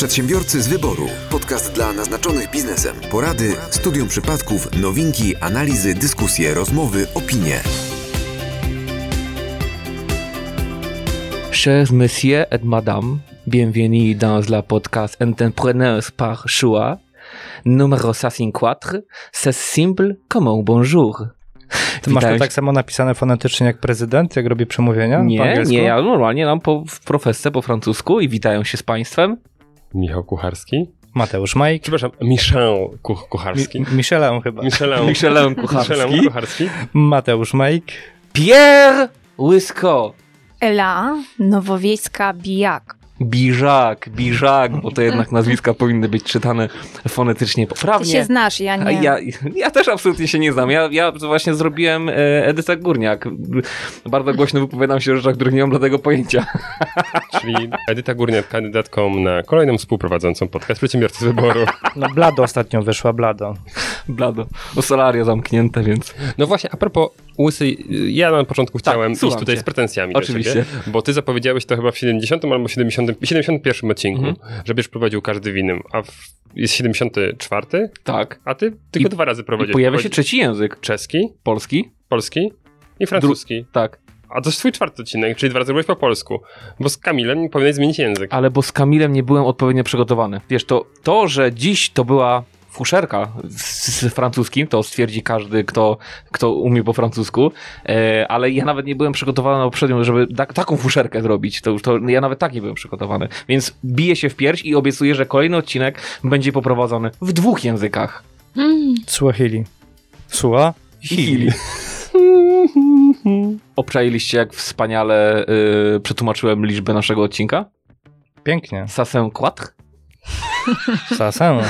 Przedsiębiorcy z wyboru. Podcast dla naznaczonych biznesem. Porady, studium przypadków, nowinki, analizy, dyskusje, rozmowy, opinie. Chers messieurs et madame, bienvenue dans la podcast Entrepreneurs par choix. Numéro 154, c'est simple comme un bonjour. Ty masz to tak samo napisane fonetycznie jak prezydent, jak robi przemówienia Nie, nie, ja normalnie mam po, w profesce po francusku i witają się z państwem. Michał Kucharski. Mateusz Majk. Przepraszam, Michel Kuch Kucharski. Mi- Michelin chyba. Michelin. Michelin Kucharski. Michelin Kucharski. Mateusz Majk. Pierre Łysko. Ela Nowowiejska Bijak. Biżak, Biżak, bo to jednak nazwiska powinny być czytane fonetycznie Ty poprawnie. się znasz, ja nie. Ja, ja też absolutnie się nie znam. Ja, ja właśnie zrobiłem e, Edyta Górniak. Bardzo głośno wypowiadam się o rzeczach, których nie mam dlatego pojęcia. Czyli Edyta Górniak, kandydatką na kolejną współprowadzącą podcast Przedsiębiorcy z Wyboru. No Blado ostatnio wyszła, Blado. Blado. O solaria zamknięte, więc... No właśnie, a propos Łysy, ja na początku chciałem iść słucham tutaj cię. z pretensjami Oczywiście. do ciebie, bo ty zapowiedziałeś to chyba w 70 albo 70, 71 odcinku, Mhm. że będziesz prowadził każdy w innym, a w, jest 74, Tak. a ty tylko I- dwa razy I prowadzisz. pojawia się trzeci język. Czeski, Polski. polski i francuski. Tak. A to jest twój czwarty odcinek, czyli dwa razy byłeś po polsku. Bo z Kamilem powinieneś zmienić język. Ale bo z Kamilem nie byłem odpowiednio przygotowany. Wiesz, to, to że dziś to była fuszerka z, z francuskim, to stwierdzi każdy, kto, kto umie po francusku, e, ale ja nawet nie byłem przygotowany na poprzednią, żeby ta, taką fuszerkę zrobić. To, już to ja nawet tak nie byłem przygotowany. Więc biję się w pierś i obiecuję, że kolejny odcinek będzie poprowadzony w dwóch językach. Mm, Swahili. Sua? Hili. Obczailiście, jak wspaniale y, przetłumaczyłem liczbę naszego odcinka? Pięknie. Sasę quatre?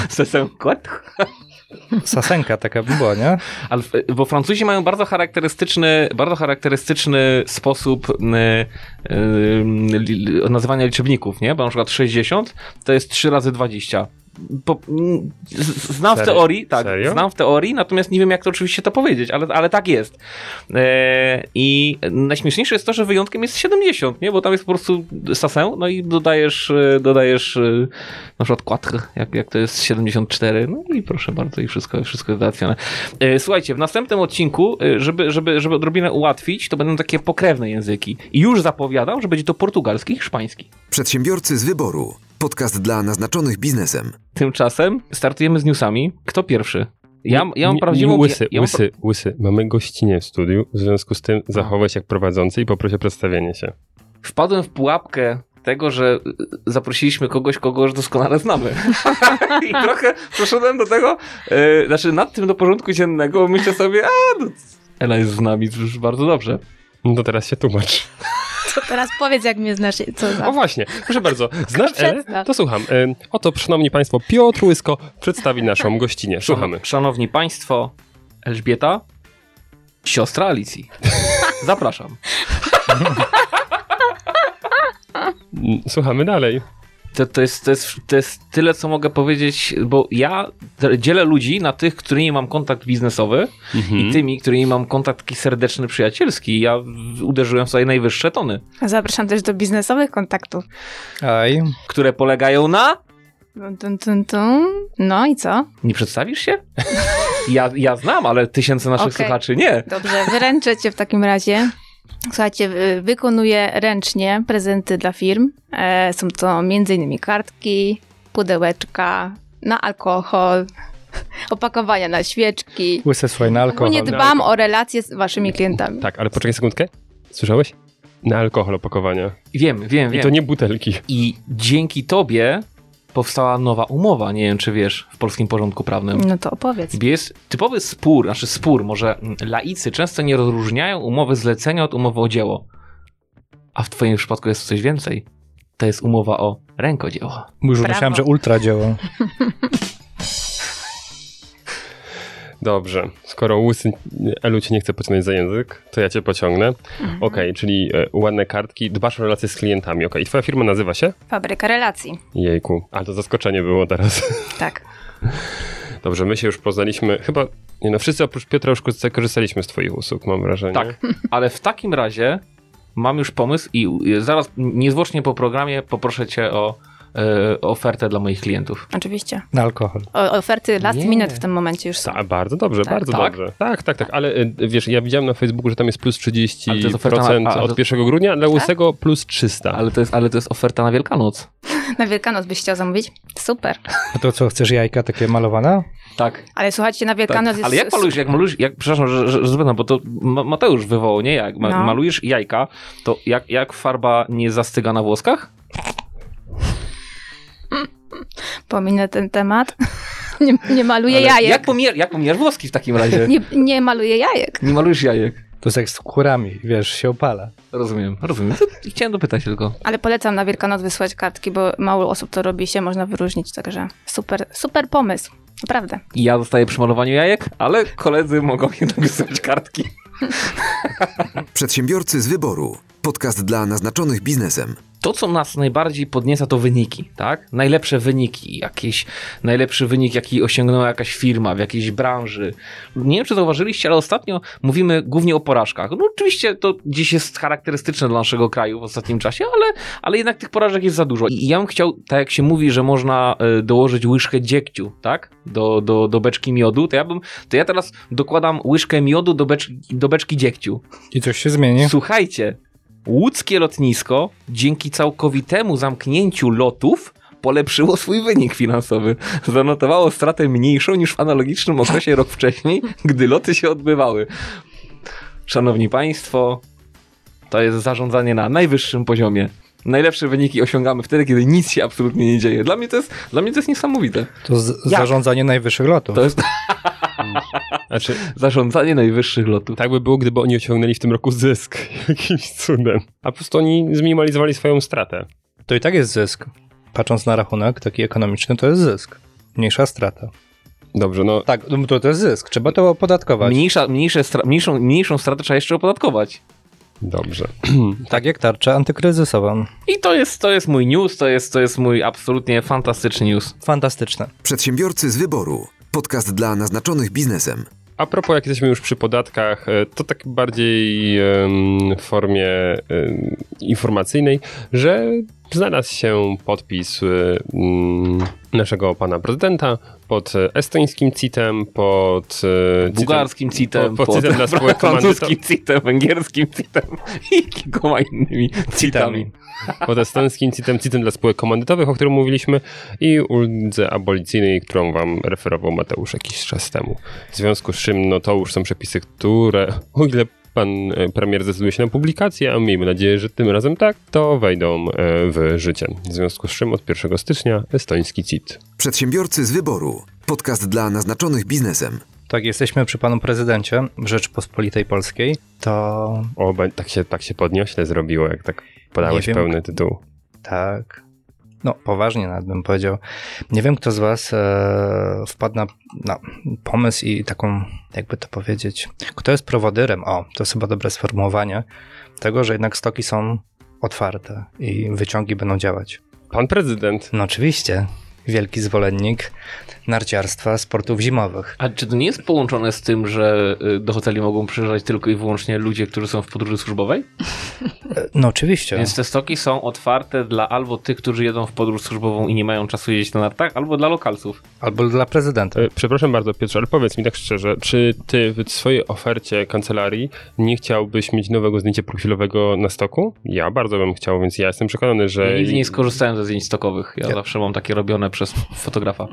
Sasen. Quatre? Sasenka taka by była, nie? Ale, w- bo Francuzi mają bardzo charakterystyczny, bardzo charakterystyczny sposób y, y, li, nazywania liczebników, nie? Bo na przykład 60 to jest 3 razy 20. Po, znam w Serio? teorii, tak, Serio? znam w teorii, natomiast nie wiem jak to oczywiście to powiedzieć, ale, ale tak jest. E, I najśmieszniejsze jest to, że wyjątkiem jest 70, nie? Bo tam jest po prostu sasę, no i dodajesz, e, dodajesz e, na przykład quatre, jak, jak to jest 74, no i proszę bardzo i wszystko, wszystko jest załatwione. E, Słuchajcie, w następnym odcinku, e, żeby, żeby, żeby odrobinę ułatwić, to będą takie pokrewne języki. I już zapowiadam, że będzie to portugalski i hiszpański. Przedsiębiorcy z wyboru. Podcast dla naznaczonych biznesem. Tymczasem startujemy z newsami. Kto pierwszy? Ja, ja mam Nie- prawdziwą... nie, Łysy, ja, ja mam łysy, łysy. Mamy gościnę w studiu, w związku z tym zachować jak prowadzący i poproszę o przedstawienie się. wpadłem w pułapkę tego, że zaprosiliśmy kogoś, kogo już doskonale znamy. I trochę przeszedłem do tego, y, znaczy nad tym do porządku dziennego, myślę sobie, a no, Ela jest z nami, już bardzo dobrze. No to teraz się tłumacz. To teraz powiedz, jak mnie znasz, co O za... właśnie, proszę bardzo. Znasz Elę? Przedstaw. To słucham. Ym, Oto, szanowni państwo, Piotr Łysko przedstawi naszą gościnę. Słuchamy. Szanowni Państwo, Elżbieta, siostra Alicji. Zapraszam. Słuchamy dalej. To, to, jest, to, jest, to jest tyle, co mogę powiedzieć, bo ja dzielę ludzi na tych, którymi mam kontakt biznesowy Mhm. i tymi, którymi mam kontakt taki serdeczny, przyjacielski. Ja uderzyłem w swoje najwyższe tony, Zapraszam też do biznesowych kontaktów. Aj. które polegają na... Tun, tun, tun. No i co? Nie przedstawisz się? Ja, ja znam, ale tysiące naszych Okej. słuchaczy nie. Dobrze, wyręczę cię w takim razie. Słuchajcie, wy- wykonuję ręcznie prezenty dla firm. E, są to m.in. kartki, pudełeczka na alkohol, opakowania na świeczki. Łysy słuchaj na alkohol. Ogólnie dbam o relacje z waszymi klientami. Tak, ale poczekaj sekundkę. Słyszałeś? Na alkohol opakowania. Wiem, wiem, I wiem. to nie butelki. I dzięki tobie powstała nowa umowa, nie wiem czy wiesz, w polskim porządku prawnym. No to opowiedz. Jest typowy spór, znaczy spór, może laicy często nie rozróżniają umowy zlecenia od umowy o dzieło. A w twoim przypadku jest coś więcej. To jest umowa o rękodzieło. Już Brawo. myślałem, że ultra działa. Dobrze. Skoro łysy Elu cię nie chce pociągnąć za język, to ja cię pociągnę. Mhm. Okej, czyli e, ładne kartki, dbasz o relacje z klientami. Okej, i twoja firma nazywa się? Fabryka relacji. Jejku, ale to zaskoczenie było teraz. Tak. Dobrze, my się już poznaliśmy. Chyba, nie no, wszyscy oprócz Piotra już korzystaliśmy z twoich usług, mam wrażenie. Tak, ale w takim razie mam już pomysł i i zaraz niezwłocznie po programie poproszę cię o e, ofertę dla moich klientów. Oczywiście. Na alkohol. O, oferty last Nie. minute w tym momencie już są. Ta, bardzo dobrze, Tak. bardzo Tak? dobrze. Tak, tak, tak, ale y, wiesz, ja widziałem na Facebooku, że tam jest plus 30% Ale to jest oferta na- a, od to- 1 grudnia, dla łysego plus 300. Ale to jest, ale to jest oferta na Wielkanoc. Na Wielkanoc byś chciał zamówić? Super. A to co, chcesz jajka takie malowane? Tak. Ale słuchajcie, na Wielkanoc jest... Ale jak malujesz, jak malujesz, jak, przepraszam, że, że, że zapytam, bo to Ma- Mateusz wywołał, nie? Jak ma, No. malujesz jajka, to jak, jak farba nie zastyga na włoskach? Pominę ten temat. nie, nie maluję Ale jajek. Jak, pomier, jak pomierasz włoski w takim razie? Nie, nie maluję jajek. Nie malujesz jajek. To jest jak z kurami, wiesz, się opala. Rozumiem, rozumiem. To chciałem dopytać tylko. Ale polecam na Wielkanoc wysłać kartki, bo mało osób to robi się można wyróżnić, także super, super pomysł. Naprawdę. I ja zostaję przy malowaniu jajek, ale koledzy mogą jednak wysyłać kartki. Przedsiębiorcy z wyboru. Podcast dla naznaczonych biznesem. To, co nas najbardziej podnieca, to wyniki, tak? Najlepsze wyniki, jakieś najlepszy wynik, jaki osiągnęła jakaś firma w jakiejś branży. Nie wiem, czy zauważyliście, ale ostatnio mówimy głównie o porażkach. No oczywiście to dziś jest charakterystyczne dla naszego kraju w ostatnim czasie, ale, ale jednak tych porażek jest za dużo. I ja bym chciał, tak jak się mówi, że można y, dołożyć łyżkę dziegciu, tak? Do, do, do beczki miodu, to ja bym, to ja teraz dokładam łyżkę miodu do beczki, do beczki dziegciu. I coś się zmieni. Słuchajcie, łódzkie lotnisko dzięki całkowitemu zamknięciu lotów polepszyło swój wynik finansowy. Zanotowało stratę mniejszą niż w analogicznym okresie rok wcześniej, gdy loty się odbywały. Szanowni Państwo, to jest zarządzanie na najwyższym poziomie. Najlepsze wyniki osiągamy wtedy, kiedy nic się absolutnie nie dzieje. Dla mnie to jest, dla mnie to jest niesamowite. To zarządzanie najwyższych lotów. To jest Znaczy, zarządzanie najwyższych lotów. tak by było, gdyby oni osiągnęli w tym roku zysk jakimś cudem. A po prostu oni zminimalizowali swoją stratę. To i tak jest zysk. Patrząc na rachunek taki ekonomiczny, to jest zysk. Mniejsza strata. Dobrze, no Tak, no to, to jest zysk. Trzeba to opodatkować. Mniejsza, mniejsze stra- mniejszą, mniejszą stratę trzeba jeszcze opodatkować. Dobrze. Tak jak tarcza antykryzysowa. I to jest, to jest mój news, to jest, to jest mój absolutnie fantastyczny news. Fantastyczne. Przedsiębiorcy z wyboru. Podcast dla naznaczonych biznesem. A propos, jak jesteśmy już przy podatkach, e, to tak bardziej w formie informacyjnej, że znalazł się podpis e, mm, naszego pana prezydenta pod estońskim CIT-em, pod e, Bułgarskim CIT-em, pod, pod CIT-em dla spółek francuskim CIT-em, węgierskim CIT-em i kilkoma innymi CIT-ami. pod estońskim CIT-em, CIT-em dla spółek komandytowych, o którym mówiliśmy i uldze abolicyjnej, którą wam referował Mateusz jakiś czas temu. W związku z czym, no to już są przepisy, które, o ile pan e, premier zdecyduje się na publikację, a miejmy nadzieję, że tym razem tak, to wejdą e, w życie. W związku z czym od 1 stycznia estoński CIT. Przedsiębiorcy z wyboru. Podcast dla naznaczonych biznesem. Tak, jesteśmy przy panu prezydencie Rzeczpospolitej Polskiej. To O, tak się, tak się podniośle zrobiło, jak tak podałeś pełny tytuł. tak. No, poważnie nawet bym powiedział. Nie wiem, kto z Was e, wpadł na, na pomysł i taką, jakby to powiedzieć, kto jest prowodyrem, o, to jest chyba dobre sformułowanie, tego, że jednak stoki są otwarte i wyciągi będą działać. Pan prezydent. No oczywiście, wielki zwolennik narciarstwa, sportów zimowych. A czy to nie jest połączone z tym, że y, do hoteli mogą przyjeżdżać tylko i wyłącznie ludzie, którzy są w podróży służbowej? No oczywiście. Więc te stoki są otwarte dla albo tych, którzy jedą w podróż służbową i nie mają czasu jeździć na nartach, albo dla lokalców. Albo dla prezydenta. E, Przepraszam bardzo, Piotrze, ale powiedz mi tak szczerze, czy ty w swojej ofercie kancelarii nie chciałbyś mieć nowego zdjęcia profilowego na stoku? Ja bardzo bym chciał, więc ja jestem przekonany, że... Ja nigdy nie skorzystałem ze zdjęć stokowych. Ja Ja- zawsze mam takie robione przez fotografa.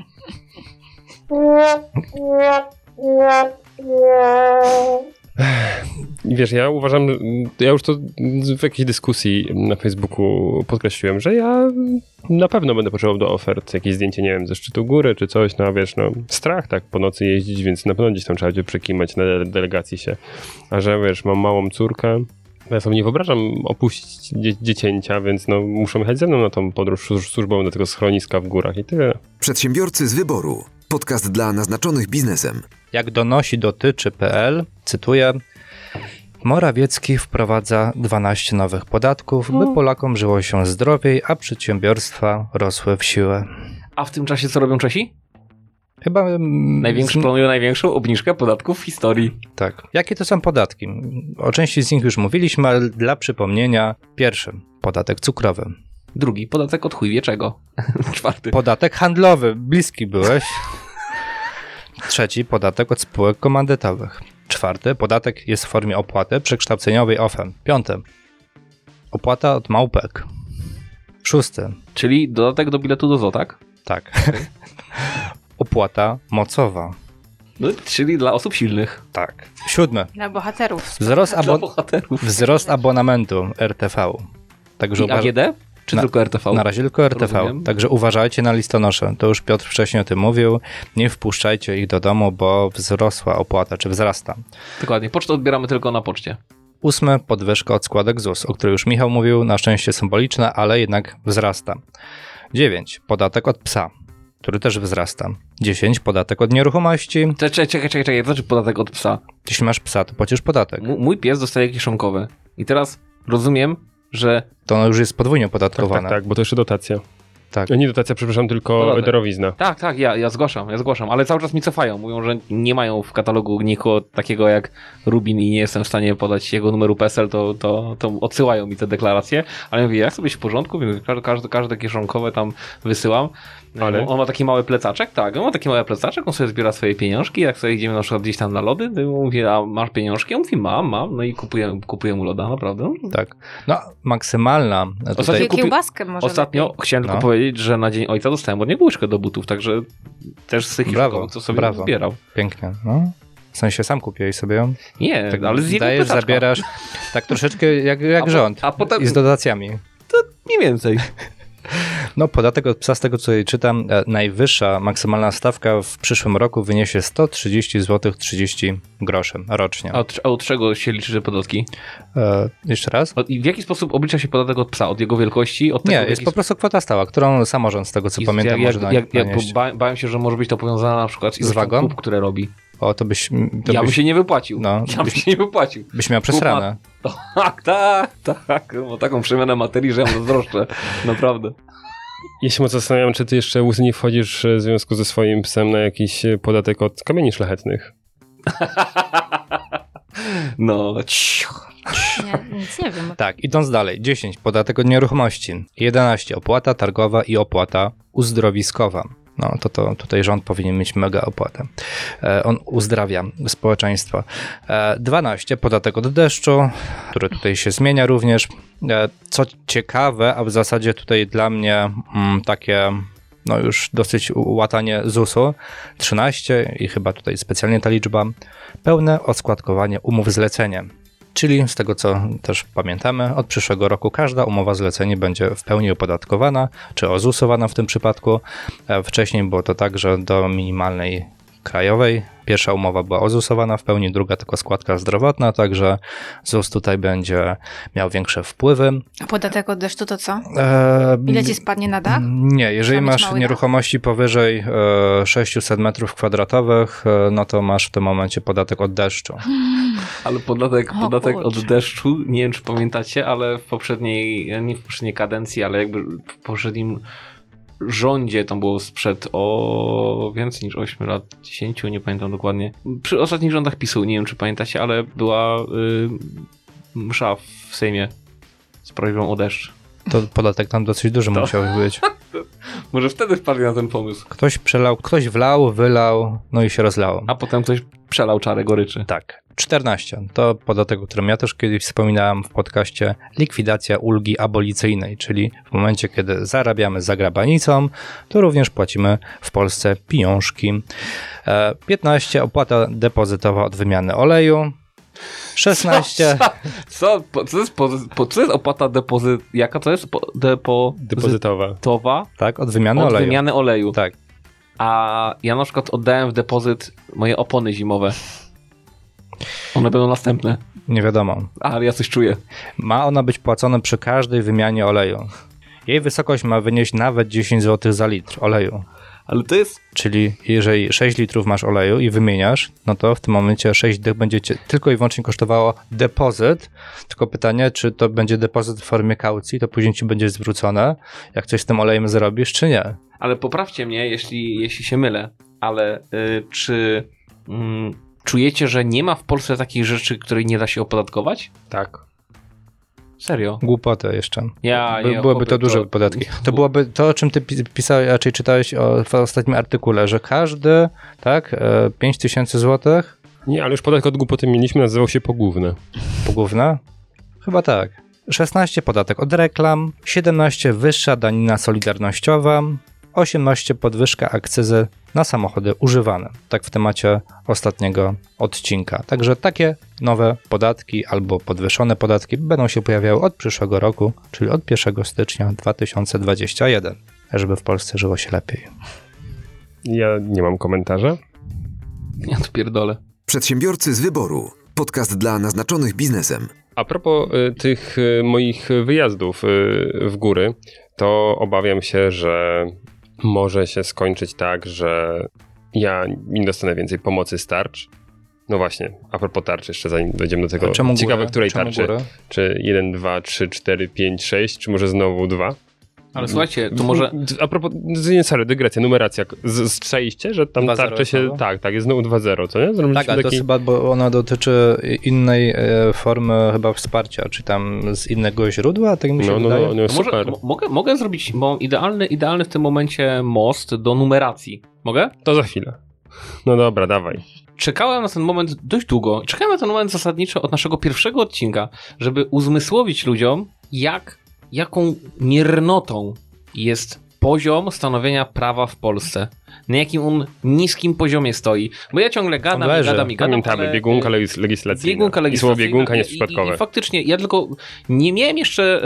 Wiesz, ja uważam, ja już to w jakiejś dyskusji na Facebooku podkreśliłem, że ja na pewno będę potrzebował do ofert jakieś zdjęcie, nie wiem, ze szczytu góry czy coś, no wiesz, no strach tak po nocy jeździć, więc na pewno gdzieś tam trzeba będzie przekimać na dele- delegacji się. A że wiesz, mam małą córkę, ja sobie nie wyobrażam opuścić dzie- dziecięcia, więc no muszą jechać ze mną na tą podróż służ- służbową do tego schroniska w górach i tyle. Przedsiębiorcy z wyboru. Podcast dla naznaczonych biznesem. Jak donosi dotyczy.pl, cytuję, Morawiecki wprowadza 12 nowych podatków, by Polakom żyło się zdrowiej, a przedsiębiorstwa rosły w siłę. A w tym czasie co robią Czesi? Chyba... mm, Największy, z- planują największą obniżkę podatków w historii. Tak. Jakie to są podatki? O części z nich już mówiliśmy, ale dla przypomnienia, pierwszy podatek cukrowy. Drugi, podatek od chuj wie czego. Czwarty. Podatek handlowy, bliski byłeś. Trzeci, podatek od spółek komandytowych. Czwarty, podatek jest w formie opłaty przekształceniowej OFE. Piąty, opłata od małpek. Szósty, Czyli dodatek do biletu do ZO, tak? tak. opłata mocowa. No, czyli dla osób silnych. Tak. Siódmy, Dla bohaterów. wzrost, Dla abo- bohaterów. wzrost abonamentu RTV. Także I uważ- AGD? Czy Na- tylko RTV? Na razie tylko RTV. Rozumiem. Także uważajcie na listonosze. To już Piotr wcześniej o tym mówił. Nie wpuszczajcie ich do domu, bo wzrosła opłata, czy wzrasta. Dokładnie. Pocztę odbieramy tylko na poczcie. Ósme, podwyżka od składek ZUS, o której już Michał mówił, na szczęście symboliczna, ale jednak wzrasta. Dziewięć, podatek od psa, który też wzrasta. Dziesięć, podatek od nieruchomości. Czekaj, czekaj, czekaj, czekaj. To znaczy podatek od psa. Jeśli masz psa, to płacisz podatek. M- mój pies dostaje kieszonkowe. I teraz rozumiem, że To ono już jest podwójnie Tak, opodatkowane. tak, tak, bo to jeszcze dotacja. Tak. Nie dotacja, przepraszam, tylko Podatek. darowizna. Tak, tak, ja, ja zgłaszam, ja zgłaszam, ale cały czas mi cofają. Mówią, że nie mają w katalogu nikogo takiego jak Rubin i nie jestem w stanie podać jego numeru PESEL, to, to, to odsyłają mi te deklaracje. Ale ja mówię, jak sobie w porządku, więc każde, każde, kieszonkowe tam wysyłam. Ale? On ma taki mały plecaczek, tak, on ma taki mały plecaczek, on sobie zbiera swoje pieniążki, jak sobie idziemy na przykład gdzieś tam na lody, to mówię, a masz pieniążki? On mówi, mam, mam, no i kupuję, kupuję mu loda, naprawdę. tak. No, maksymalna tutaj... Ostatnio kupi- kiełbaskę może Ostatnio lepiej. chciałem tylko No. Powiedzieć, że na Dzień Ojca dostałem od niego łyżkę do butów, także też z tych Brawo, co sobie brawo. zbierał. Pięknie. No. W sensie sam kupiłeś sobie ją? Nie, Tak ale z dajesz, plecaczka. zabierasz, tak troszeczkę jak, jak A rząd. a potem- I z dotacjami. Mniej więcej. No, podatek od psa, z tego co jej czytam, e, najwyższa maksymalna stawka w przyszłym roku wyniesie 130 zł 30 groszy rocznie. A od, a od czego się liczy że podatki? E, jeszcze raz? I w jaki sposób oblicza się podatek od psa? Od jego wielkości? Od tego, Nie, jest po prostu kwota stała, którą samorząd, z tego co pamiętam, jak, może jak, jak, ba, bałem się, że może być to powiązane na przykład z, Z wagą? kup, które robi. O, to byś, to ja bym się nie wypłacił. No, ja bym byś- się nie wypłacił. byś miał przesrane. Tak, tak, tak. Bo taką przemianę materii, że ja zazdroszczę. Naprawdę. Ja się mocno zastanawiam, czy ty jeszcze łzy nie wchodzisz w związku ze swoim psem na jakiś podatek od kamieni szlachetnych. No, cicho. Nie, nic nie wiem. Tak, idąc dalej. 10. Podatek od nieruchomości. 11. Opłata targowa i opłata uzdrowiskowa. No to, to tutaj rząd powinien mieć mega opłatę. E, on uzdrawia społeczeństwo. E, 12. Podatek od deszczu, który tutaj się zmienia również. E, co ciekawe, a w zasadzie tutaj dla mnie mm, takie no już dosyć łatanie ZUS-u. 13 i chyba tutaj specjalnie ta liczba. Pełne oskładkowanie umów zlecenia. Czyli z tego co też pamiętamy, od przyszłego roku każda umowa zlecenie będzie w pełni opodatkowana, czy ozusowana w tym przypadku. E, Wcześniej było to tak, że do minimalnej krajowej pierwsza umowa była ozusowana w pełni, druga tylko składka zdrowotna, także ZUS tutaj będzie miał większe wpływy. A podatek od deszczu to co? E, Ile ci spadnie na dach? Nie, jeżeli masz nieruchomości powyżej e, 600 metrów kwadratowych, e, no to masz w tym momencie podatek od deszczu. Ale podatek, O podatek od deszczu, nie wiem czy pamiętacie, ale w poprzedniej, nie w poprzedniej kadencji, ale jakby w poprzednim rządzie, to było sprzed o więcej niż 8 lat, 10, nie pamiętam dokładnie. Przy ostatnich rządach PiSu, nie wiem czy pamiętacie, ale była y, msza w Sejmie z prośbą o deszcz. To podatek tam dosyć duży To- musiał być. Może wtedy wpadli na ten pomysł. Ktoś przelał, ktoś wlał, wylał, no i się rozlało. A potem ktoś przelał czarę goryczy. Tak. 14. To podatek, o którym ja też kiedyś wspominałem w podcaście, likwidacja ulgi abolicyjnej, czyli w momencie, kiedy zarabiamy za granicą, to również płacimy w Polsce pieniążki. E, 15. Opłata depozytowa od wymiany oleju. 16. Co? Po- Co jest, po, co jest opłata depozyt? Jaka to jest? Po, depozytowa Depozytowa. Tak, od wymiany od oleju. wymiany oleju. Tak. A ja na przykład oddałem w depozyt moje opony zimowe. One będą następne. Nie wiadomo. Ale ja coś czuję. Ma ona być płacona przy każdej wymianie oleju. Jej wysokość ma wynieść nawet 10 zł za litr oleju. Ale to jest. Czyli jeżeli 6 litrów masz oleju i wymieniasz, no to w tym momencie 6 dych będzie cię tylko i wyłącznie kosztowało depozyt. Tylko pytanie, czy to będzie depozyt w formie kaucji, to później ci będzie zwrócone, jak coś z tym olejem zrobisz, czy nie. Ale poprawcie mnie, jeśli, jeśli się mylę. Ale y, czy mm, czujecie, że nie ma w Polsce takich rzeczy, której nie da się opodatkować? Tak. Serio? Głupotę jeszcze. Ja, By, nie, byłyby to duże podatki. To byłoby to, o czym ty pi- pisałeś, raczej czytałeś o, w ostatnim artykule, że każdy, tak, e, 5 tysięcy złotych Nie, ale już podatek od głupoty mieliśmy, nazywał się pogłówne. pogłówna? Chyba tak. 16 podatek od reklam, 17 wyższa danina solidarnościowa, 18 podwyżka akcyzy na samochody używane. Tak w temacie ostatniego odcinka. Także takie nowe podatki albo podwyższone podatki będą się pojawiały od przyszłego roku, czyli od 1 stycznia 2021, żeby w Polsce żyło się lepiej. Ja nie mam komentarza. Ja to pierdolę. Przedsiębiorcy z wyboru. Podcast dla naznaczonych biznesem. A propos y, tych y, moich wyjazdów y, w góry, to obawiam się, że może się skończyć tak, że ja nie dostanę więcej pomocy z tarcz. No właśnie, a propos tarczy, jeszcze zanim dojdziemy do tego. Ciekawe, której Czemu tarczy. górę? Czy 1, 2, 3, 4, 5, 6, czy może znowu 2? Ale słuchajcie, to może... A propos, nie, sorry, dygresja, numeracja. Strzeliście, że tam 2-0 tarcze się... Tak, tak, jest znowu 2-0, co nie? Zrobiliśmy Tak, ale to taki... jest chyba, bo ona dotyczy innej e, formy chyba wsparcia, czy tam z innego źródła, tak mi się No, no, wydaje. no, no, To może, super. mo- mogę, mogę zrobić, bo idealny, idealny w tym momencie most do numeracji. Mogę? To za chwilę. No dobra, dawaj. Czekałem na ten moment dość długo. Czekałem na ten moment zasadniczo od naszego pierwszego odcinka, żeby uzmysłowić ludziom, jak, jaką miernotą jest poziom stanowienia prawa w Polsce. Na jakim on niskim poziomie stoi. Bo ja ciągle gadam i gadam i gadam. Pamiętamy, ale- biegunka legis- legislacyjna. Biegunka I legislacyjna. słowo biegunka nie jest I- i- przypadkowe. I, faktycznie, ja tylko nie miałem jeszcze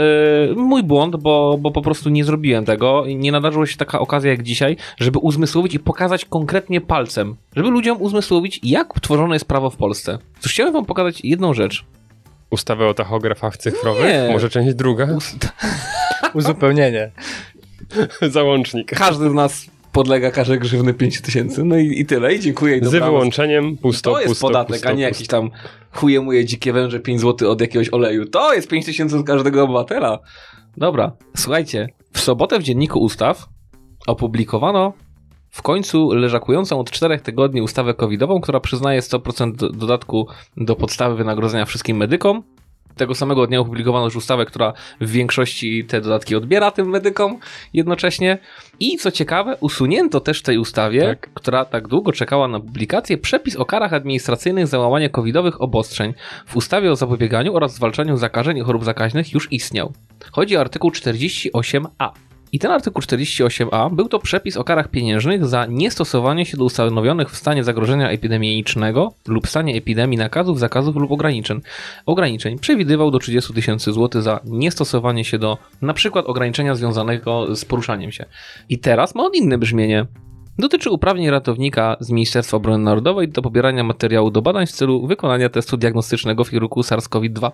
e, mój błąd, bo, bo po prostu nie zrobiłem tego. i Nie nadarzyła się taka okazja jak dzisiaj, żeby uzmysłowić i pokazać konkretnie palcem, żeby ludziom uzmysłowić, jak tworzone jest prawo w Polsce. Cóż, chciałem wam pokazać jedną rzecz. Ustawę o tachografach cyfrowych? Nie. Może część druga? Uzupełnienie. Załącznik. Każdy z nas podlega karze grzywny 5 tysięcy, no i, i tyle, i dziękuję. i Z wyłączeniem pusto, To jest pusto, podatek, pusto, a nie pusto. jakiś tam chuje muje dzikie węże 5 zł od jakiegoś oleju. To jest 5 tysięcy od każdego obywatela. Dobra, słuchajcie. W sobotę w Dzienniku Ustaw opublikowano w końcu leżakującą od czterech tygodni ustawę covidową, która przyznaje 100% do- dodatku do podstawy wynagrodzenia wszystkim medykom. Tego samego dnia opublikowano już ustawę, która w większości te dodatki odbiera tym medykom jednocześnie. I co ciekawe, usunięto też w tej ustawie, Tak. która tak długo czekała na publikację, przepis o karach administracyjnych za łamanie covidowych obostrzeń. W ustawie o zapobieganiu oraz zwalczaniu zakażeń i chorób zakaźnych już istniał. Chodzi o artykuł 48a. I ten artykuł 48a był to przepis o karach pieniężnych za niestosowanie się do ustanowionych w stanie zagrożenia epidemicznego lub stanie epidemii nakazów, zakazów lub ograniczeń. Ograniczeń przewidywał do 30 tysięcy złotych za niestosowanie się do na przykład ograniczenia związanego z poruszaniem się. I teraz ma on inne brzmienie. Dotyczy uprawnień ratownika z Ministerstwa Obrony Narodowej do pobierania materiału do badań w celu wykonania testu diagnostycznego w kierunku SARS-CoV-2.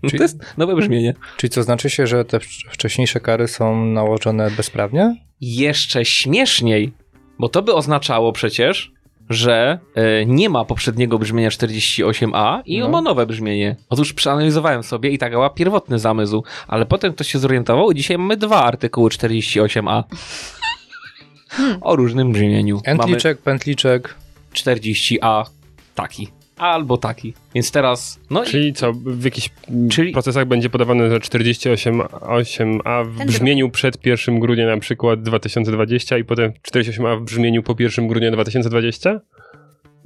Czyli- To jest nowe brzmienie. Czyli co znaczy się, że te wcz- wcześniejsze kary są nałożone bezprawnie? jeszcze śmieszniej, bo to by oznaczało przecież, że e, nie ma poprzedniego brzmienia 48a i No. ma nowe brzmienie. Otóż przeanalizowałem sobie i tak była pierwotny zamysł, ale potem ktoś się zorientował i dzisiaj mamy dwa artykuły 48a o różnym brzmieniu. Mamy Entliczek, pętliczek. 40a taki albo taki. Więc teraz, no i Czyli co, w jakichś Czyli- procesach będzie podawane że 48a w Ten brzmieniu przed 1 grudnia na przykład 2020 i potem 48a w brzmieniu po 1 grudnia 2020?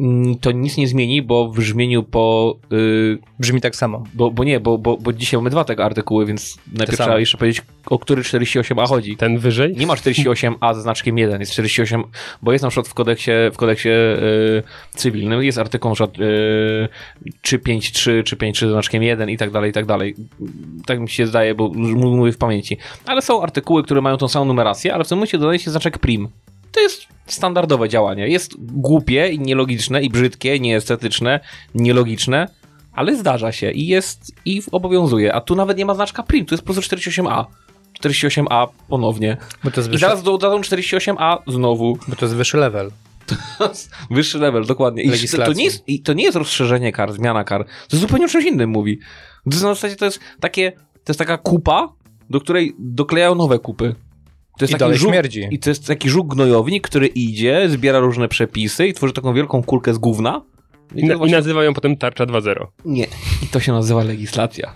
Mm, to nic nie zmieni, bo w brzmieniu po y, Brzmi tak samo. Bo, bo nie, bo, bo, bo dzisiaj mamy dwa tego artykuły, więc najpierw trzeba jeszcze powiedzieć, o który 48a chodzi. Ten wyżej? Nie ma 48a ze znaczkiem 1, jest 48, bo jest na przykład w kodeksie, w kodeksie y, cywilnym, jest artykuł na przykład y, 353, czy 53 ze znaczkiem 1 i tak dalej, i tak dalej. Tak mi się zdaje, bo mówię w pamięci. Ale są artykuły, które mają tą samą numerację, ale w tym momencie dodaje się znaczek prim. To jest standardowe działanie. Jest głupie i nielogiczne i brzydkie, nieestetyczne, nielogiczne, ale zdarza się i jest i obowiązuje. A tu nawet nie ma znaczka prim, tu jest po prostu 48a. 48a ponownie. I zaraz dodadzą 48a znowu. bo to jest wyższy level. Wyższy level, dokładnie. I to, nie jest, I to nie jest rozszerzenie kar, zmiana kar. To zupełnie o czymś innym mówi. To jest, na zasadzie to jest takie, to jest taka kupa, do której doklejają nowe kupy. To jest I taki dalej śmierdzi. I to jest taki żuk gnojownik, który idzie, zbiera różne przepisy i tworzy taką wielką kulkę z gówna. I, na, właśnie- I nazywają potem tarcza 2.0. Nie. I to się nazywa legislacja.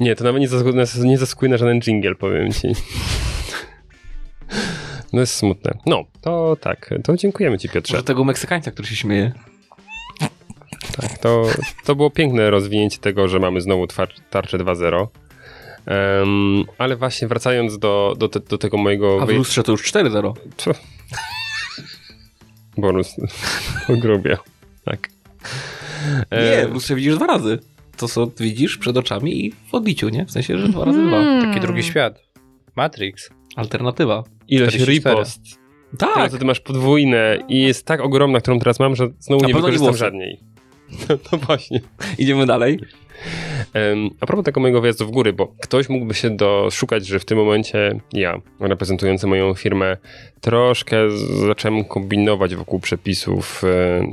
Nie, to nawet nie zasługuje, nie zasługuje na żaden jingle, powiem ci. No jest smutne. No, to tak. To dziękujemy ci, Piotrze. Że tego Meksykańca, który się śmieje. Tak, to, to było piękne rozwinięcie tego, że mamy znowu tarczę 2.0. Um, ale właśnie wracając do, do, te, do tego mojego... A w lustrze to już 4-0. Co? Bonus. Grubie. Tak. Nie, w lustrze widzisz dwa razy. To, co widzisz przed oczami i w odbiciu, nie? W sensie, że dwa razy dwa. Mm. Taki drugi świat. Matrix. Alternatywa. ilość 44. ripost. Tak, Teraz ty masz podwójne i jest tak ogromna, którą teraz mam, że znowu Na nie nie wykorzystam włosy. żadnej. No, no właśnie. idziemy dalej. A propos tego mojego wyjazdu w góry, bo ktoś mógłby się doszukać, że w tym momencie ja, reprezentujący moją firmę, troszkę zacząłem kombinować wokół przepisów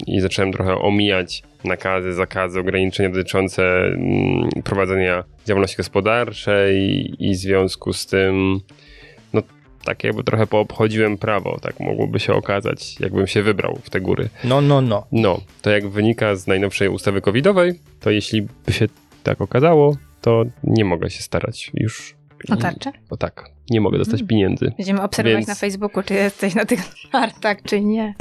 i zacząłem trochę omijać nakazy, zakazy, ograniczenia dotyczące mm, prowadzenia działalności gospodarczej i w związku z tym tak jakby trochę poobchodziłem prawo, tak mogłoby się okazać, jakbym się wybrał w te góry. No, no, no. No, to jak wynika z najnowszej ustawy covidowej, to jeśli by się tak okazało, to nie mogę się starać już. O tarczę? O tak, nie mogę dostać Mm. pieniędzy. Będziemy obserwować Więc- na Facebooku, czy jesteś na tych kartach, czy nie.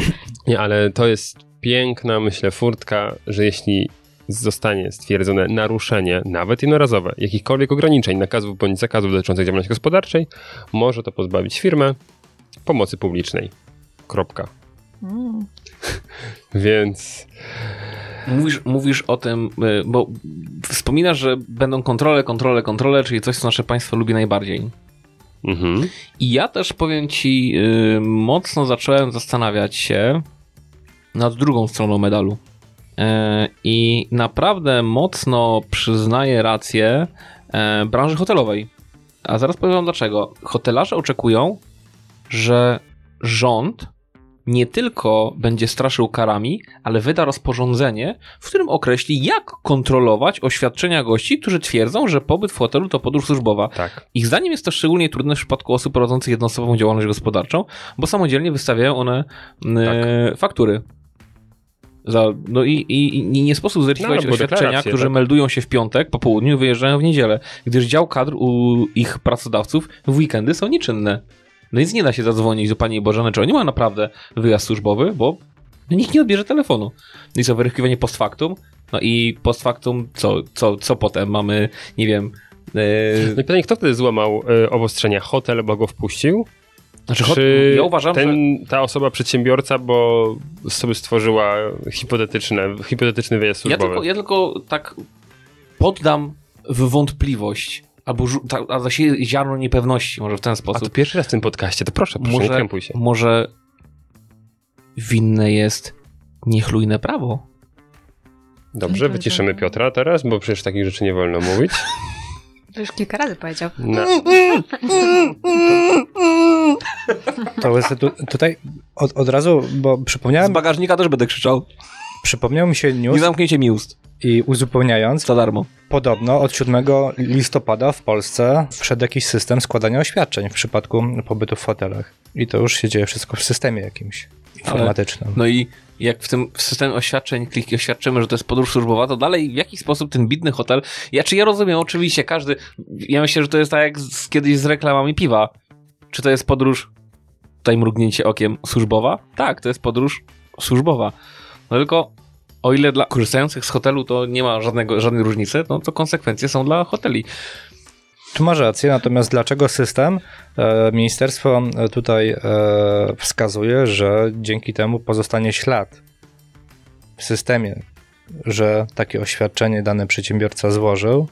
Nie, ale to jest piękna, myślę, furtka, że jeśli zostanie stwierdzone naruszenie, nawet jednorazowe, jakichkolwiek ograniczeń, nakazów bądź zakazów dotyczących działalności gospodarczej, może to pozbawić firmę pomocy publicznej. Kropka. Mm. Więc Mówisz, mówisz o tym, y, bo wspominasz, że będą kontrole, kontrole, kontrole, czyli coś, co nasze państwo lubi najbardziej. mhm. I ja też powiem ci, y, mocno zacząłem zastanawiać się nad drugą stroną medalu. E, I naprawdę mocno przyznaję rację e, branży hotelowej. A zaraz powiem wam dlaczego. Hotelarze oczekują, że rząd nie tylko będzie straszył karami, ale wyda rozporządzenie, w którym określi, jak kontrolować oświadczenia gości, którzy twierdzą, że pobyt w hotelu to podróż służbowa. tak. Ich zdaniem jest to szczególnie trudne w przypadku osób prowadzących jednoosobową działalność gospodarczą, bo samodzielnie wystawiają one e, faktury. Za, no i, i, i nie sposób zweryfikować No, albo oświadczenia, którzy tak. meldują się w piątek po południu i wyjeżdżają w niedzielę, gdyż dział kadr u ich pracodawców w weekendy są nieczynne. No więc nie da się zadzwonić do pani Bożeny, czy oni mają naprawdę wyjazd służbowy, bo nikt nie odbierze telefonu. No i co, weryfikowanie post factum? No i post factum, co, co, co potem? Mamy, nie wiem... e, No i pytanie, kto wtedy złamał y, obostrzenia? Hotel, bo go wpuścił? Znaczy, Czy ja uważam, ten, że ta osoba przedsiębiorca, bo sobie stworzyła hipotetyczne, hipotetyczny wyjazd ja służbowy? tylko, ja tylko tak poddam w wątpliwość, albo rzu- ta, a zasieję ziarno niepewności, może w ten A to sposób. pierwszy raz w tym podcaście, to proszę, proszę nie może, krępuj się. może winne jest niechlujne prawo. Dobrze, wyciszymy Piotra teraz, bo przecież takich rzeczy nie wolno mówić. To już kilka razy powiedział. No. To jest tu, tutaj od, od razu, bo Z przypomniałem, bagażnika też będę krzyczał. przypomniał mi się Nie news zamknięcie mi ust. i uzupełniając, Za darmo. podobno od 7 listopada w Polsce wszedł jakiś system składania oświadczeń w przypadku pobytu w hotelach. I to już się dzieje wszystko w systemie jakimś informatycznym. No i jak w tym systemie oświadczeń kliki oświadczymy, że to jest podróż służbowa, to dalej w jaki sposób ten bidny hotel. Ja czy ja rozumiem, oczywiście, każdy. Ja myślę, że to jest tak jak z, kiedyś z reklamami piwa. Czy to jest podróż. Tutaj mrugnięcie okiem służbowa? Tak, to jest podróż służbowa. No tylko o ile dla korzystających z hotelu to nie ma żadnego, żadnej różnicy, no to konsekwencje są dla hoteli. Tu masz rację, natomiast dlaczego system? E, Ministerstwo e, tutaj e, wskazuje, że dzięki temu pozostanie ślad w systemie, że takie oświadczenie dany przedsiębiorca złożył,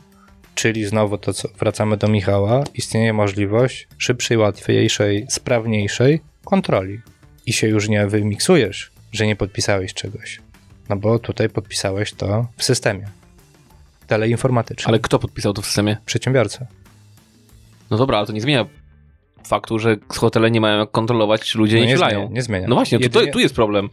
czyli znowu to, co wracamy do Michała, istnieje możliwość szybszej, łatwiejszej, sprawniejszej kontroli. I się już nie wymiksujesz, że nie podpisałeś czegoś. No bo tutaj podpisałeś to w systemie teleinformatycznym. Ale kto podpisał to w systemie? Przedsiębiorca. No dobra, ale to nie zmienia faktu, że hotele nie mają jak kontrolować, czy ludzie No nie, nie zmienia, nie zmienia. No właśnie, tu, Jedynie- tu jest problem.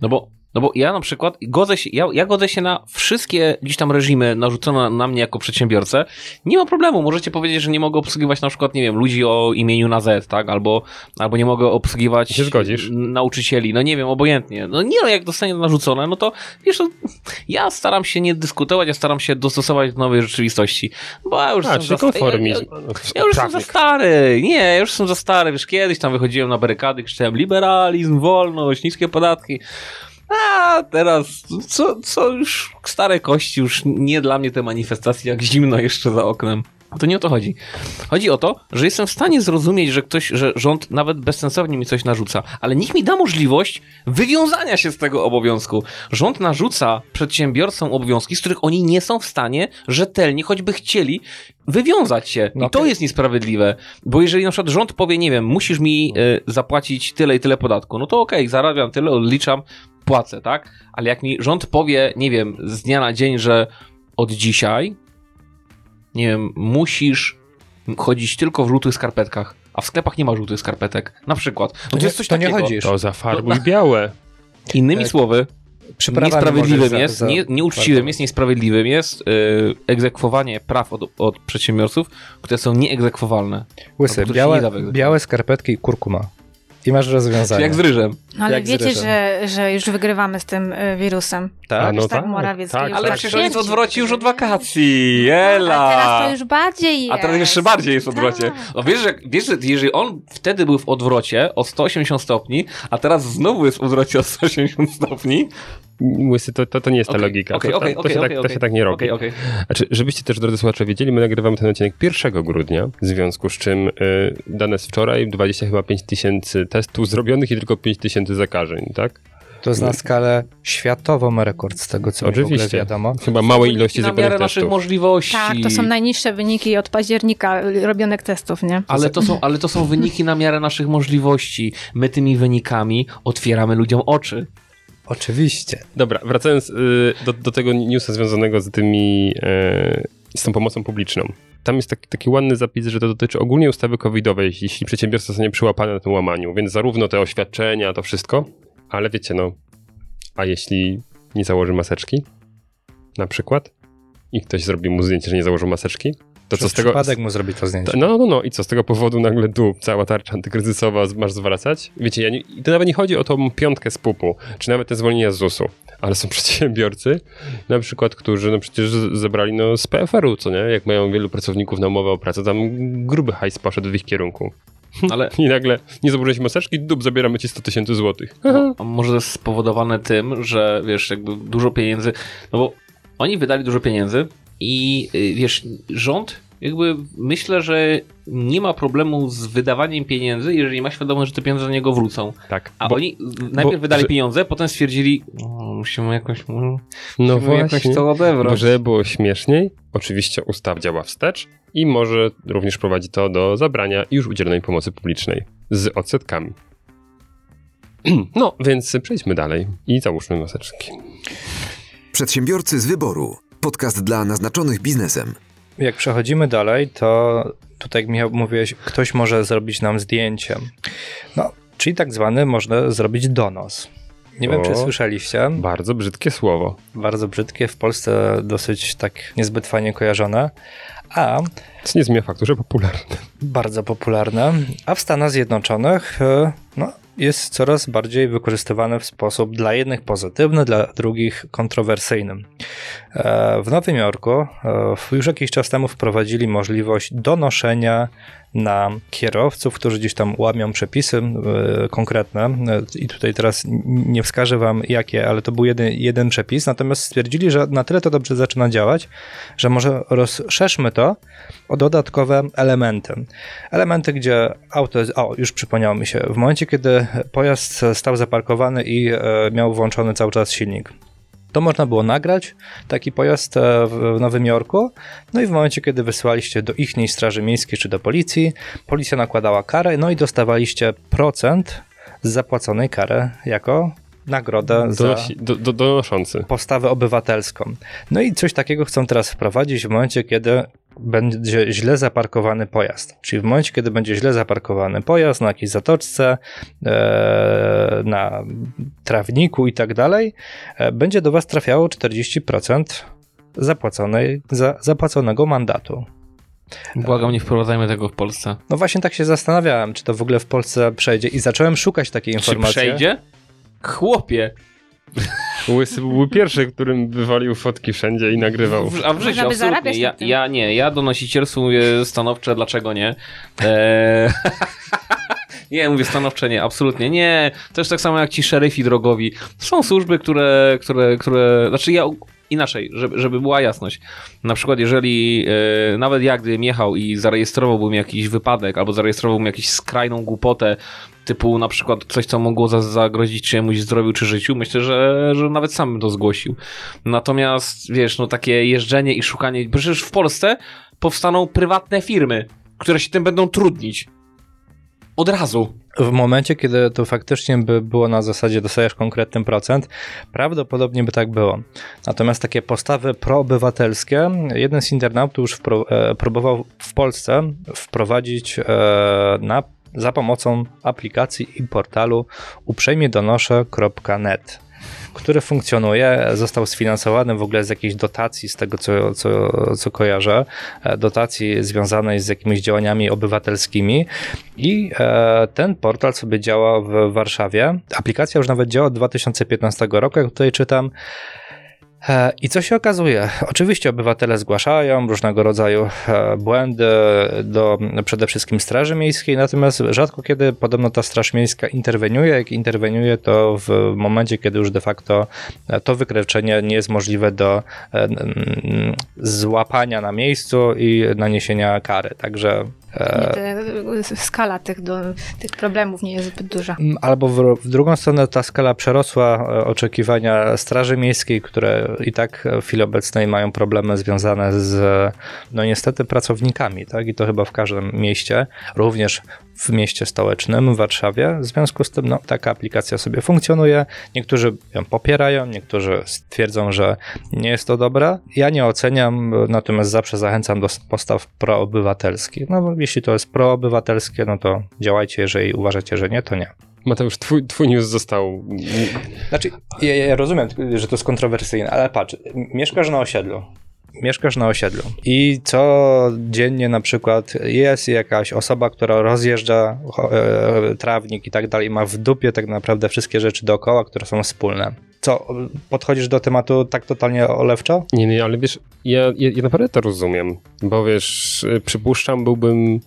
No bo No bo ja na przykład godzę się, ja, ja godzę się na wszystkie gdzieś tam reżimy narzucone na mnie jako przedsiębiorcę. Nie ma problemu, możecie powiedzieć, że nie mogę obsługiwać na przykład, nie wiem, ludzi o imieniu na Z, tak? Albo, albo nie mogę obsługiwać Się zgodzisz? nauczycieli. No nie wiem, obojętnie. No nie no, jak dostanie narzucone, no to wiesz, no, ja staram się nie dyskutować, ja staram się dostosować do nowej rzeczywistości. Bo ja już A, jestem za. Ja, ja, ja już jestem za stary. Nie, ja już jestem za stary. Wiesz, kiedyś tam wychodziłem na barykady, krzyczałem liberalizm, wolność, niskie podatki. A teraz, co, co już stare kości, już nie dla mnie te manifestacje, jak zimno jeszcze za oknem. To nie o to chodzi. Chodzi o to, że jestem w stanie zrozumieć, że ktoś, że rząd nawet bezsensownie mi coś narzuca, ale niech mi da możliwość wywiązania się z tego obowiązku. Rząd narzuca przedsiębiorcom obowiązki, z których oni nie są w stanie rzetelnie, choćby chcieli, wywiązać się. No I to okej. jest niesprawiedliwe, bo jeżeli na przykład rząd powie, nie wiem, musisz mi y, zapłacić tyle i tyle podatku, no to okej, zarabiam tyle, odliczam, płacę, tak? Ale jak mi rząd powie, nie wiem, z dnia na dzień, że od dzisiaj, nie wiem, musisz chodzić tylko w żółtych skarpetkach, a w sklepach nie ma żółtych skarpetek, na przykład. No to, nie- jest coś to nie takiego. chodzisz. To zafarbuj białe. Innymi Tak. słowy, niesprawiedliwym za- jest, za- nie, nieuczciwym jest, niesprawiedliwym jest yy, egzekwowanie praw od, od przedsiębiorców, które są nieegzekwowalne. Łysy, nie białe, białe skarpetki i kurkuma. I masz rozwiązanie. Jak z ryżem. No ale wiecie, że, że już wygrywamy z tym y, wirusem. Tak? A, no tak tak, Morawiecki tak, Ale tak przecież on jest odwrocie już od wakacji. A Ela! teraz to już bardziej jest. A teraz jeszcze bardziej jest w odwrocie. Tak. No wiesz, że, wiesz, że jeżeli on wtedy był w odwrocie o 180 stopni, a teraz znowu jest w odwrocie o 180 stopni. Łysy, to, to, to nie jest ta Okej, logika. okej, to, okej, to, to, się tak, to się tak nie robi. Okej. Znaczy, żebyście też, drodzy słuchacze, wiedzieli, my nagrywamy ten odcinek 1 grudnia, w związku z czym y, dane z wczoraj, 20 chyba 5 tysięcy testów zrobionych i tylko 5 tysięcy zakażeń, tak? To jest na skalę światową rekord z tego, co mi w ogóle Oczywiście. wiadomo. Chyba małej ilości Na miarę naszych możliwości. Tak, to są najniższe wyniki od października robionych testów, nie? Ale to, są, ale to są wyniki na miarę naszych możliwości. My tymi wynikami otwieramy ludziom oczy. Oczywiście. Dobra, wracając y, do, do tego newsa związanego z tymi, y, z tą pomocą publiczną. Tam jest taki, taki ładny zapis, że to dotyczy ogólnie ustawy covidowej, jeśli przedsiębiorca zostanie przyłapany na tym łamaniu, więc zarówno te oświadczenia, to wszystko, ale wiecie, no, a jeśli nie założy maseczki, na przykład, i ktoś zrobi mu zdjęcie, że nie założył maseczki, to co z tego... przypadek mu zrobi to zdjęcie. No, no, no i co z tego powodu nagle tu cała tarcza antykryzysowa masz zwracać? Wiecie, ja nie, i to nawet nie chodzi o tą piątkę z pupu, czy nawet te zwolnienia z ZUS-u, ale są przedsiębiorcy, na przykład, którzy no przecież zebrali no z PFR-u, co nie? Jak mają wielu pracowników na umowę o pracę, tam gruby hajs poszedł w ich kierunku. Ale I nagle nie założyłeś maseczki, dup, zabieramy ci 100 tysięcy złotych. a może to jest spowodowane tym, że wiesz, jakby dużo pieniędzy, no bo oni wydali dużo pieniędzy i y, wiesz, rząd jakby myślę, że nie ma problemu z wydawaniem pieniędzy, jeżeli ma świadomość, że te pieniądze do niego wrócą. Tak. A bo- oni najpierw wydali że- pieniądze, potem stwierdzili, "O, musimy jakoś, no musimy jakoś właśnie, to odebrać. bo żeby było śmieszniej, oczywiście ustaw działa wstecz i może również prowadzi to do zabrania już udzielonej pomocy publicznej z odsetkami. No, więc przejdźmy dalej i załóżmy maseczki. Przedsiębiorcy z wyboru. Podcast dla naznaczonych biznesem. Jak przechodzimy dalej, to tutaj Michał mówiłeś, ktoś może zrobić nam zdjęcie. No, czyli tak zwany można zrobić donos. Nie wiem, czy O. słyszeliście. Bardzo brzydkie słowo. Bardzo brzydkie, w Polsce dosyć tak niezbyt fajnie kojarzone, a Co nie zmienia faktu, że popularne. bardzo popularne, a w Stanach Zjednoczonych e, jest coraz bardziej wykorzystywane w sposób dla jednych pozytywny, dla drugich kontrowersyjny. E, W Nowym Jorku e, już jakiś czas temu wprowadzili możliwość donoszenia na kierowców, którzy gdzieś tam łamią przepisy e, konkretne. E, I tutaj teraz nie wskażę wam jakie, ale to był jeden, jeden przepis. Natomiast stwierdzili, że na tyle to dobrze zaczyna działać, że może rozszerzmy to o dodatkowe elementy. Elementy, gdzie auto jest. O, już przypomniało mi się. W momencie, kiedy pojazd stał zaparkowany i e, miał włączony cały czas silnik. To można było nagrać, taki pojazd e, w Nowym Jorku. No i w momencie, kiedy wysyłaliście do ichniej straży miejskiej czy do policji, policja nakładała karę, no i dostawaliście procent z zapłaconej kary jako nagrodę za Donosi, do, do, donoszący. postawę obywatelską. No i coś takiego chcą teraz wprowadzić w momencie, kiedy będzie źle zaparkowany pojazd. Czyli w momencie, kiedy będzie źle zaparkowany pojazd na jakiejś zatoczce, e, na trawniku i tak dalej, e, będzie do Was trafiało 40% zapłaconej, za, zapłaconego mandatu. Błagam, nie wprowadzajmy tego w Polsce. No właśnie tak się zastanawiałem, czy to w ogóle w Polsce przejdzie i zacząłem szukać takiej Czy informacji. przejdzie? Chłopie. Łysy był pierwszy, którym wywalił fotki wszędzie i nagrywał. A w życiu Można by zarabiać Ja, ja nie, ja donosicielstwo mówię stanowcze, dlaczego nie. Eee... Nie, mówię stanowcze nie, absolutnie nie. Też tak samo jak ci szeryfi drogowi. Są służby, które, które, które, znaczy ja inaczej, żeby, żeby była jasność. Na przykład jeżeli e, nawet ja gdybym jechał i zarejestrowałbym jakiś wypadek albo zarejestrowałbym jakąś skrajną głupotę, typu na przykład coś, co mogło za, zagrozić czyjemuś zdrowiu czy życiu, myślę, że, że nawet sam bym to zgłosił. Natomiast, wiesz, no takie jeżdżenie i szukanie, przecież w Polsce powstaną prywatne firmy, które się tym będą trudnić. Od razu. W momencie, kiedy to faktycznie by było na zasadzie dostajesz konkretny procent, prawdopodobnie by tak było. Natomiast takie postawy proobywatelskie, jeden z internautów już e, próbował w Polsce wprowadzić e, na, za pomocą aplikacji i portalu uprzejmiedonoszę.net który funkcjonuje, został sfinansowany w ogóle z jakiejś dotacji, z tego co, co, co kojarzę, e, dotacji związanej z jakimiś działaniami obywatelskimi i e, ten portal sobie działa w Warszawie. Aplikacja już nawet działa od 2015 roku, jak tutaj czytam. E, I co się okazuje? Oczywiście obywatele zgłaszają różnego rodzaju e, błędy do przede wszystkim Straży Miejskiej, natomiast rzadko kiedy podobno ta Straż Miejska interweniuje. Jak interweniuje, to w momencie, kiedy już de facto e, to wykroczenie nie jest możliwe do e, złapania na miejscu i naniesienia kary. Także e, Te- Skala tych, do, tych problemów nie jest zbyt duża. Mm, Albo w, w drugą stronę ta skala przerosła e, oczekiwania Straży Miejskiej, które i tak w chwili obecnej mają problemy związane z, no niestety, pracownikami, tak? I to chyba w każdym mieście, również w mieście stołecznym, w Warszawie. W związku z tym, no, taka aplikacja sobie funkcjonuje. Niektórzy ją popierają, niektórzy stwierdzą, że nie jest to dobre. Ja nie oceniam, natomiast zawsze zachęcam do postaw proobywatelskich. No, bo jeśli to jest proobywatelskie, no to działajcie, jeżeli uważacie, że nie, to nie. Mateusz, twój, twój news został. Znaczy, ja, ja rozumiem, że to jest kontrowersyjne, ale patrz, mieszkasz na osiedlu. Mieszkasz na osiedlu i codziennie na przykład jest jakaś osoba, która rozjeżdża e, trawnik i tak dalej, ma w dupie tak naprawdę wszystkie rzeczy dookoła, które są wspólne. Co, podchodzisz do tematu tak totalnie olewczo? Nie, nie, ale wiesz, ja, ja, ja naprawdę to rozumiem, bo wiesz, przypuszczam, byłbym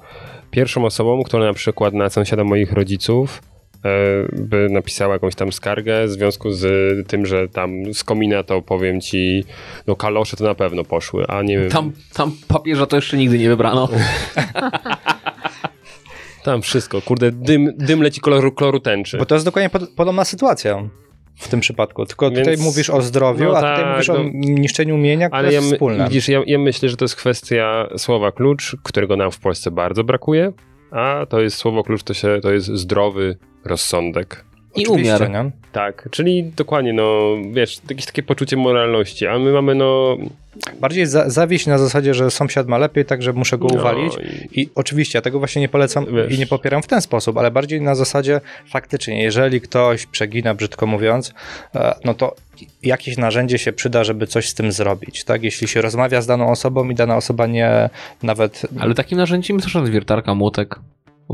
pierwszą osobą, która na przykład na sąsiada moich rodziców by napisała jakąś tam skargę w związku z tym, że tam z komina to powiem ci, no kalosze to na pewno poszły, a nie Tam, tam papieża to jeszcze nigdy nie wybrano. tam wszystko, kurde, dym, dym leci koloru, koloru tęczy. Bo to jest dokładnie pod, podobna sytuacja w tym przypadku. Tylko Więc- tutaj mówisz o zdrowiu, no a tak, tutaj mówisz o no. niszczeniu mienia, które Ale jest wspólne. widzisz, ja, ja myślę, że to jest kwestia słowa klucz, którego nam w Polsce bardzo brakuje, a to jest słowo klucz, to, się, to jest zdrowy rozsądek. I Oczywiście, umiar. nie? Tak, czyli dokładnie, no wiesz, jakieś takie poczucie moralności, a my mamy no... Bardziej za, zawieść na zasadzie, że sąsiad ma lepiej, także muszę go no uwalić. i- I oczywiście ja tego właśnie nie polecam Wiesz. i nie popieram w ten sposób, ale bardziej na zasadzie faktycznie, jeżeli ktoś przegina, brzydko mówiąc, e, no to jakieś narzędzie się przyda, żeby coś z tym zrobić, tak? Jeśli się rozmawia z daną osobą i dana osoba nie nawet... Ale takim narzędziem jest wiertarka, młotek.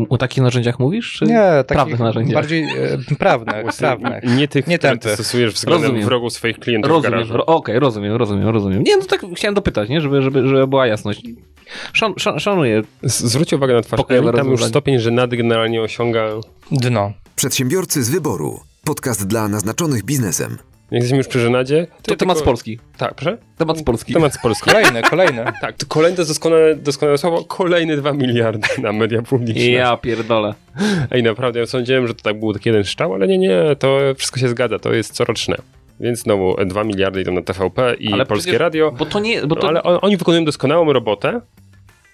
O, takich narzędziach mówisz? Czy... Nie, prawnych takich narzędziach. bardziej e, prawne, prawne. Nie tych, Nie które ty stosujesz względem Rozumiem. wrogów swoich klientów Rozumiem, okej, rozumiem, rozumiem, rozumiem. Nie, no tak chciałem dopytać, nie? Żeby, żeby, żeby była jasność. Szan, szan, szanuję. Zwróć uwagę na twarz Emi, tam już stopień żenady generalnie osiąga... Dno. Przedsiębiorcy z wyboru. Podcast dla naznaczonych biznesem. Jak jesteśmy już przy żenadzie... To ja temat z Polski. Tak, proszę? Temat z Polski. Temat z Polski. Kolejne, kolejne. Tak, to kolejne doskonałe, doskonałe słowo, kolejne 2 miliardy na media publiczne. Ja pierdolę. Ej, naprawdę, ja sądziłem, że to tak był taki jeden strzał, ale nie, nie, to wszystko się zgadza, to jest coroczne. Więc znowu 2 miliardy idą na TVP i Ale Polskie przecież- Radio, Bo to nie... Bo to... no, ale on, oni wykonują doskonałą robotę,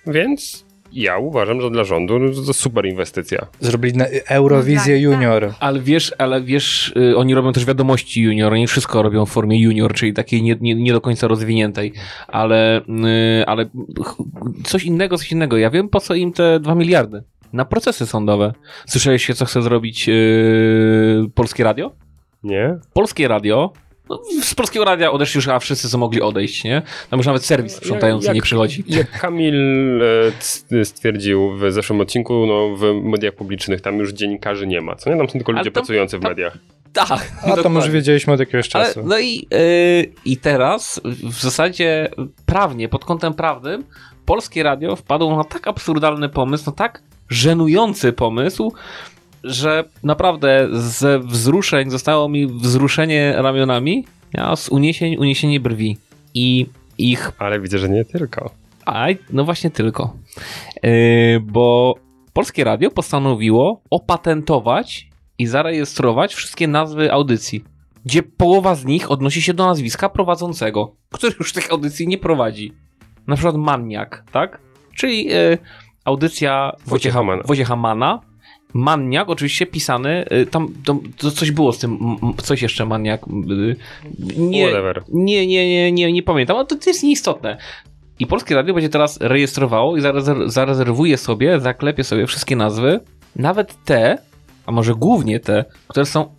więc ja uważam, że dla rządu no, to super inwestycja. Zrobili na Eurowizję No tak, Junior. Ale wiesz, ale wiesz, y, oni robią też wiadomości junior, oni wszystko robią w formie junior, czyli takiej nie, nie, nie do końca rozwiniętej, ale, y, ale coś innego, coś innego. Ja wiem, po co im te 2 miliardy. Na procesy sądowe. Słyszałeś się, co chce zrobić yy, Polskie Radio? Nie? Polskie Radio, no, z Polskiego Radia odeszli już, a wszyscy co mogli odejść, nie? Tam już nawet serwis sprzątający Jak- nie przychodzi. Jak Kamil e, c- stwierdził w zeszłym odcinku, no w mediach publicznych tam już dziennikarzy nie ma, co nie? Tam są tylko Ale ludzie tam- pracujący w tam- mediach. Tak, A to już wiedzieliśmy od jakiegoś Ale, czasu. no i, yy, i teraz w zasadzie prawnie, pod kątem prawnym, polskie radio wpadło na tak absurdalny pomysł, na tak żenujący pomysł, że naprawdę ze wzruszeń zostało mi wzruszenie ramionami, a z uniesień uniesienie brwi. I ich Ale widzę, że nie tylko. a, no właśnie tylko. Yy, bo Polskie Radio postanowiło opatentować i zarejestrować wszystkie nazwy audycji, gdzie połowa z nich odnosi się do nazwiska prowadzącego, który już tych audycji nie prowadzi. Na przykład Maniak, tak? Czyli yy, audycja Wojciecha. Wojciecha Mana. Maniak, oczywiście pisany, yy, tam, to coś było z tym, coś jeszcze Maniak. Yy, nie, nie, nie, nie, nie, nie pamiętam, ale to, to jest nieistotne. I Polskie Radio będzie teraz rejestrowało i zarezerw- zarezerwuje sobie, zaklepie sobie wszystkie nazwy, nawet te, a może głównie te, które są,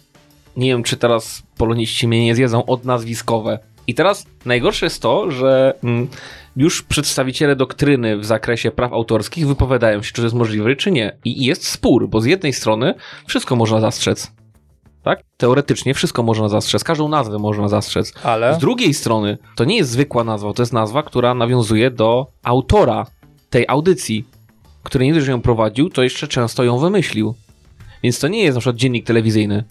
nie wiem czy teraz poloniści mnie nie zjedzą, odnazwiskowe. I teraz najgorsze jest to, że mm, już przedstawiciele doktryny w zakresie praw autorskich wypowiadają się, czy to jest możliwe, czy nie. I jest spór, bo z jednej strony wszystko można zastrzec. Tak? Teoretycznie wszystko można zastrzec, każdą nazwę można zastrzec. Ale Z drugiej strony, to nie jest zwykła nazwa, to jest nazwa, która nawiązuje do autora tej audycji, który nie że ją prowadził, to jeszcze często ją wymyślił. Więc to nie jest na przykład dziennik telewizyjny,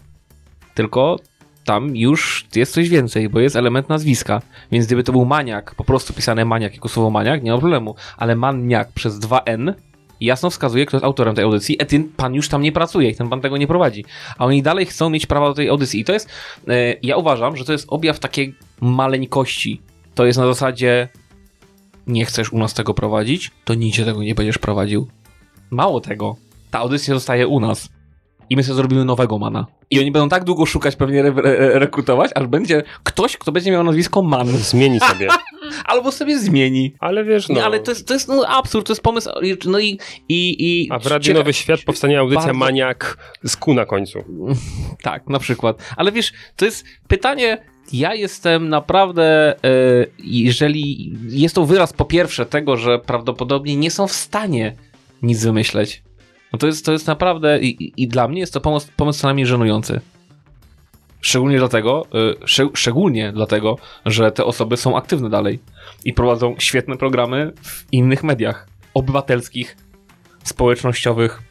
tylko tam już jest coś więcej, bo jest element nazwiska. Więc gdyby to był maniak, po prostu pisane maniak jako słowo maniak, nie ma problemu. Ale maniak przez 2N jasno wskazuje, kto jest autorem tej audycji, a ten pan już tam nie pracuje i ten pan tego nie prowadzi. A oni dalej chcą mieć prawa do tej audycji. I to jest, e, ja uważam, że to jest objaw takiej maleńkości. To jest na zasadzie, nie chcesz u nas tego prowadzić, to nigdzie tego nie będziesz prowadził. Mało tego, ta audycja zostaje u nas. I my sobie zrobimy nowego mana. I oni będą tak długo szukać, pewnie re re rekrutować, aż będzie ktoś, kto będzie miał nazwisko Man. Zmieni sobie. Albo sobie zmieni. Ale wiesz, no. Nie, ale to jest, to jest no, absurd, to jest pomysł. No i. i, i A w Radiu Nowy Świat powstanie audycja bardzo- Maniak z Q na końcu. Tak, na przykład. Ale wiesz, to jest pytanie. Ja jestem naprawdę, e, jeżeli jest to wyraz po pierwsze tego, że prawdopodobnie nie są w stanie nic wymyśleć. No to jest, to jest naprawdę, i, i- dla mnie jest to pomysł, pomysł co najmniej żenujący. Szczególnie dlatego, sze, szczególnie dlatego, że te osoby są aktywne dalej i prowadzą świetne programy w innych mediach obywatelskich, społecznościowych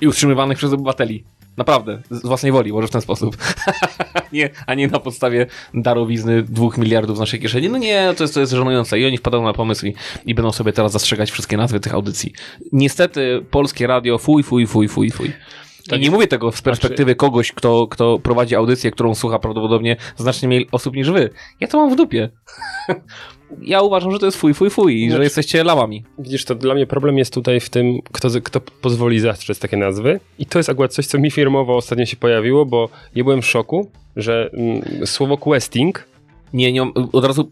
i utrzymywanych przez obywateli. Naprawdę, z własnej woli, może w ten sposób. nie, a nie na podstawie darowizny dwóch miliardów z naszej kieszeni. No nie, to jest, to jest żenujące. I oni wpadają na pomysł i, i będą sobie teraz zastrzegać wszystkie nazwy tych audycji. Niestety, polskie radio, fuj, fuj, fuj, fuj, fuj. I nie mówię tego z perspektywy kogoś, kto, kto prowadzi audycję, którą słucha prawdopodobnie znacznie mniej osób niż wy. Ja to mam w dupie. ja uważam, że to jest fuj, fuj, fuj i że Znaczy- jesteście lałami. Widzisz, to dla mnie problem jest tutaj w tym, kto, kto pozwoli zastrzec takie nazwy. I to jest akurat coś, co mi firmowo ostatnio się pojawiło, bo ja byłem w szoku, że mm, słowo questing Nie, nie, od razu.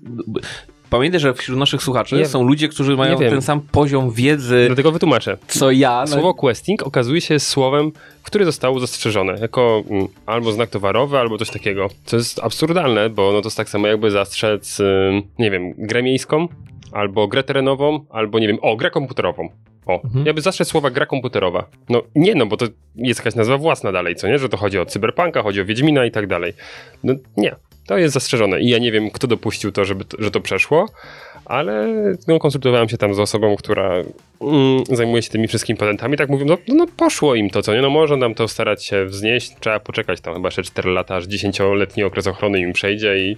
Pamiętaj, że wśród naszych słuchaczy Nie- są ludzie, którzy mają ten sam poziom wiedzy, Dlatego wytłumaczę. co ja. No, Słowo questing okazuje się słowem, które zostało zastrzeżone jako mm, albo znak towarowy, albo coś takiego. Co jest absurdalne, bo no to jest tak samo jakby zastrzec, nie wiem, grę miejską, albo grę terenową, albo nie wiem, o, grę komputerową. O, Mhm. jakby zastrzec słowa gra komputerowa. No nie, no bo to jest jakaś nazwa własna dalej, co nie? Że to chodzi o cyberpunka, chodzi o Wiedźmina i tak dalej. No nie, to jest zastrzeżone i ja nie wiem, kto dopuścił to, żeby, że to przeszło, ale no, konsultowałem się tam z osobą, która mm, zajmuje się tymi wszystkimi patentami, tak mówią, no, no poszło im to, co nie, no może nam to starać się wznieść, trzeba poczekać tam chyba jeszcze 4 lata, aż 10-letni okres ochrony im przejdzie i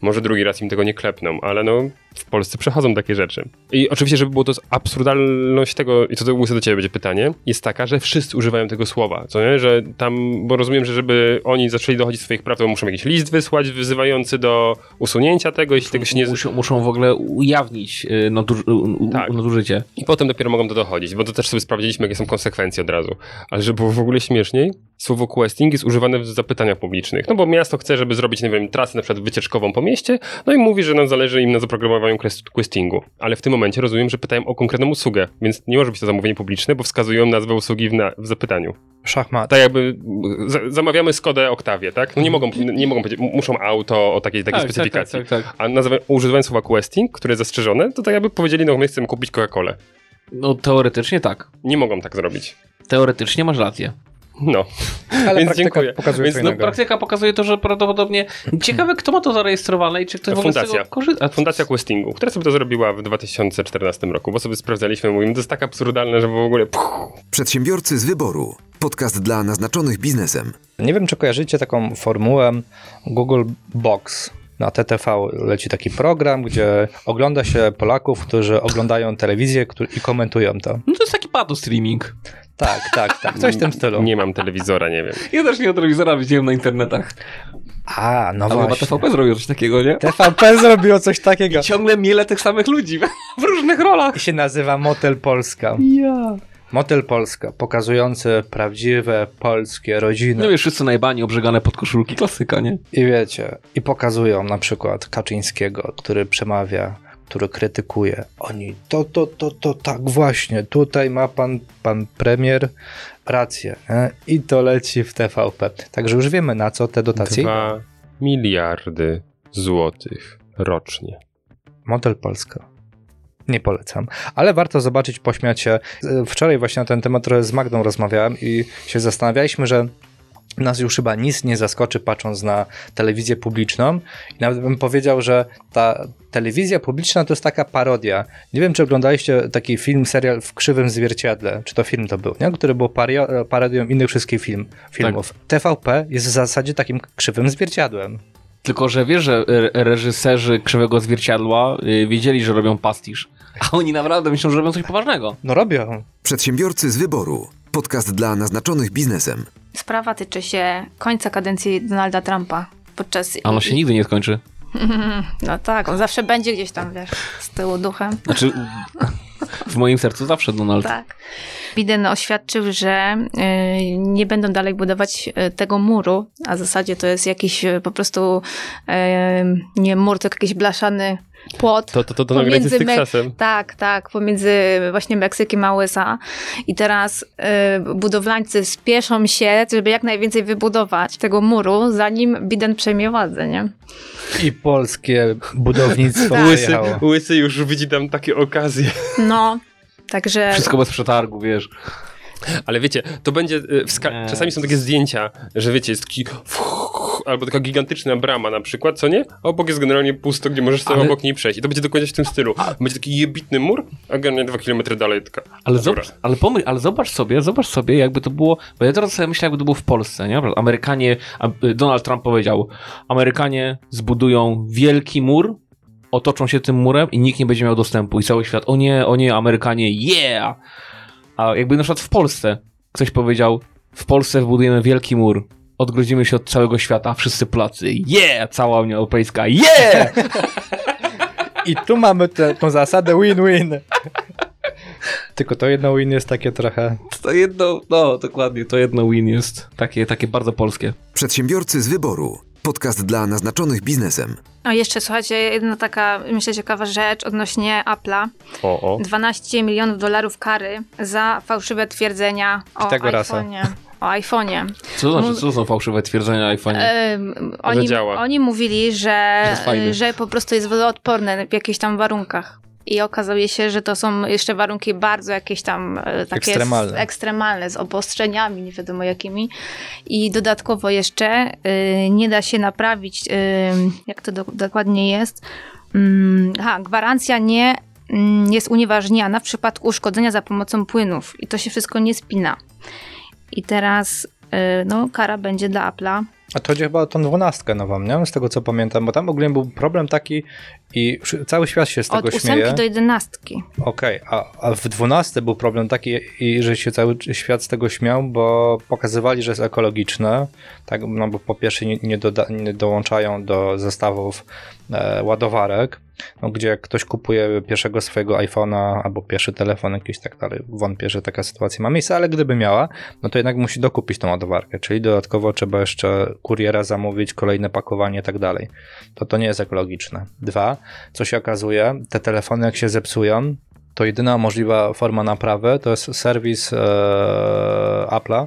może drugi raz im tego nie klepną, ale no w Polsce przechodzą takie rzeczy. I oczywiście, żeby było to absurdalność tego, i to, to do ciebie będzie pytanie, jest taka, że wszyscy używają tego słowa, co nie, że tam, bo rozumiem, że żeby oni zaczęli dochodzić swoich praw, to muszą jakiś list wysłać wzywający do usunięcia tego, jeśli tego się nie... Muszą, muszą w ogóle ujawnić y, naduż- Tak. nadużycie. I potem dopiero mogą to dochodzić, bo to też sobie sprawdziliśmy, jakie są konsekwencje od razu. Ale żeby było w ogóle śmieszniej, słowo questing jest używane w zapytaniach publicznych. No bo miasto chce, żeby zrobić, nie wiem, trasę na przykład wycieczkową po mieście, no i mówi, że nam zależy im na zaprogramowaniu quest- questingu. Ale w tym momencie rozumiem, że pytają o konkretną usługę, więc nie może być to zamówienie publiczne, bo wskazują nazwę usługi w, na- w zapytaniu. Szachmat. Tak jakby za- zamawiamy Skodę Octavię, tak? No nie mogą, nie mogą powiedzieć, muszą auto o takiej, takiej specyfikacji. Tak, tak, tak, tak. A nazywa, używając słowa questing, które jest zastrzeżone, to tak jakby powiedzieli, no my chcemy kupić Coca-Colę. No teoretycznie tak. Nie mogą tak zrobić. Teoretycznie masz rację. No. Ale Więc praktyka dziękuję. pokazuje Więc No praktyka pokazuje to, że prawdopodobnie... Ciekawe, kto ma to zarejestrowane i czy ktoś w ogóle Fundacja. korzysta. Fundacja Questingu, która sobie to zrobiła w 2014 roku, bo sobie sprawdzaliśmy, mówimy, to jest tak absurdalne, że w ogóle puch, Przedsiębiorcy z wyboru. Podcast dla naznaczonych biznesem. Nie wiem, czy kojarzycie taką formułę Google Box. Na TTV leci taki program, gdzie ogląda się Polaków, którzy oglądają telewizję i komentują to. No to jest taki pato streaming. Tak, tak, tak. Coś w tym stylu. nie mam telewizora, nie wiem. Ja też nie od telewizora widziałem na internetach. A, no Ale chyba właśnie. TVP zrobił coś takiego, nie? TVP zrobiło coś takiego. Ciągle miele tych samych ludzi w różnych rolach. I się nazywa Motel Polska. Ja. Motel Polska, pokazujący prawdziwe polskie rodziny. No wiesz, wszyscy najbani obrzegane pod koszulki, klasyka, nie? I wiecie, i pokazują na przykład Kaczyńskiego, który przemawia, który krytykuje. Oni, to, to, to, to, tak właśnie, tutaj ma pan, pan premier rację. Nie? I to leci w TVP. Także już wiemy na co te dotacje. Dwa miliardy złotych rocznie. Motel Polska. Nie polecam. Ale warto zobaczyć, pośmiać się. Wczoraj właśnie na ten temat trochę z Magdą rozmawiałem i się zastanawialiśmy, że nas już chyba nic nie zaskoczy patrząc na telewizję publiczną. I nawet bym powiedział, że ta telewizja publiczna to jest taka parodia. Nie wiem, czy oglądaliście taki film, serial w krzywym zwierciadle, czy to film to był, nie? który był pario- parodią innych wszystkich film, filmów. TVP jest w zasadzie takim krzywym zwierciadłem. Tylko, że wiesz, że re- reżyserzy Krzywego Zwierciadła y, wiedzieli, że robią pastisz. A oni naprawdę myślą, że robią coś poważnego. No robią. Przedsiębiorcy z wyboru. Podcast dla naznaczonych biznesem. Sprawa tyczy się końca kadencji Donalda Trumpa. Podczas. A ono się nigdy nie skończy. No tak, on zawsze będzie gdzieś tam, wiesz, z tyłu duchem. Znaczy, w moim sercu zawsze Donald. Tak. Biden oświadczył, że y, nie będą dalej budować y, tego muru, a w zasadzie to jest jakiś y, po prostu nie mur, tylko jakiś blaszany płot. To, to, to, to na granicy z Pomiędzy Me- Teksasem. Tak, tak, pomiędzy właśnie Meksykiem a USA. I teraz y, budowlańcy spieszą się, żeby jak najwięcej wybudować tego muru, zanim Biden przejmie władzę, nie? I polskie budownictwo Tak. Łysy, łysy już widzi tam takie okazje. No, także... Wszystko bez przetargu, wiesz. Ale wiecie, to będzie. y. Czasami są takie zdjęcia, że wiecie, jest taki. Albo taka gigantyczna brama na przykład, co nie? A obok jest generalnie pusto, gdzie możesz sobie Ale- obok niej przejść. I to będzie dokładnie w tym stylu. Będzie taki jebitny mur, a generalnie dwa kilometry dalej taka. Ale, zobacz, ale, pomyśl, ale zobacz sobie, zobacz sobie, jakby to było, bo ja teraz sobie myślę, jakby to było w Polsce, nie? Amerykanie, y, Donald Trump powiedział, Amerykanie zbudują wielki mur, otoczą się tym murem i nikt nie będzie miał dostępu i cały świat, o nie, o nie, Amerykanie, yeah! A jakby na przykład w Polsce ktoś powiedział, w Polsce wbudujemy wielki mur, odgrodzimy się od całego świata, wszyscy Polacy, yeah! Cała Unia Europejska, yeah! I tu mamy tę tą zasadę win-win. Tylko to jedno win jest takie trochę. To jedno, no dokładnie, to jedno win jest takie, takie bardzo polskie. Przedsiębiorcy z wyboru. Podcast dla naznaczonych biznesem. A jeszcze słuchajcie, jedna taka, myślę, ciekawa rzecz odnośnie Apple'a. O, o. 12 milionów dolarów kary za fałszywe twierdzenia o iPhone'ie. O iPhone'ie. Co to znaczy, co są fałszywe twierdzenia iPhone? Em, oni, działa. oni mówili, że, Że że po prostu jest wodoodporne w jakichś tam warunkach. I okazuje się, że to są jeszcze warunki bardzo jakieś tam e, takie Ekstremalne. Z, ekstremalne, z obostrzeniami, nie wiadomo jakimi. I dodatkowo jeszcze y, nie da się naprawić, y, jak to do, dokładnie jest. Mm, aha, gwarancja nie mm, jest unieważniana w przypadku uszkodzenia za pomocą płynów. I to się wszystko nie spina. I teraz no, kara będzie dla Apple'a A to chodzi chyba o tą dwunastkę nową, nie? Z tego co pamiętam, bo tam ogólnie był problem taki i cały świat się z tego Od śmieje. do jedenastki. Okej, a, a w 12 był problem taki, i że się cały świat z tego śmiał, bo pokazywali, że jest ekologiczne, tak, no bo po pierwsze nie, nie, doda, nie dołączają do zestawów e, ładowarek, no, gdzie ktoś kupuje pierwszego swojego iPhone'a albo pierwszy telefon jakiś tak dalej, wątpię, że taka sytuacja ma miejsce, ale gdyby miała, no to jednak musi dokupić tą ładowarkę, czyli dodatkowo trzeba jeszcze kuriera zamówić, kolejne pakowanie i tak dalej. To to nie jest ekologiczne. Dwa, co się okazuje, te telefony jak się zepsują, to jedyna możliwa forma naprawy to jest serwis e, Apple'a,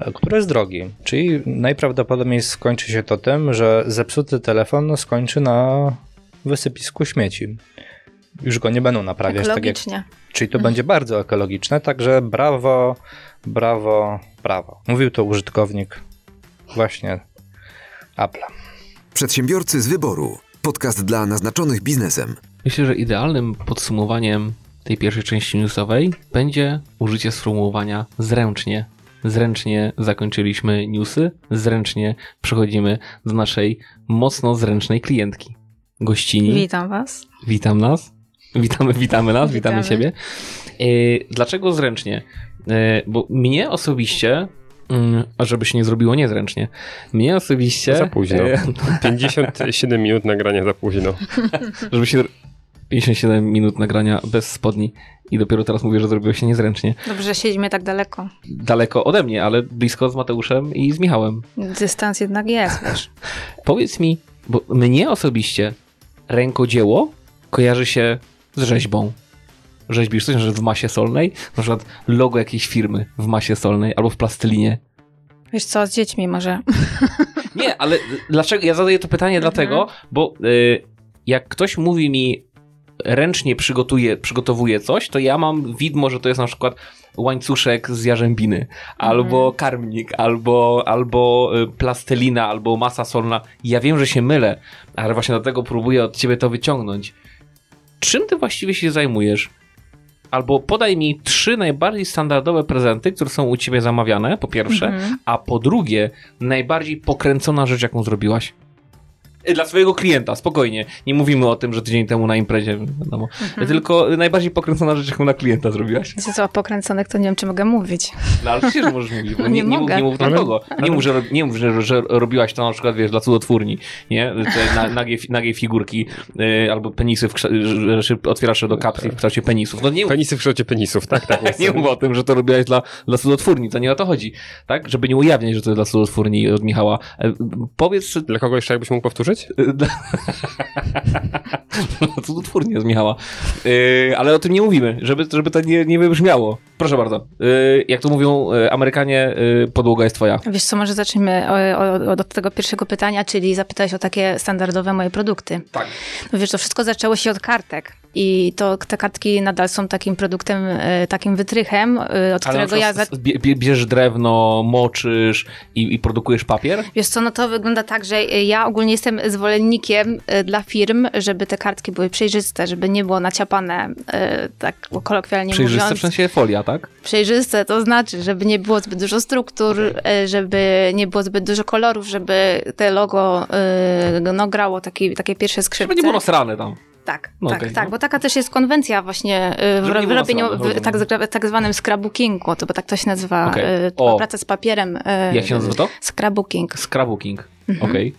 e, który jest drogi. Czyli najprawdopodobniej skończy się to tym, że zepsuty telefon skończy na wysypisku śmieci. Już go nie będą naprawiać, tak jak Ekologicznie. Czyli to będzie bardzo ekologiczne, także brawo, brawo, brawo. Mówił to użytkownik właśnie Apple. Przedsiębiorcy z wyboru. Podcast dla naznaczonych biznesem. Myślę, że idealnym podsumowaniem tej pierwszej części newsowej będzie użycie sformułowania zręcznie. Zręcznie zakończyliśmy newsy, zręcznie przechodzimy do naszej mocno zręcznej klientki. Gościni. Witam was. Witam nas. Witamy, witamy nas, witamy, Witamy. Ciebie. E, dlaczego zręcznie? E, bo mnie osobiście, mm, a żeby się nie zrobiło niezręcznie, mnie osobiście... Za późno. e, 57 minut nagrania za późno. żeby się... 57 minut nagrania bez spodni i dopiero teraz mówię, że zrobiło się niezręcznie. Dobrze, że siedzimy tak daleko. Daleko ode mnie, ale blisko z Mateuszem i z Michałem. Dystans jednak jest, wiesz. Powiedz mi, bo mnie osobiście rękodzieło kojarzy się z rzeźbą. Rzeźbisz coś, że w masie solnej, na przykład logo jakiejś firmy w masie solnej albo w plastylinie. Wiesz co, z dziećmi może. Nie, ale dlaczego? Ja zadaję to pytanie dlatego, bo y, jak ktoś mówi mi ręcznie przygotuje, przygotowuje coś, to ja mam widmo, że to jest na przykład łańcuszek z jarzębiny, albo karmnik, albo, albo y, plastelina, albo masa solna. Ja wiem, że się mylę, ale właśnie dlatego próbuję od ciebie to wyciągnąć. Czym ty właściwie się zajmujesz? Albo podaj mi trzy najbardziej standardowe prezenty, które są u ciebie zamawiane, po pierwsze, Mhm. a po drugie, najbardziej pokręcona rzecz, jaką zrobiłaś. Y, Dla swojego klienta, spokojnie. Nie mówimy o tym, że tydzień temu na imprezie, wiadomo. Tylko najbardziej pokręcona rzecz, jaką na klienta zrobiłaś. Wiecie co, pokręconych to nie wiem, czy mogę mówić. No ale przecież możesz mówić, bo nie, Nie nie, mów, nie mów. Nie mów, że, nie mów że, że robiłaś to na przykład, wiesz, dla cudotwórni, nie? Te na, nagie, nagie figurki y, albo penisy, w że, że otwierasz do kapsli w kształcie penisów. No nie mów, Penisy w kształcie penisów, tak, tak. jest. nie mów o tym, że to robiłaś dla, dla cudotwórni, to nie o to chodzi, tak? Żeby nie ujawniać, że to jest dla cudotwórni od Michała. E, Powiedz, Dla kogo jeszcze jakbyś mógł powtórzyć? Cudotwórnie z Michała. Yy, ale o tym nie mówimy, żeby, żeby to nie, nie wybrzmiało. Proszę bardzo. Yy, jak to mówią yy, Amerykanie, yy, podłoga jest twoja. Wiesz co, może zacznijmy od tego pierwszego pytania, czyli zapytałeś o takie standardowe moje produkty. Tak. No wiesz, to wszystko zaczęło się od kartek. I to te kartki nadal są takim produktem, e, takim wytrychem, e, od którego ja... Bierzesz drewno, moczysz i, i produkujesz papier? Wiesz co, no to wygląda tak, że ja ogólnie jestem zwolennikiem e, dla firm, żeby te kartki były przejrzyste, żeby nie było naciapane, e, tak kolokwialnie Przejrzyste mówiąc. w sensie folia, tak? Przejrzyste to znaczy, żeby nie było zbyt dużo struktur, e, żeby nie było zbyt dużo kolorów, żeby te logo e, no, grało taki, takie pierwsze Żeby skrzypce. nie było nasrane tam. Tak, No tak, okej, tak, no. bo taka też jest konwencja właśnie y, w, w robieniu, w tak, tak zwanym scrapbookingu, to bo tak to się nazywa, okay. O. praca z papierem. y, Jak się nazywa to? Scrapbooking. Scrapbooking. Mhm. Okej.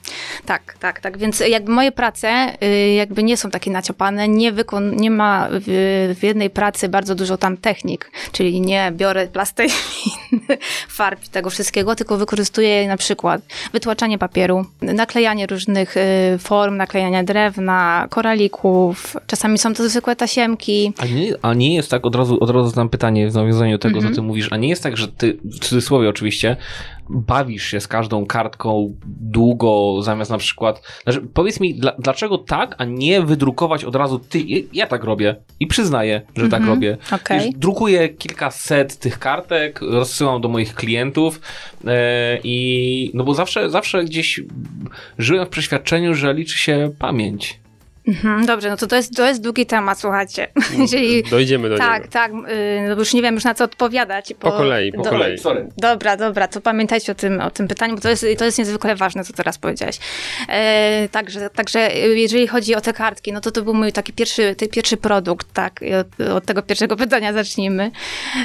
Tak, tak, tak, więc jakby moje prace y, jakby nie są takie naciopane, nie, wykon, nie ma w, w jednej pracy bardzo dużo tam technik, czyli nie biorę plastelin, farb tego wszystkiego, tylko wykorzystuję na przykład wytłaczanie papieru, naklejanie różnych y, form, naklejanie drewna, koralików, czasami są to zwykłe tasiemki, A nie, a nie jest tak, od razu, od razu znam pytanie w nawiązaniu do tego, Mhm. co ty mówisz, a nie jest tak, że ty, w cudzysłowie oczywiście, bawisz się z każdą kartką długo, zamiast na przykład, znaczy, powiedz mi, dla, dlaczego tak, a nie wydrukować od razu, ty, ja tak robię i przyznaję, że tak Mhm. robię. Okej. Wiesz, drukuję kilkaset tych kartek, rozsyłam do moich klientów e, i, no bo zawsze, zawsze gdzieś żyłem w przeświadczeniu, że liczy się pamięć. Mhm, dobrze, no to to jest, to jest długi temat, słuchajcie. Jeżeli, Dojdziemy do tak, niego. tak, y, no już nie wiem już na co odpowiadać. Po kolei, po do- kolei. Sorry. Dobra, dobra, to pamiętajcie o tym, o tym pytaniu, bo to jest, to jest niezwykle ważne, co teraz powiedziałeś. E, także, także jeżeli chodzi o te kartki, no to to był mój taki pierwszy, ty, pierwszy produkt, tak, od, od tego pierwszego pytania zacznijmy.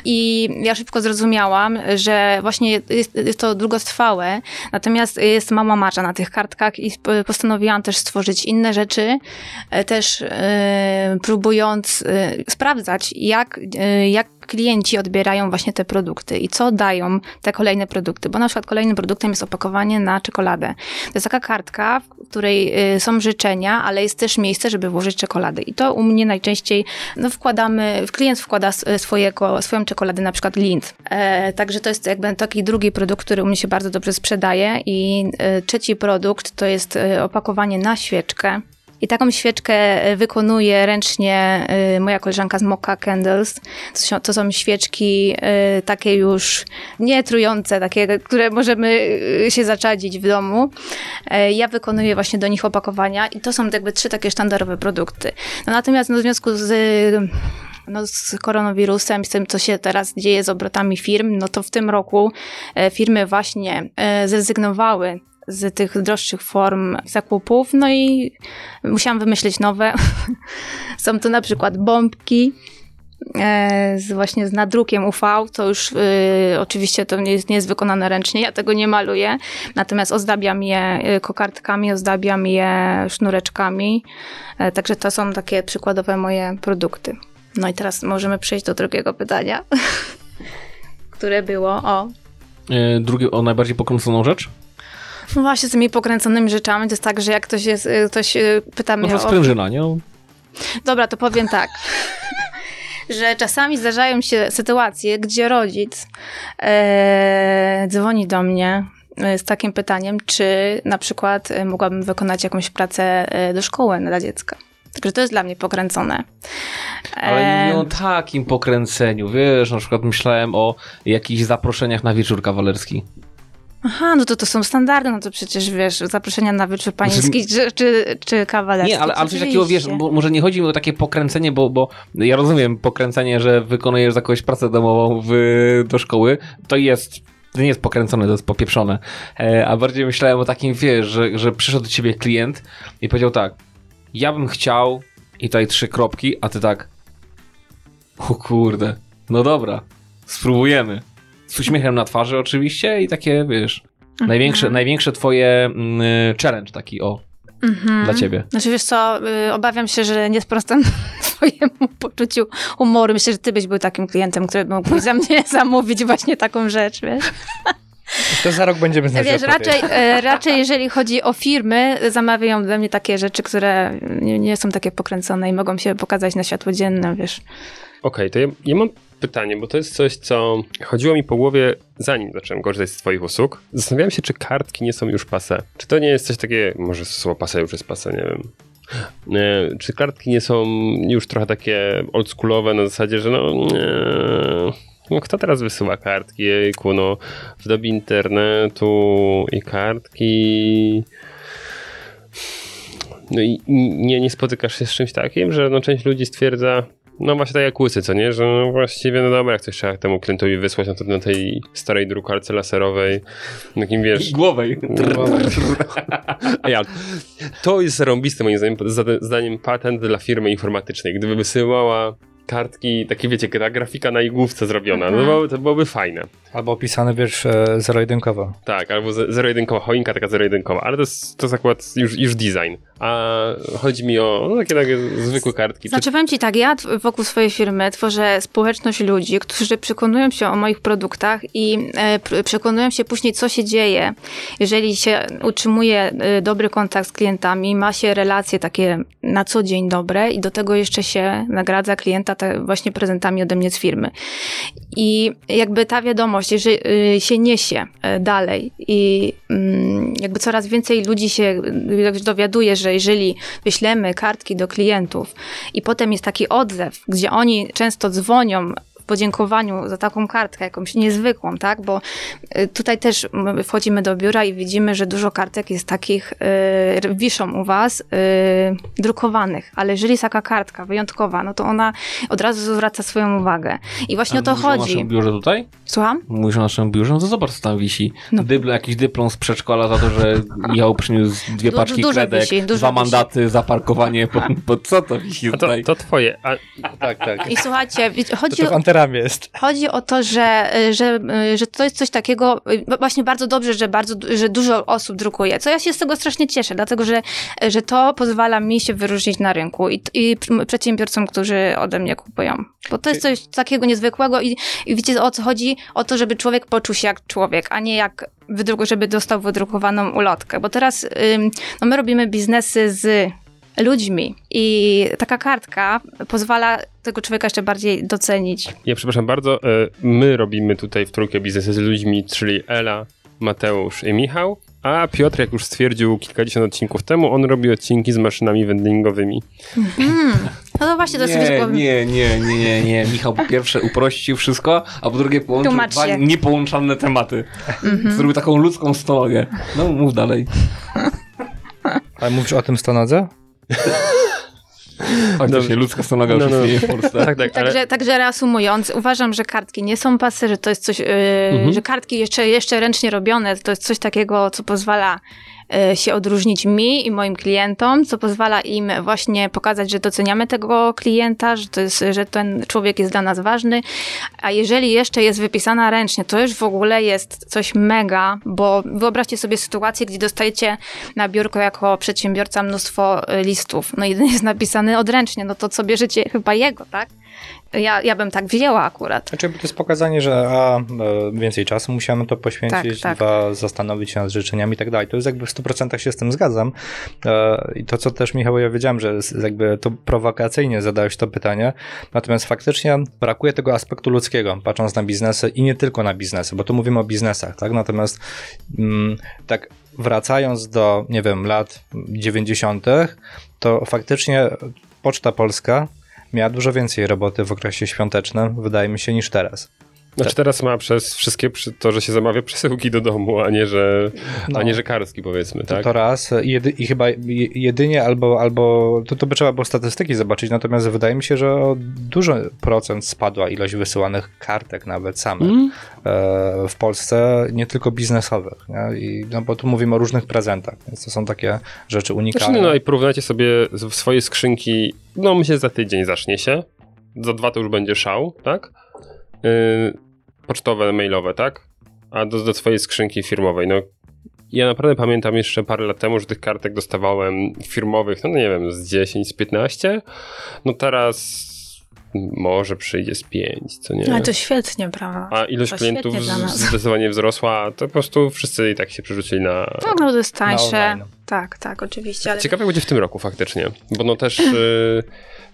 I ja szybko zrozumiałam, że właśnie jest, jest to długotrwałe, natomiast jest mała marża na tych kartkach i postanowiłam też stworzyć inne rzeczy, też e, próbując e, sprawdzać, jak, e, jak klienci odbierają właśnie te produkty i co dają te kolejne produkty, bo na przykład kolejnym produktem jest opakowanie na czekoladę. To jest taka kartka, w której są życzenia, ale jest też miejsce, żeby włożyć czekoladę i to u mnie najczęściej no, wkładamy, klient wkłada swojego, swoją czekoladę, na przykład Lind. E, także to jest jakby taki drugi produkt, który u mnie się bardzo dobrze sprzedaje i e, trzeci produkt to jest e, opakowanie na świeczkę. I taką świeczkę y, wykonuje ręcznie y, moja koleżanka z Mocha Candles. To są, świeczki y, takie już nietrujące, takie, które możemy się zaczadzić w domu. E, Ja wykonuję właśnie do nich opakowania i to są jakby trzy takie sztandarowe produkty. No natomiast no, w związku z no, z koronawirusem, z tym, co się teraz dzieje z obrotami firm, no to w tym roku e, firmy właśnie e, zrezygnowały z tych droższych form zakupów, no i musiałam wymyślić nowe. Są to na przykład bombki, e, z, właśnie z nadrukiem UV, to już y, oczywiście to nie jest, nie jest wykonane ręcznie, ja tego nie maluję, natomiast ozdabiam je y, kokardkami, ozdabiam je sznureczkami, e, także to są takie przykładowe moje produkty. No i teraz możemy przejść do drugiego pytania, które było o E, Drugie, o najbardziej pokręconą rzecz? No właśnie z tymi pokręconymi rzeczami, to jest tak, że jak ktoś, jest, y, ktoś y, pyta mnie Może o... sprężyna, nie? No, Dobra, to powiem tak. że czasami zdarzają się sytuacje, gdzie rodzic e, dzwoni do mnie e, z takim pytaniem, czy na przykład e, mogłabym wykonać jakąś pracę e, do szkoły dla dziecka. Także to jest dla mnie pokręcone. Ale nie o takim pokręceniu, wiesz, na przykład myślałem o jakichś zaproszeniach na wieczór kawalerski. Aha, no to to są standardy, no to przecież wiesz, zaproszenia na wieczór panieński czy, czy, czy kawalerski. Nie, ale, ale coś takiego, wiesz, bo, może nie chodzi mi o takie pokręcenie, bo, bo ja rozumiem pokręcenie, że wykonujesz za kogoś pracę domową w, do szkoły, to jest, to nie jest pokręcone, to jest popieprzone. E, a bardziej myślałem o takim, wiesz, że, że przyszedł do ciebie klient i powiedział tak, ja bym chciał i tutaj trzy kropki, a ty tak, o kurde, no dobra, spróbujemy. Z uśmiechem na twarzy oczywiście i takie, wiesz, Mhm. największe, największe twoje mm, challenge taki, o, Mhm. dla ciebie. Znaczy wiesz co, y, obawiam się, że nie sprostam twojemu poczuciu humoru. Myślę, że ty byś był takim klientem, który mógłbyś za mnie zamówić właśnie taką rzecz, wiesz? To za rok będziemy znać Wiesz, raczej, e, raczej jeżeli chodzi o firmy, zamawiają ode mnie takie rzeczy, które nie, nie są takie pokręcone i mogą się pokazać na światło dzienne, wiesz. Okej, to ja, ja mam pytanie, bo to jest coś, co chodziło mi po głowie, zanim zacząłem korzystać z Twoich usług. Zastanawiałem się, czy kartki nie są już pase. Czy to nie jest coś takiego, może słowo pase już jest pase, nie wiem. E, Czy kartki nie są już trochę takie oldschoolowe na zasadzie, że no, nie, no kto teraz wysyła kartki, jejku, no w dobie internetu i kartki... No i nie, nie spotykasz się z czymś takim, że no część ludzi stwierdza, no właśnie tak jak łysy, co nie? Że no właściwie, no dobra, jak coś trzeba temu klientowi wysłać no to na tej starej drukarce laserowej, takim wiesz... Głowej. A ja, to jest zarąbiste moim zdaniem, zda- zdaniem patent dla firmy informatycznej. Gdyby wysyłała kartki, takie wiecie, ta grafika na igłówce zrobiona, no to, byłoby, to byłoby fajne. Albo opisane, wiesz, e, zero-jedynkowo. Tak, albo ze- zero-jedynkowa choinka, taka zero-jedynkowa, ale to jest, to jest akurat już, już design. A chodzi mi o no, takie, takie zwykłe kartki. Znaczy powiem ci tak, ja wokół swojej firmy tworzę społeczność ludzi, którzy przekonują się o moich produktach i e, pr- przekonują się później, co się dzieje, jeżeli się utrzymuje e, dobry kontakt z klientami, ma się relacje takie na co dzień dobre i do tego jeszcze się nagradza klienta właśnie prezentami ode mnie z firmy. I jakby ta wiadomość, jeżeli y, się niesie e, dalej i mm, jakby coraz więcej ludzi się dowiaduje, że jeżeli wyślemy kartki do klientów i potem jest taki odzew, gdzie oni często dzwonią podziękowaniu za taką kartkę, jakąś niezwykłą, tak? Bo y, tutaj też my wchodzimy do biura i widzimy, że dużo kartek jest takich, y, wiszą u was, y, drukowanych, ale jeżeli jest taka kartka wyjątkowa, no to ona od razu zwraca swoją uwagę. I właśnie o to Mówisz O chodzi. naszym biurze tutaj? Słucham? Mówisz o naszym biurze? No to zobacz, co tam wisi. No. Jakiś dyplom z przedszkola za to, że Michał przyniósł dwie Du- paczki dużo kredek, wisi, dwa wisi. mandaty za parkowanie. Pod, pod co to wisi A to, tutaj? to twoje. A, Tak, tak. I słuchajcie, chodzi o... antyramie jest. Chodzi o to, że, że, że to jest coś takiego, właśnie bardzo dobrze, że bardzo, że dużo osób drukuje, co ja się z tego strasznie cieszę, dlatego, że, że to pozwala mi się wyróżnić na rynku i, i przedsiębiorcom, którzy ode mnie kupują. Bo to jest coś takiego niezwykłego i, i wiecie o co chodzi? O to, żeby człowiek poczuł się jak człowiek, a nie jak żeby dostał wydrukowaną ulotkę. Bo teraz no my robimy biznesy z ludźmi i taka kartka pozwala tego człowieka jeszcze bardziej docenić. ja przepraszam bardzo, e, my robimy tutaj w trójkę biznesy z ludźmi, czyli Ela, Mateusz i Michał, a Piotr, jak już stwierdził kilkadziesiąt odcinków temu, on robi odcinki z maszynami vendingowymi. No to właśnie, to Nie, coś- nie, nie, nie, nie, nie. Michał po pierwsze uprościł wszystko, a po drugie połączył Tłumacz dwa się. niepołączone tematy. Zrobił taką ludzką stologę. No, mów dalej. Ale mówisz o tym stonodze? Faktycznie, ludzka stologa No, już no. istnieje w Polsce. Tak, tak, ale Także, także reasumując, uważam, że kartki nie są pasy, że to jest coś, yy, Mhm. że kartki jeszcze, jeszcze ręcznie robione, to jest coś takiego, co pozwala się odróżnić mi i moim klientom, co pozwala im właśnie pokazać, że doceniamy tego klienta, że, jest, że ten człowiek jest dla nas ważny. A jeżeli jeszcze jest wypisana ręcznie, to już w ogóle jest coś mega, bo wyobraźcie sobie sytuację, gdzie dostajecie na biurko jako przedsiębiorca mnóstwo y, listów. No jeden jest napisany odręcznie, no to co bierzecie chyba jego, tak? Ja, ja bym tak wzięła akurat. Znaczy, to jest pokazanie, że a, e, więcej czasu musiałem to poświęcić, Tak, tak. dwa, zastanowić się nad życzeniami i tak dalej. To jest jakby w 100% się z tym zgadzam. E, I to, co też Michał, ja wiedziałem, że jakby to prowokacyjnie zadałeś to pytanie, natomiast faktycznie brakuje tego aspektu ludzkiego, patrząc na biznesy i nie tylko na biznesy, bo tu mówimy o biznesach, tak? Natomiast mm, tak wracając do, nie wiem, lat 90., to faktycznie Poczta Polska miała dużo więcej roboty w okresie świątecznym, wydaje mi się, niż teraz. Znaczy teraz ma przez wszystkie to, że się zamawia przesyłki do domu, a nie, że, No. a nie, że karski powiedzmy, To, tak? to raz i, jedy, i chyba je- jedynie albo, albo to, to by trzeba było statystyki zobaczyć, natomiast wydaje mi się, że o dużo procent spadła ilość wysyłanych kartek nawet samych Mm. e, w Polsce, nie tylko biznesowych, nie? I, no bo tu mówimy o różnych prezentach, więc to są takie rzeczy Znaczy, unikalne. no i porównajcie sobie swoje skrzynki, no myślę, że za tydzień zacznie się, za dwa to już będzie szał, tak? Pocztowe, mailowe, tak? A do, do swojej skrzynki firmowej, no ja naprawdę pamiętam jeszcze parę lat temu, że tych kartek dostawałem firmowych, no nie wiem, z 10, z 15, no teraz może przyjdzie z 5, co nie? Ale to świetnie, prawda? A ilość to klientów zdecydowanie wzrosła, to po prostu wszyscy i tak się przerzucili na, No, no to jest tańsze. Tak, tak, oczywiście. Ale Ciekawe będzie w tym roku faktycznie, bo no też y,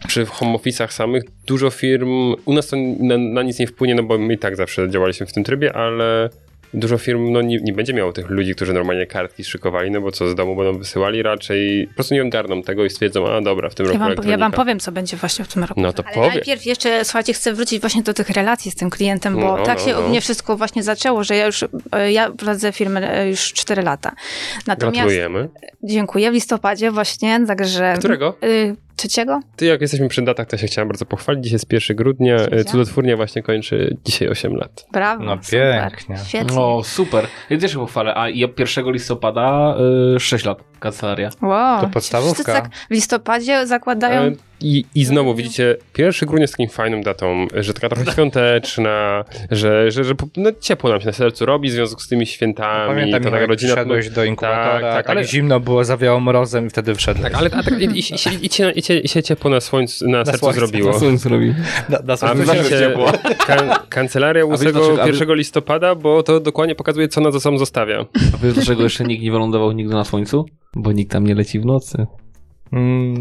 przy home office'ach samych dużo firm, u nas to na, na nic nie wpłynie, no bo my i tak zawsze działaliśmy w tym trybie, ale dużo firm no, nie, nie będzie miało tych ludzi, którzy normalnie kartki szykowali, no bo co z domu będą wysyłali, raczej po prostu nie ogarną tego i stwierdzą, a dobra, w tym ja roku wam, ja wam powiem, co będzie właśnie w tym roku. No to Ale powiedz. najpierw jeszcze, słuchajcie, chcę wrócić właśnie do tych relacji z tym klientem, bo No, tak no, się no. u mnie wszystko właśnie zaczęło, że ja już, e, ja prowadzę firmę e, już 4 lata. Natomiast Gratulujemy. dziękuję w listopadzie właśnie, także... Którego? Y, trzeciego? Ty, jak jesteśmy przy datach, to się chciałem bardzo pochwalić. Dzisiaj jest 1 grudnia. Świetnie. Cudotwórnia właśnie kończy dzisiaj 8 lat. Brawo, No super. pięknie. Świetnie. O, super. Ja też się pochwalę. A ja 1 listopada y, 6 lat kancelaria. Wow. To podstawówka. Wszyscy tak w listopadzie zakładają... E, I, I znowu widzicie, 1 grudnia jest takim fajną datą, że taka trochę świąteczna, że, że, że no, ciepło nam się na sercu robi w związku z tymi świętami. Pamiętam, to Michał, taka jak rodzina. wszedłeś do inkubatora, Tak, tak, tak, ale- zimno było, zawiało mrozem i wtedy wszedłeś. Tak, ale a tak, i, i, i, się- i, i, się, i się ciepło na słońcu, na, sercu słońcu, zrobiło. Co on zrobi? Da, da A sobie wy Zawsze wiecie, ciepło. kan, kancelaria wiesz 8 dlaczego- a wy- 1 listopada, bo to dokładnie pokazuje, co nas za sobą zostawia. A wiesz, dlaczego jeszcze nikt nie wylądował nigdy na słońcu? Bo nikt tam nie leci w nocy. Mm,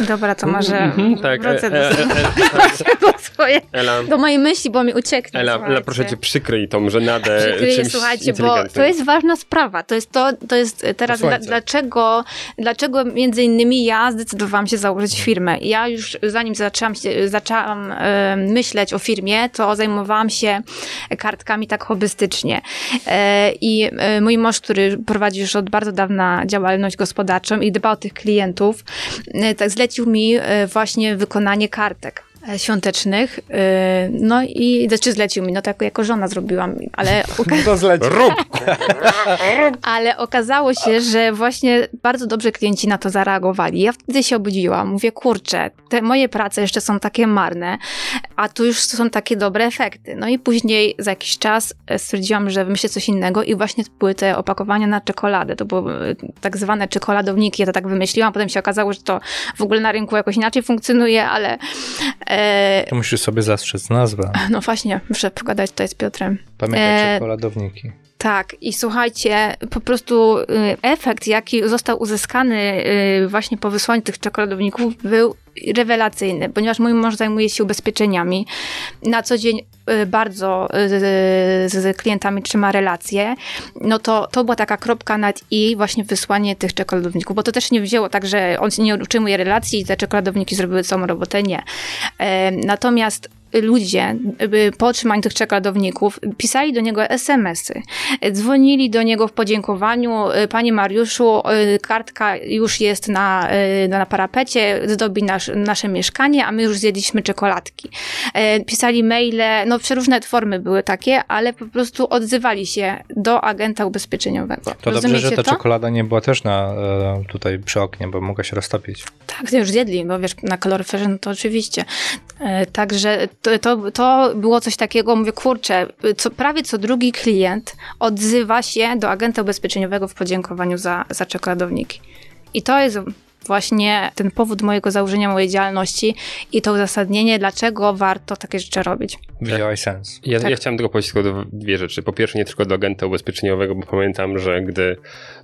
Dobra, to może Mhm, tak, wrócę e, do, e, e, e, do, swoje, Ela, do mojej myśli, bo mi ucieknie. Ela, Ela, proszę cię, przykryj tą żenadę Przykryję, czymś słuchajcie, bo to jest ważna sprawa. To jest to, to jest teraz dla, dlaczego, dlaczego między innymi ja zdecydowałam się założyć firmę. Ja już zanim zaczęłam, się, zaczęłam e, myśleć o firmie, to zajmowałam się kartkami tak hobbystycznie. E, I e, mój mąż, który prowadzi już od bardzo dawna działalność gospodarczą i dba o tych klientów, e, tak zlecił mi e, właśnie wykonanie kartek. e, świątecznych. e, No i znaczy zlecił mi, no tak jako żona zrobiłam, ale To zleci. Rób! ale okazało się, że właśnie bardzo dobrze klienci na to zareagowali. Ja wtedy się obudziłam. Mówię, kurczę, te moje prace jeszcze są takie marne, a tu już są takie dobre efekty. No i później za jakiś czas e, stwierdziłam, że wymyślę coś innego i właśnie to były te opakowania na czekoladę. To były e, tak zwane czekoladowniki. Ja to tak wymyśliłam, potem się okazało, że to w ogóle na rynku jakoś inaczej funkcjonuje, ale e, To musisz sobie zastrzec nazwę. no właśnie, muszę pogadać tutaj z Piotrem. Pamiętaj E, czekoladowniki. Tak, i słuchajcie, po prostu y, efekt, jaki został uzyskany y, właśnie po wysłaniu tych czekoladowników, był rewelacyjny, ponieważ mój mąż zajmuje się ubezpieczeniami. Na co dzień y, bardzo y, z klientami trzyma relacje. No to, to była taka kropka nad i właśnie wysłanie tych czekoladowników, bo to też nie wzięło tak, że on nie utrzymuje relacji i te czekoladowniki zrobiły całą robotę, nie. E, Natomiast ludzie po otrzymaniu tych czekoladowników pisali do niego SMS-y, dzwonili do niego w podziękowaniu, y, panie Mariuszu, y, kartka już jest na, y, na parapecie, zdobi nasz, nasze mieszkanie, a my już zjedliśmy czekoladki. E, Pisali maile, no przeróżne formy były takie, ale po prostu odzywali się do agenta ubezpieczeniowego. To dobrze, Rozumiecie że ta to? czekolada nie była też na, e, tutaj przy oknie, bo mogła się roztopić. Tak, to już zjedli, bo wiesz, na kaloryferze, no to oczywiście. E, Także to, to, to było coś takiego, mówię, kurczę, co, prawie co drugi klient odzywa się do agenta ubezpieczeniowego w podziękowaniu za, za czekoladowniki. I to jest właśnie ten powód mojego założenia mojej działalności i to uzasadnienie, dlaczego warto takie rzeczy robić. Widziałaś sens. Ja, Tak. ja chciałem tylko powiedzieć tylko dwie rzeczy. Po pierwsze, nie tylko do agenta ubezpieczeniowego, bo pamiętam, że gdy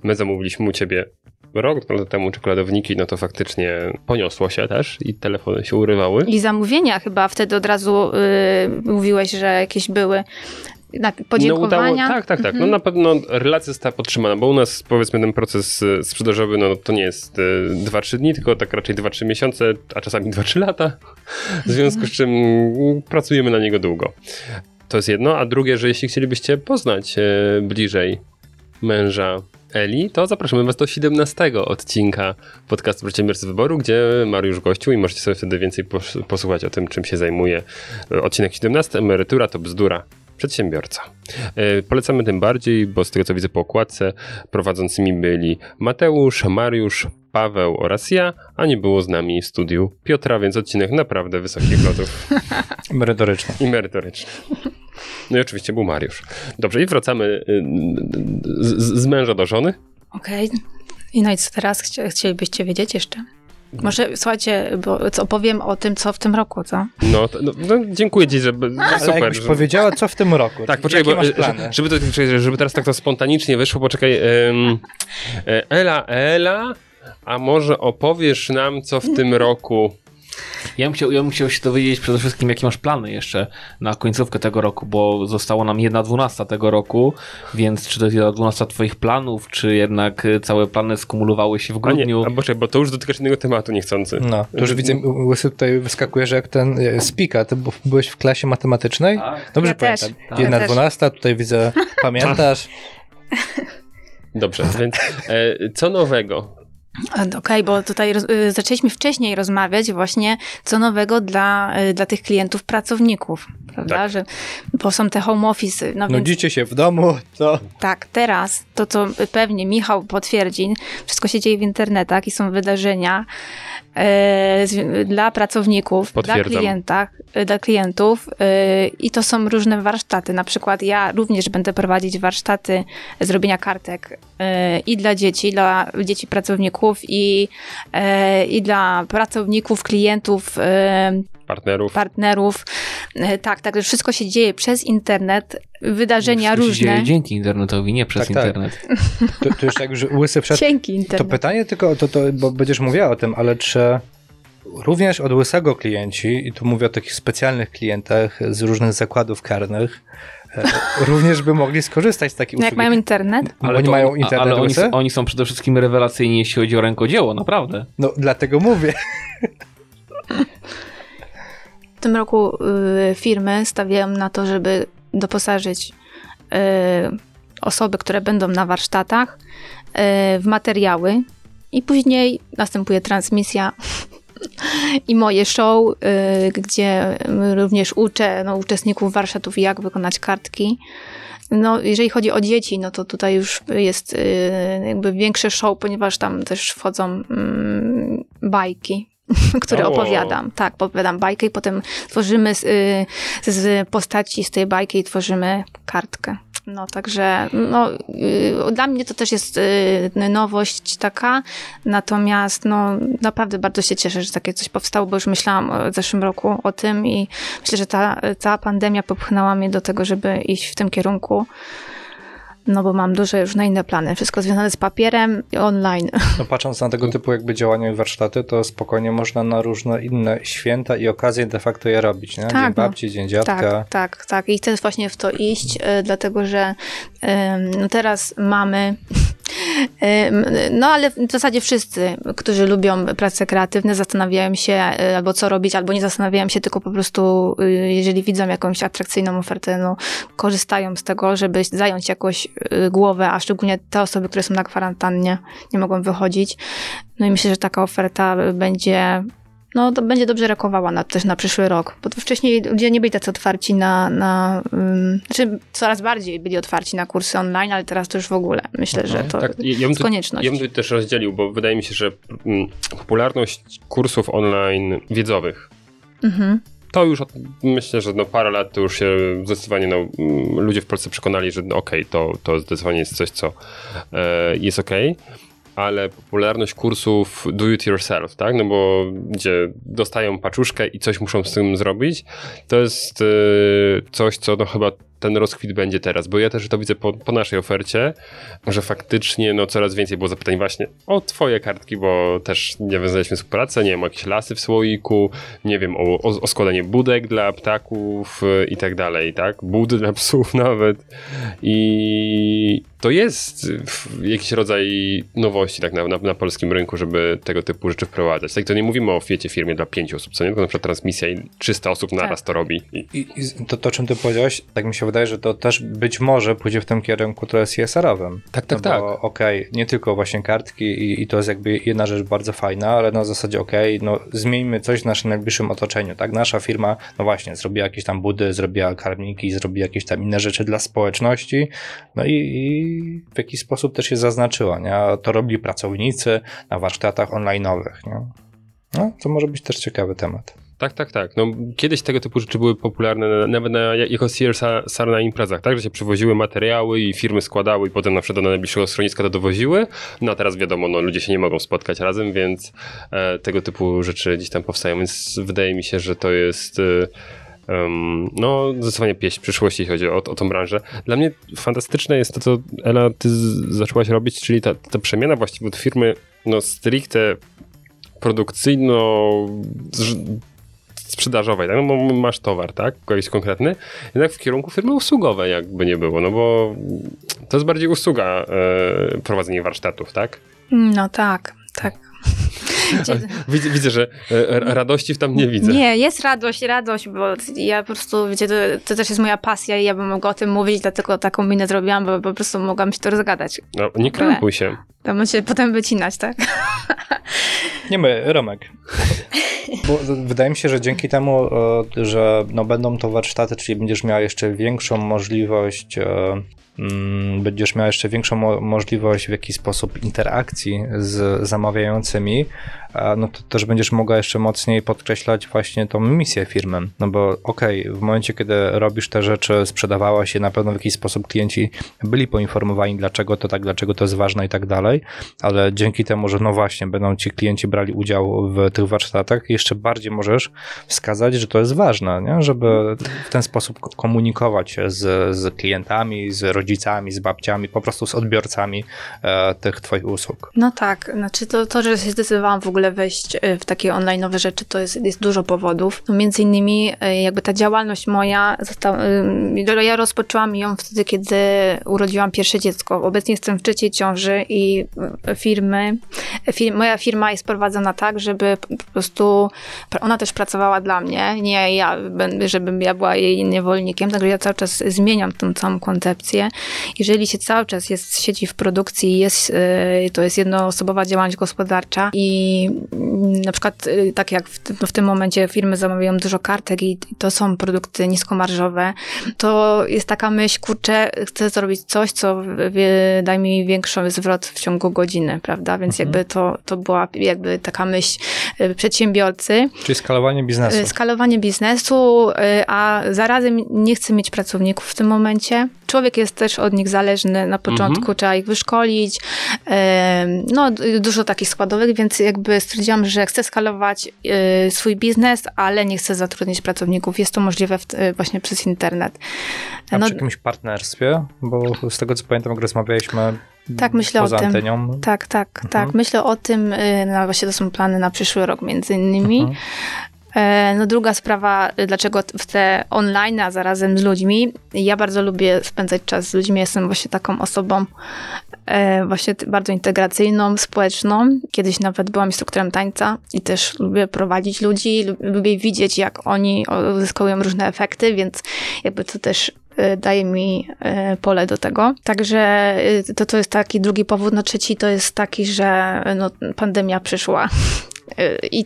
my zamówiliśmy u ciebie rok lata temu czekoladowniki, no to faktycznie poniosło się też i telefony się urywały. I zamówienia chyba wtedy od razu y, mówiłeś, że jakieś były na No podziękowania. udało, tak, tak, tak. No na pewno relacja została podtrzymana, bo u nas powiedzmy ten proces e, sprzedażowy, no to nie jest e, 2-3 dni, tylko tak raczej 2-3 miesiące, a czasami 2-3 lata, w związku z czym mm, pracujemy na niego długo. To jest jedno, a drugie, że jeśli chcielibyście poznać e, bliżej męża Eli, to zapraszamy Was do 17 odcinka podcastu Przedsiębiorcy Wyboru, gdzie Mariusz gościł i możecie sobie wtedy więcej pos- posłuchać o tym, czym się zajmuje. E, Odcinek 17, emerytura to bzdura. Przedsiębiorca. E, Polecamy tym bardziej, bo z tego co widzę po okładce prowadzącymi byli Mateusz, Mariusz, Paweł oraz ja, a nie było z nami w studiu Piotra, więc odcinek naprawdę wysokich lotów Merytoryczne. i merytoryczny. No i oczywiście był Mariusz. Dobrze, i wracamy y, z, z- męża do żony. Okej. I no i co teraz Chcia- chcielibyście wiedzieć jeszcze? Może słuchajcie, bo co opowiem o tym, co w tym roku, co? No, to, no, no dziękuję ci, że no, Ale super. jakbyś że- powiedziała, co w tym roku? Tak, poczekaj, bo, plany? żeby, to, żeby teraz tak to spontanicznie wyszło, poczekaj. e, Ela, Ela, a może opowiesz nam, co w tym roku Ja bym, chciał, ja bym chciał się dowiedzieć przede wszystkim, jakie masz plany jeszcze na końcówkę tego roku, bo zostało nam jedna dwunasta tego roku, więc czy to jest jedna dwunasta twoich planów, czy jednak y, całe plany skumulowały się w A nie, grudniu? a poczekaj, bo to już dotykasz innego tematu niechcący. No, to już widzę, Łysy tutaj wyskakuje, że jak ten e, Spika, ty byłeś w klasie matematycznej? Tak. Dobrze Ja pamiętam. Tak. Jedna Ja też. dwunasta, tutaj widzę, pamiętasz? Dobrze, więc e, co nowego? Okej, bo tutaj roz, y, zaczęliśmy wcześniej rozmawiać właśnie, co nowego dla, y, dla tych klientów, pracowników, prawda? Tak. Że, bo są te home office. No więc Nudzicie się w domu, to tak, teraz to, co pewnie Michał potwierdzi, wszystko się dzieje w internetach i są wydarzenia e, z, dla pracowników, dla, Potwierdzam. e, dla klientów e, i to są różne warsztaty. Na przykład ja również będę prowadzić warsztaty zrobienia kartek e, i dla dzieci, dla dzieci pracowników i, e, i dla pracowników, klientów, e, Partnerów? partnerów. E, Tak, także wszystko się dzieje przez internet, wydarzenia Wszystko się różne. dzieje dzięki internetowi, nie przez Tak, tak. internet. to, to już jak już Łysy wszedł, Dzięki to internet. pytanie tylko, to, to, bo będziesz mówiła o tym, ale czy również od łysego klienci, i tu mówię o takich specjalnych klientach z różnych zakładów karnych, również by mogli skorzystać z takiej No jak usługi. mają internet? Ale oni to- mają internet Ale oni, oni są przede wszystkim rewelacyjni, jeśli chodzi o rękodzieło, naprawdę. No dlatego mówię. W tym roku y, firmy stawiają na to, żeby doposażyć y, osoby, które będą na warsztatach y, w materiały i później następuje transmisja i moje show, y, gdzie również uczę no, uczestników warsztatów, jak wykonać kartki. No, jeżeli chodzi o dzieci, no to tutaj już jest y, jakby większe show, ponieważ tam też wchodzą mm, bajki, które O. opowiadam. Tak, opowiadam bajkę i potem tworzymy z, y, z postaci z tej bajki tworzymy kartkę. No, także no, y, dla mnie to też jest y, nowość taka, natomiast no, naprawdę bardzo się cieszę, że takie coś powstało, bo już myślałam w zeszłym roku o tym i myślę, że ta, ta pandemia popchnęła mnie do tego, żeby iść w tym kierunku. No bo mam duże już na inne plany. Wszystko związane z papierem i online. No patrząc na tego typu jakby działania i warsztaty, to spokojnie można na różne inne święta i okazje de facto je robić, nie? Tak, dzień no. babci, dzień dziadka. Tak, tak, tak. I chcę właśnie w to iść, e, dlatego że no teraz mamy. No, ale w zasadzie wszyscy, którzy lubią prace kreatywne, zastanawiają się e, albo co robić, albo nie zastanawiają się, tylko po prostu, y, jeżeli widzą jakąś atrakcyjną ofertę, no, korzystają z tego, żeby zająć jakoś y, głowę, a szczególnie te osoby, które są na kwarantannie, nie mogą wychodzić. No i myślę, że taka oferta będzie no to będzie dobrze rokowała na, też na przyszły rok. Bo to wcześniej ludzie nie byli tacy otwarci na, na um, znaczy coraz bardziej byli otwarci na kursy online, ale teraz to już w ogóle. Myślę, że to Tak, ja, jest tu, konieczność. ja bym tu też rozdzielił, bo wydaje mi się, że mm, popularność kursów online wiedzowych Mhm. to już od, myślę, że no parę lat to już się zdecydowanie no, mm, ludzie w Polsce przekonali, że no, okej, to, to zdecydowanie jest coś, co e, jest okej. Ale popularność kursów do it yourself, tak? No bo gdzie dostają paczuszkę i coś muszą z tym zrobić, to jest e, coś, co no chyba ten rozkwit będzie teraz, bo ja też to widzę po, po naszej ofercie, że faktycznie no coraz więcej było zapytań właśnie o twoje kartki, bo też nie wiązaliśmy współpracę, nie wiem, o jakieś lasy w słoiku, nie wiem, o, o, o składanie budek dla ptaków i tak dalej, tak? Budy dla psów nawet. I to jest jakiś rodzaj nowości tak na, na, na polskim rynku, żeby tego typu rzeczy wprowadzać. Tak to nie mówimy o wiecie firmie dla pięciu osób, co nie? Tylko na przykład transmisja i 300 osób naraz to robi. I, I, to, to, o czym ty powiedziałeś, tak mi się wydaje, że to też być może pójdzie w tym kierunku, to jest CSR-owym. tak, tak, no tak. Okej, nie tylko właśnie kartki i, i to jest jakby jedna rzecz bardzo fajna, ale na zasadzie okej, no zmieńmy coś w naszym najbliższym otoczeniu, tak? Nasza firma, no właśnie, zrobiła jakieś tam budy, zrobiła karmniki, zrobiła jakieś tam inne rzeczy dla społeczności, no i, i w jakiś sposób też się zaznaczyła, nie? A to robili pracownicy na warsztatach online'owych, nie? No, to może być też ciekawy temat. Tak, tak, tak. No, kiedyś tego typu rzeczy były popularne na- nawet na, jako CSR na imprezach, tak? Że się przywoziły materiały i firmy składały i potem na przykład do najbliższego schroniska to dowoziły. No a teraz wiadomo, no, ludzie się nie mogą spotkać razem, więc e, tego typu rzeczy gdzieś tam powstają, więc wydaje mi się, że to jest... E, em, no, zdecydowanie pieśń przyszłości, jeśli chodzi o, o tą branżę. Dla mnie fantastyczne jest to, co Ela, ty zaczęłaś robić, czyli ta, ta przemiana właściwie od firmy no, stricte produkcyjno sprzedażowej, tak? No, bo masz towar, tak? Jakiś konkretny, jednak w kierunku firmy usługowej jakby nie było, no bo to jest bardziej usługa e, prowadzenie warsztatów, tak? No tak, tak. Widzę, widzę że e, radości w tam nie widzę. Nie, jest radość, radość, bo ja po prostu, wiecie, to, to też jest moja pasja i ja bym mogła o tym mówić, dlatego taką minę zrobiłam, bo po prostu mogłam się to rozgadać. No, nie krępuj się. To będzie potem wycinać, tak? Nie my, Romek. Bo wydaje mi się, że dzięki temu, e, że no będą to warsztaty, czyli będziesz miał jeszcze większą możliwość, e, mm, będziesz miał jeszcze większą mo- możliwość w jakiś sposób interakcji z zamawiającymi, no to też będziesz mogła jeszcze mocniej podkreślać właśnie tą misję firmy. No bo okej, w momencie, kiedy robisz te rzeczy, sprzedawałaś je, na pewno w jakiś sposób klienci byli poinformowani, dlaczego to tak, dlaczego to jest ważne i tak dalej, ale dzięki temu, że no właśnie będą ci klienci brali udział w tych warsztatach, jeszcze bardziej możesz wskazać, że to jest ważne, nie? żeby w ten sposób komunikować się z, z klientami, z rodzicami, z babciami, po prostu z odbiorcami e, tych twoich usług. No tak, znaczy to, to, że się zdecydowałam w ogóle wejść e, w takie online nowe rzeczy, to jest, jest dużo powodów. No między innymi e, jakby ta działalność moja, została, ja rozpoczęłam ją wtedy, kiedy urodziłam pierwsze dziecko. Obecnie jestem w trzeciej ciąży i firmy, fir, moja firma jest prowadzona tak, żeby po prostu ona też pracowała dla mnie, nie ja, żebym ja była jej niewolnikiem, także ja cały czas zmieniam tą całą koncepcję. Jeżeli się cały czas jest, siedzi w produkcji, jest, y, to jest jednoosobowa działalność gospodarcza i mm, na przykład y, tak jak w, w tym momencie firmy zamawiają dużo kartek i to są produkty niskomarżowe, to jest taka myśl, kurczę, chcę zrobić coś, co daje mi większy zwrot w ciągu godziny, prawda? Więc mhm. jakby to, to była jakby taka myśl y, przedsiębiorcy. Czyli skalowanie biznesu. Skalowanie biznesu, a zarazem nie chcę mieć pracowników w tym momencie. Człowiek jest też od nich zależny. Na początku mhm. trzeba ich wyszkolić. No, dużo takich składowych, więc jakby stwierdziłam, że chcę skalować swój biznes, ale nie chcę zatrudnić pracowników. Jest to możliwe właśnie przez internet. A no, przy jakimś partnerstwie? Bo z tego co pamiętam, jak rozmawialiśmy tak, myślę o tym. Antenią. Tak, tak, mhm. tak. Myślę o tym, e, no właśnie to są plany na przyszły rok między innymi. Mhm. E, no druga sprawa, dlaczego chcę online, a zarazem z ludźmi. Ja bardzo lubię spędzać czas z ludźmi. Jestem właśnie taką osobą e, właśnie bardzo integracyjną, społeczną. Kiedyś nawet byłam instruktorem tańca i też lubię prowadzić ludzi, lubię widzieć, jak oni uzyskują różne efekty, więc jakby to też daje mi pole do tego. Także to, to jest taki drugi powód. No trzeci to jest taki, że no, pandemia przyszła i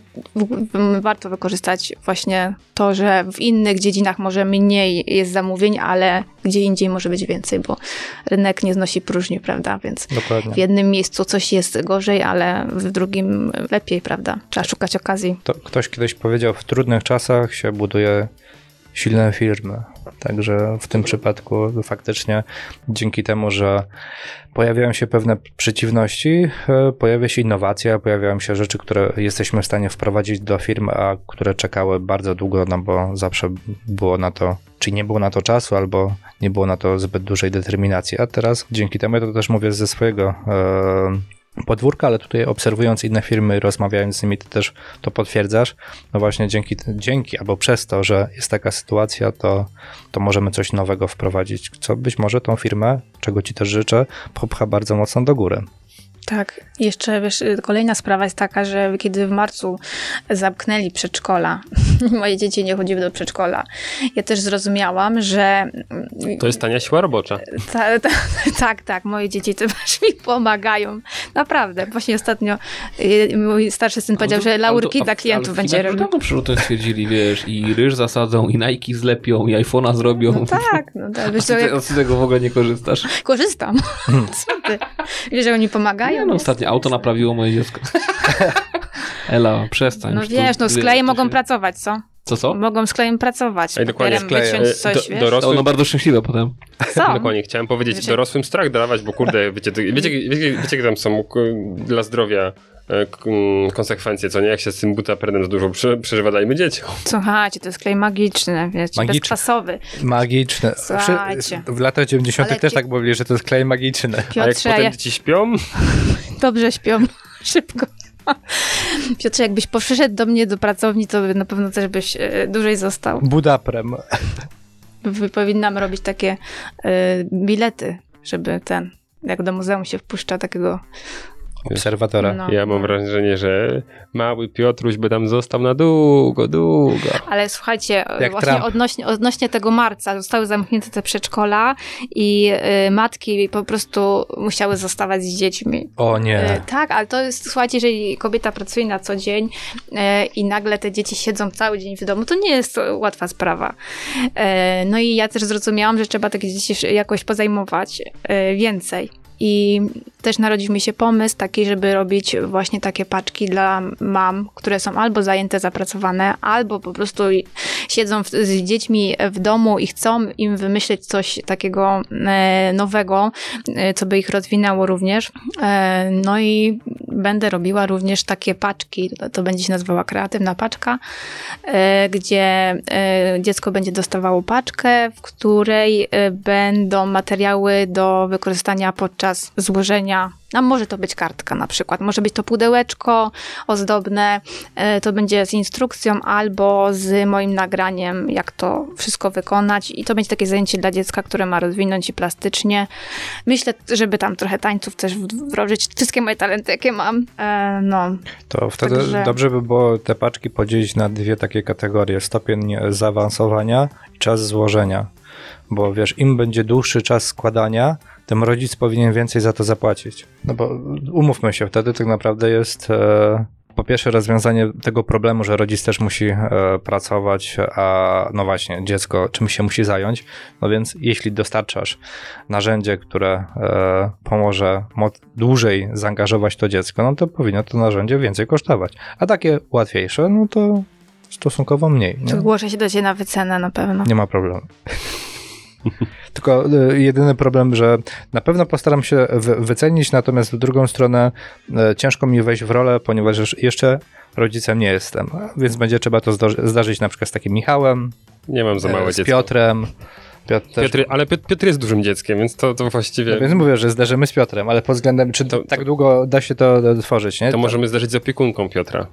warto wykorzystać właśnie to, że w innych dziedzinach może mniej jest zamówień, ale gdzie indziej może być więcej, bo rynek nie znosi próżni, prawda? Więc Dokładnie. w jednym miejscu coś jest gorzej, ale w drugim lepiej, prawda? Trzeba szukać okazji. To ktoś kiedyś powiedział, w trudnych czasach się buduje silne firmy. Także w tym przypadku faktycznie dzięki temu, że pojawiają się pewne przeciwności, e, pojawia się innowacja, pojawiają się rzeczy, które jesteśmy w stanie wprowadzić do firm, a które czekały bardzo długo, no bo zawsze było na to, czy nie było na to czasu, albo nie było na to zbyt dużej determinacji. A teraz dzięki temu, ja to też mówię ze swojego e, podwórka, ale tutaj obserwując inne firmy, rozmawiając z nimi, ty też to potwierdzasz. No właśnie dzięki, dzięki albo przez to, że jest taka sytuacja, to, to możemy coś nowego wprowadzić, co być może tą firmę, czego ci też życzę, popcha bardzo mocno do góry. Tak, jeszcze wiesz, kolejna sprawa jest taka, że kiedy w marcu zamknęli przedszkola, moje dzieci nie chodziły do przedszkola, ja też zrozumiałam, że... To jest tania siła robocza. Ta, ta, tak, tak, moje dzieci też mi pomagają. Naprawdę. Właśnie ostatnio y, mój starszy syn powiedział, że laurki dla klientów będzie robił. Dawno przyrzutem stwierdzili, wiesz, i ryż zasadzą, i Nike zlepią, i iPhone'a zrobią. No tak. No tak. Wiesz, a, ty, tego w ogóle nie korzystasz? Korzystam. Co ty? Wiesz, że oni pomagają? Ja no, ostatnio auto naprawiło moje dziecko. Ela, przestań. No wiesz, no z klejem mogą się... pracować, co? Co, co? Mogą z klejem pracować. Ej, dokładnie, sklejem. coś, Do, dorosłym... Ono bardzo szczęśliwe potem. Co? dokładnie, chciałem powiedzieć, wiecie... dorosłym strach dawać, bo kurde, wiecie, wiecie, wiecie, wiecie, wiecie tam są dla zdrowia e, konsekwencje, co nie? Jak się z tym butapernem za dużo przeżywa, dajmy dzieciom. Słuchajcie, to jest klej magiczny, wiecie, Magicz... bezkwasowy. Magiczny. Słuchajcie. W latach 90. Ale też ci... tak mówili, że to jest klej magiczny. Piotrze, A jak potem ja... dzieci śpią? Dobrze śpią. Szybko. Piotrze, jakbyś poszedł do mnie do pracowni, to na pewno też byś e, dłużej został. Budaprem. Powinnam robić takie y, bilety, żeby ten, jak do muzeum się wpuszcza takiego obserwatora. No. Ja mam wrażenie, że mały Piotruś by tam został na długo, długo. Ale słuchajcie, Jak właśnie odnośnie, odnośnie, tego marca zostały zamknięte te przedszkola i y, matki po prostu musiały zostawać z dziećmi. O nie. Y, tak, ale to jest, słuchajcie, jeżeli kobieta pracuje na co dzień y, i nagle te dzieci siedzą cały dzień w domu, to nie jest łatwa sprawa. Y, no i ja też zrozumiałam, że trzeba takie dzieci jakoś pozajmować y, więcej. I też narodził mi się pomysł taki, żeby robić właśnie takie paczki dla mam, które są albo zajęte, zapracowane, albo po prostu siedzą w, z dziećmi w domu i chcą im wymyśleć coś takiego e, nowego, e, co by ich rozwinęło również. E, no i będę robiła również takie paczki, to, to będzie się nazywała kreatywna paczka, e, gdzie e, dziecko będzie dostawało paczkę, w której e, będą materiały do wykorzystania podczas złożenia a może to być kartka na przykład, może być to pudełeczko ozdobne, e, to będzie z instrukcją albo z moim nagraniem, jak to wszystko wykonać i to będzie takie zajęcie dla dziecka, które ma rozwinąć i plastycznie. Myślę, żeby tam trochę tańców też wdrożyć, wszystkie moje talenty, jakie mam. E, no. To wtedy Także... dobrze by było te paczki podzielić na dwie takie kategorie, stopień zaawansowania i czas złożenia. Bo wiesz, im będzie dłuższy czas składania, tym rodzic powinien więcej za to zapłacić. No bo umówmy się, wtedy tak naprawdę jest e, po pierwsze rozwiązanie tego problemu, że rodzic też musi e, pracować, a no właśnie, dziecko czymś się musi zająć. No więc jeśli dostarczasz narzędzie, które e, pomoże dłużej zaangażować to dziecko, no to powinno to narzędzie więcej kosztować. A takie łatwiejsze, no to stosunkowo mniej. Nie? Zgłoszę się do Ciebie na wycenę na pewno. Nie ma problemu. Tylko e, jedyny problem, że na pewno postaram się wycenić, natomiast w drugą stronę e, ciężko mi wejść w rolę, ponieważ jeszcze rodzicem nie jestem, więc będzie trzeba to zdarzyć na przykład z takim Michałem. Nie mam za małe e, Z dziecko. Piotrem. Piotr, też... Piotr, ale Piotr jest dużym dzieckiem, więc to, to właściwie... No więc mówię, że zdarzymy z Piotrem, ale pod względem, czy to, tak długo da się to tworzyć, nie? To, to możemy zdarzyć z opiekunką Piotra.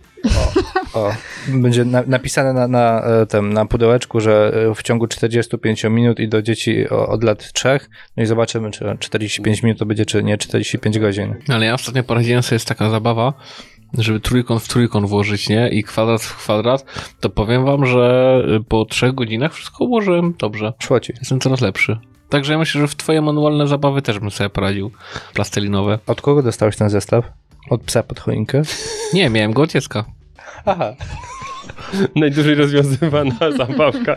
O, o. będzie na, napisane na, na, e, tym, na pudełeczku, że e, w ciągu 45 minut i do dzieci od lat 3, no i zobaczymy, czy 45 minut to będzie, czy nie 45 godzin. Ale ja ostatnio poradziłem sobie, jest taka zabawa, żeby trójkąt w trójkąt włożyć, nie? I kwadrat w kwadrat, to powiem wam, że po trzech godzinach wszystko ułożyłem dobrze. Szło ci. Jestem coraz lepszy. Także ja myślę, że w twoje manualne zabawy też bym sobie poradził. Plastelinowe. Od kogo dostałeś ten zestaw? Od psa pod choinkę? Nie, miałem go od dziecka. Aha. Najdłużej rozwiązywana zabawka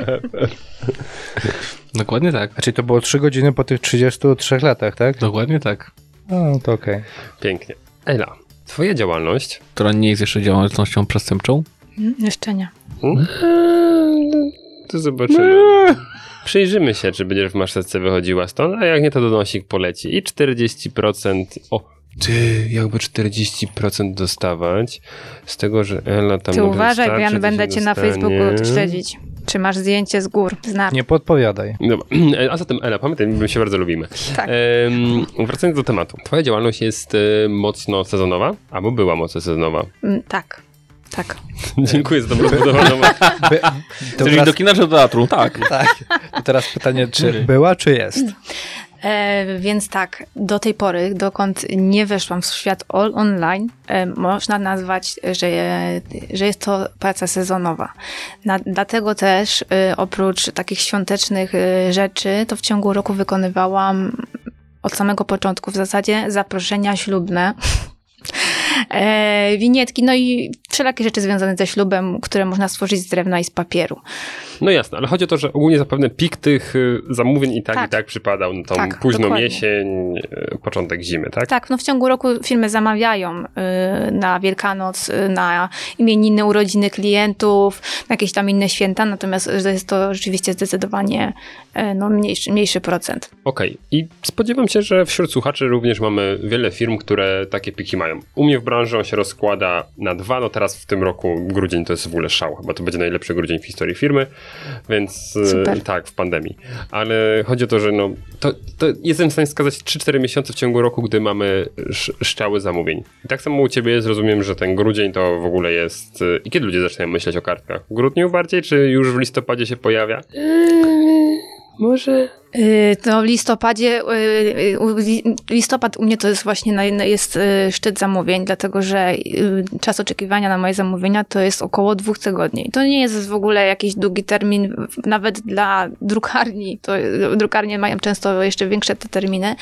Dokładnie tak. A czyli to było 3 godziny po tych 33 latach, tak? Dokładnie tak. No, to okej. Okay. Pięknie. Ela, Twoja działalność? Która nie jest jeszcze działalnością przestępczą? Mm, jeszcze nie. Hmm? To zobaczymy. Przyjrzymy się, czy będziesz w maszeczce wychodziła stąd, a jak nie, to donosik poleci. I 40%. O, ty, jakby 40% dostawać z tego, że Ela tam... Ty uważaj, bo ja będę cię na Facebooku śledzić. Czy masz zdjęcie z gór? Znam. Nie podpowiadaj. Dobra. A zatem Ela, pamiętaj, my się bardzo lubimy. Tak. Ehm, wracając do tematu. Twoja działalność jest e, mocno sezonowa, albo była mocno sezonowa? Mm, tak. Tak. Dziękuję za tą rozbudowaną. Czyli teraz... do kina czy do teatru? Tak. tak. To teraz pytanie, czy była, czy jest? E, więc tak, do tej pory, dokąd nie weszłam w świat all online, e, można nazwać, że, że jest to praca sezonowa. Na, dlatego też e, oprócz takich świątecznych e, rzeczy, to w ciągu roku wykonywałam od samego początku w zasadzie zaproszenia ślubne e, winietki, no i wszelakie rzeczy związane ze ślubem, które można stworzyć z drewna i z papieru. No jasne, ale chodzi o to, że ogólnie zapewne pik tych y, zamówień i tak, tak. i tak przypadał na tą tak, późną dokładnie. jesień, y, początek zimy, tak? Tak, no w ciągu roku firmy zamawiają y, na Wielkanoc, na imieniny, urodziny klientów, na jakieś tam inne święta, natomiast jest to rzeczywiście zdecydowanie no, mniejszy, mniejszy procent. Okej, okay. i spodziewam się, że wśród słuchaczy również mamy wiele firm, które takie piki mają. U mnie branży on się rozkłada na dwa, no teraz w tym roku grudzień to jest w ogóle szał, chyba to będzie najlepszy grudzień w historii firmy. Więc e, Super. tak, w pandemii. Ale chodzi o to, że no, to, to jestem w stanie wskazać 3-4 miesiące w ciągu roku, gdy mamy szczały zamówień. I tak samo u ciebie jest, rozumiem, że ten grudzień to w ogóle jest... E, I kiedy ludzie zaczynają myśleć o kartkach? W grudniu bardziej, czy już w listopadzie się pojawia? Yy, może to w listopadzie, y, y, listopad u mnie to jest właśnie jest szczyt zamówień, dlatego że czas oczekiwania na moje zamówienia to jest około dwóch tygodni. To nie jest w ogóle jakiś długi termin, nawet dla drukarni. To drukarnie mają często jeszcze większe te terminy.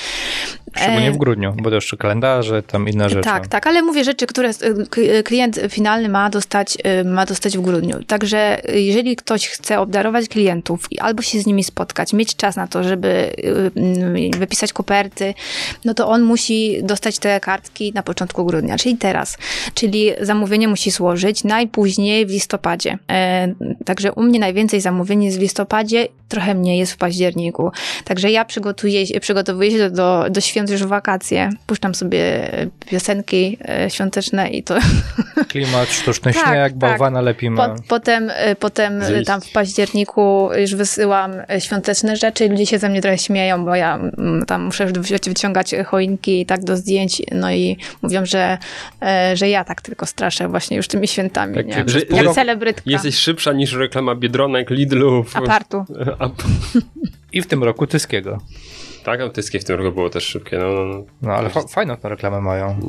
Szczególnie w grudniu, bo to jeszcze kalendarze, tam inne rzeczy. Tak, tak, ale mówię rzeczy, które klient finalny ma dostać, ma dostać w grudniu. Także jeżeli ktoś chce obdarować klientów albo się z nimi spotkać, mieć czas na to, to, żeby y, wypisać koperty, no to on musi dostać te kartki na początku grudnia, czyli teraz. Czyli zamówienie musi złożyć najpóźniej w listopadzie. E, także u mnie najwięcej zamówień jest w listopadzie, trochę mniej jest w październiku. Także ja przygotuję, przygotowuję się do, do, do świąt już w wakacje. Puszczam sobie piosenki e, świąteczne i to... Klimat, sztuczny Tak, śnieg, tak. bałwana lepimy. Po, potem e, potem tam w październiku już wysyłam e, świąteczne rzeczy i ludzie się ze mnie trochę śmieją, bo ja mm, tam muszę wyci- wyciągać choinki i tak do zdjęć, no i mówią, że, e, że ja tak tylko straszę właśnie już tymi świętami, Tak, nie? że- Jak że- celebrytka. Jesteś szybsza niż reklama Biedronek, Lidlów. Apartu. I w tym roku Tyskiego. Tak, autyckie w tym roku było też szybkie. No, no, no. No ale fa- fajną tę reklamę mają.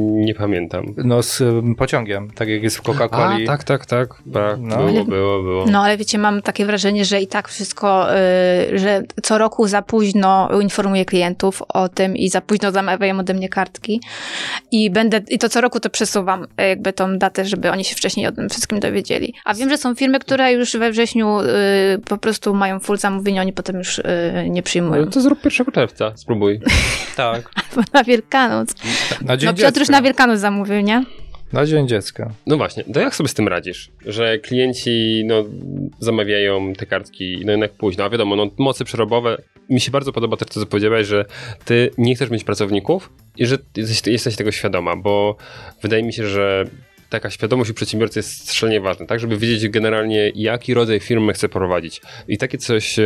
Nie pamiętam. No z ym, pociągiem, tak jak jest w Coca-Coli. A, tak, tak, tak. tak No. Było, było, było. No ale wiecie, mam takie wrażenie, że i tak wszystko, y, że co roku za późno informuję klientów o tym i za późno zamawiają ode mnie kartki i będę, i to co roku to przesuwam y, jakby tą datę, żeby oni się wcześniej o tym wszystkim dowiedzieli. A wiem, że są firmy, które już we wrześniu y, po prostu mają full zamówień, oni potem już y, nie przyjmują. No to zrób 1 czerwca, spróbuj. Tak. Na Wielkanoc. Na dzień No Piotruś dziecka. na Wielkanoc zamówił, nie? Na dzień dziecka. No właśnie, to jak sobie z tym radzisz? Że klienci no, zamawiają te kartki no jednak późno, a wiadomo, no, mocy przerobowe. Mi się bardzo podoba też to, co powiedziałeś, że ty nie chcesz mieć pracowników i że jesteś, jesteś tego świadoma, bo wydaje mi się, że taka świadomość u przedsiębiorcy jest szalenie ważna, tak, żeby wiedzieć generalnie, jaki rodzaj firmy chce prowadzić. I takie coś e,